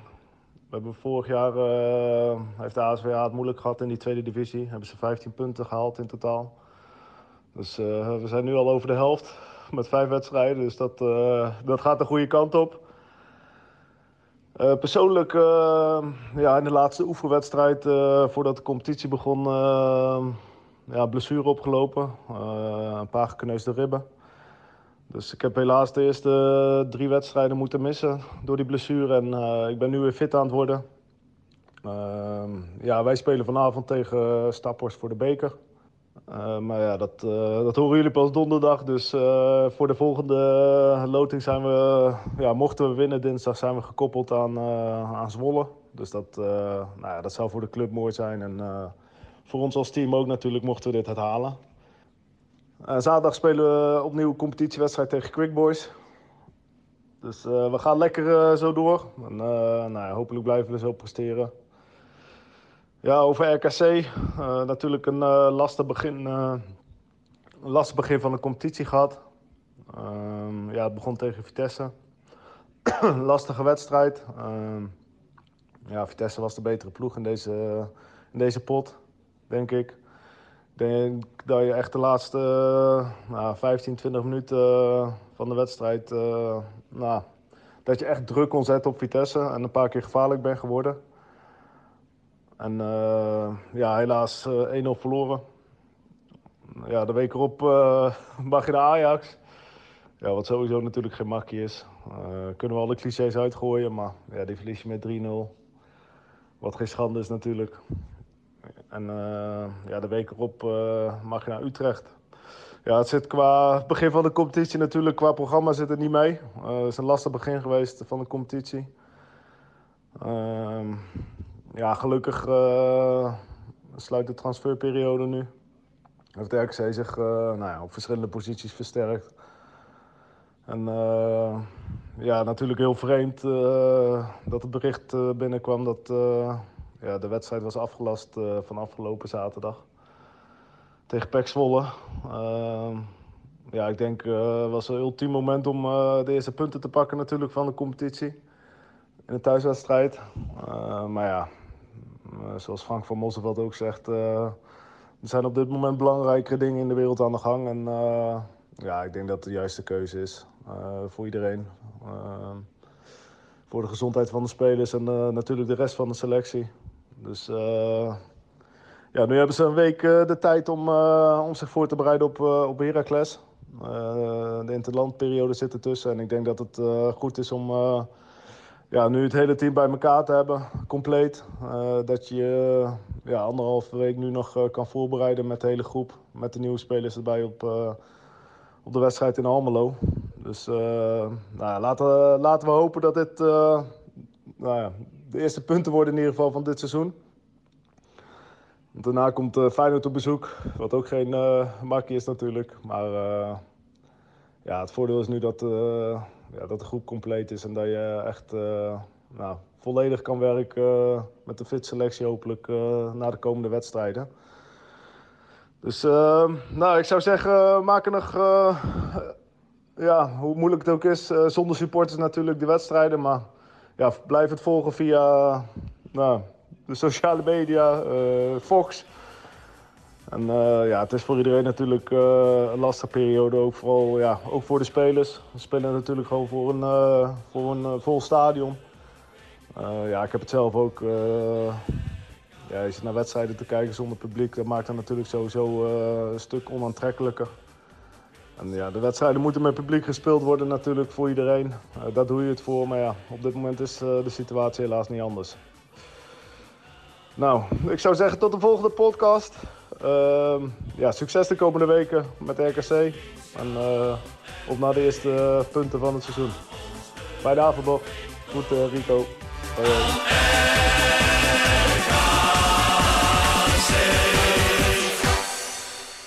We hebben vorig jaar eh, heeft de ASVA het moeilijk gehad in die tweede divisie. Hebben ze 15 punten gehaald in totaal. Dus we zijn nu al over de helft met vijf wedstrijden. Dus dat, dat gaat de goede kant op. Eh, persoonlijk, eh, ja, in de laatste oefenwedstrijd eh, voordat de competitie begon, ja, blessure opgelopen. Een paar gekneusde ribben. Dus ik heb helaas de eerste drie wedstrijden moeten missen door die blessure. En ik ben nu weer fit aan het worden. Ehm, ja, wij spelen vanavond tegen Staphorst voor de beker. Eh, maar ja, dat, eh, dat horen jullie pas donderdag. Dus eh, voor de volgende loting zijn we, ja, mochten we winnen dinsdag, zijn we gekoppeld aan, aan Zwolle. Dus dat, nou ja, dat zou voor de club mooi zijn. En voor ons als team ook natuurlijk, mochten we dit het halen. Eh, zaterdag spelen we opnieuw een competitiewedstrijd tegen Quick Boys. Dus we gaan lekker zo door. Nou ja, hopelijk blijven we zo presteren. Ja, over RKC. eh, natuurlijk een eh, lastig, begin, eh, een lastig begin van de competitie gehad. Ehm, ja, het begon tegen Vitesse. Lastige wedstrijd. Ehm, ja, Vitesse was de betere ploeg in deze, in deze pot, denk ik. Denk dat je echt de laatste eh, nou, 15, 20 minuten eh, van de wedstrijd... eh, nou, dat je echt druk kon zetten op Vitesse en een paar keer gevaarlijk bent geworden. En eh, ja, helaas eh 1-0 verloren. Ja, de week erop eh, mag je naar Ajax. Ja, wat sowieso natuurlijk geen makkie is. Eh, kunnen we alle clichés uitgooien, maar ja, die verlies je met 3-0. Wat geen schande is natuurlijk. En eh, ja, de week erop eh, mag je naar Utrecht. Ja, het zit qua begin van de competitie natuurlijk, qua programma zit het niet mee. Eh, het is een lastig begin geweest van de competitie. Ehm, ja, gelukkig eh, sluit de transferperiode nu. Heeft de RKC zich eh, nou ja, op verschillende posities versterkt. En eh, ja, natuurlijk heel vreemd dat het bericht binnenkwam dat ja, de wedstrijd was afgelast van afgelopen zaterdag. Tegen PEC Zwolle. Ja, ik denk het was een ultiem moment om de eerste punten te pakken natuurlijk van de competitie. In een thuiswedstrijd. Maar ja, zoals Frank van Mosselveld ook zegt, eh, er zijn op dit moment belangrijkere dingen in de wereld aan de gang. En eh, ja, ik denk dat het de juiste keuze is eh, voor iedereen. Eh, voor de gezondheid van de spelers en eh, natuurlijk de rest van de selectie. Dus eh, ja, nu hebben ze een week eh, de tijd om, eh, om zich voor te bereiden op, eh, op Heracles. Eh, de interlandperiode zit ertussen en ik denk dat het eh, goed is om eh, ja, nu het hele team bij elkaar te hebben, compleet. Eh, dat je eh, ja, anderhalve week nu nog eh, kan voorbereiden met de hele groep. Met de nieuwe spelers erbij op, op de wedstrijd in Almelo. Dus nou laten, laten we hopen dat dit nou ja, de eerste punten worden in ieder geval van dit seizoen. Daarna komt Feyenoord op bezoek, wat ook geen makkie is natuurlijk. Maar ja, het voordeel is nu dat, ja, dat de groep compleet is en dat je echt eh, nou, volledig kan werken eh, met de fit selectie hopelijk eh na de komende wedstrijden. Dus nou, ik zou zeggen, maak er nog, ja, hoe moeilijk het ook is, zonder supporters natuurlijk de wedstrijden. Maar ja, blijf het volgen via nou, de sociale media, Fox. En eh, ja, het is voor iedereen natuurlijk eh, een lastige periode, ook, vooral, ja, ook voor de spelers. We spelen natuurlijk gewoon voor een, eh, voor een vol stadion. Ja, ik heb het zelf ook. ja, zit naar wedstrijden te kijken zonder publiek, dat maakt het natuurlijk sowieso een stuk onaantrekkelijker. En ja, de wedstrijden moeten met publiek gespeeld worden natuurlijk voor iedereen. Daar doe je het voor, maar ja, op dit moment is de situatie helaas niet anders. Nou, ik zou zeggen tot de volgende podcast. Ehm, ja, succes de komende weken met RKC. En eh, op naar de eerste eh, punten van het seizoen. Bij de Avelbocht. Goed, eh, Rico.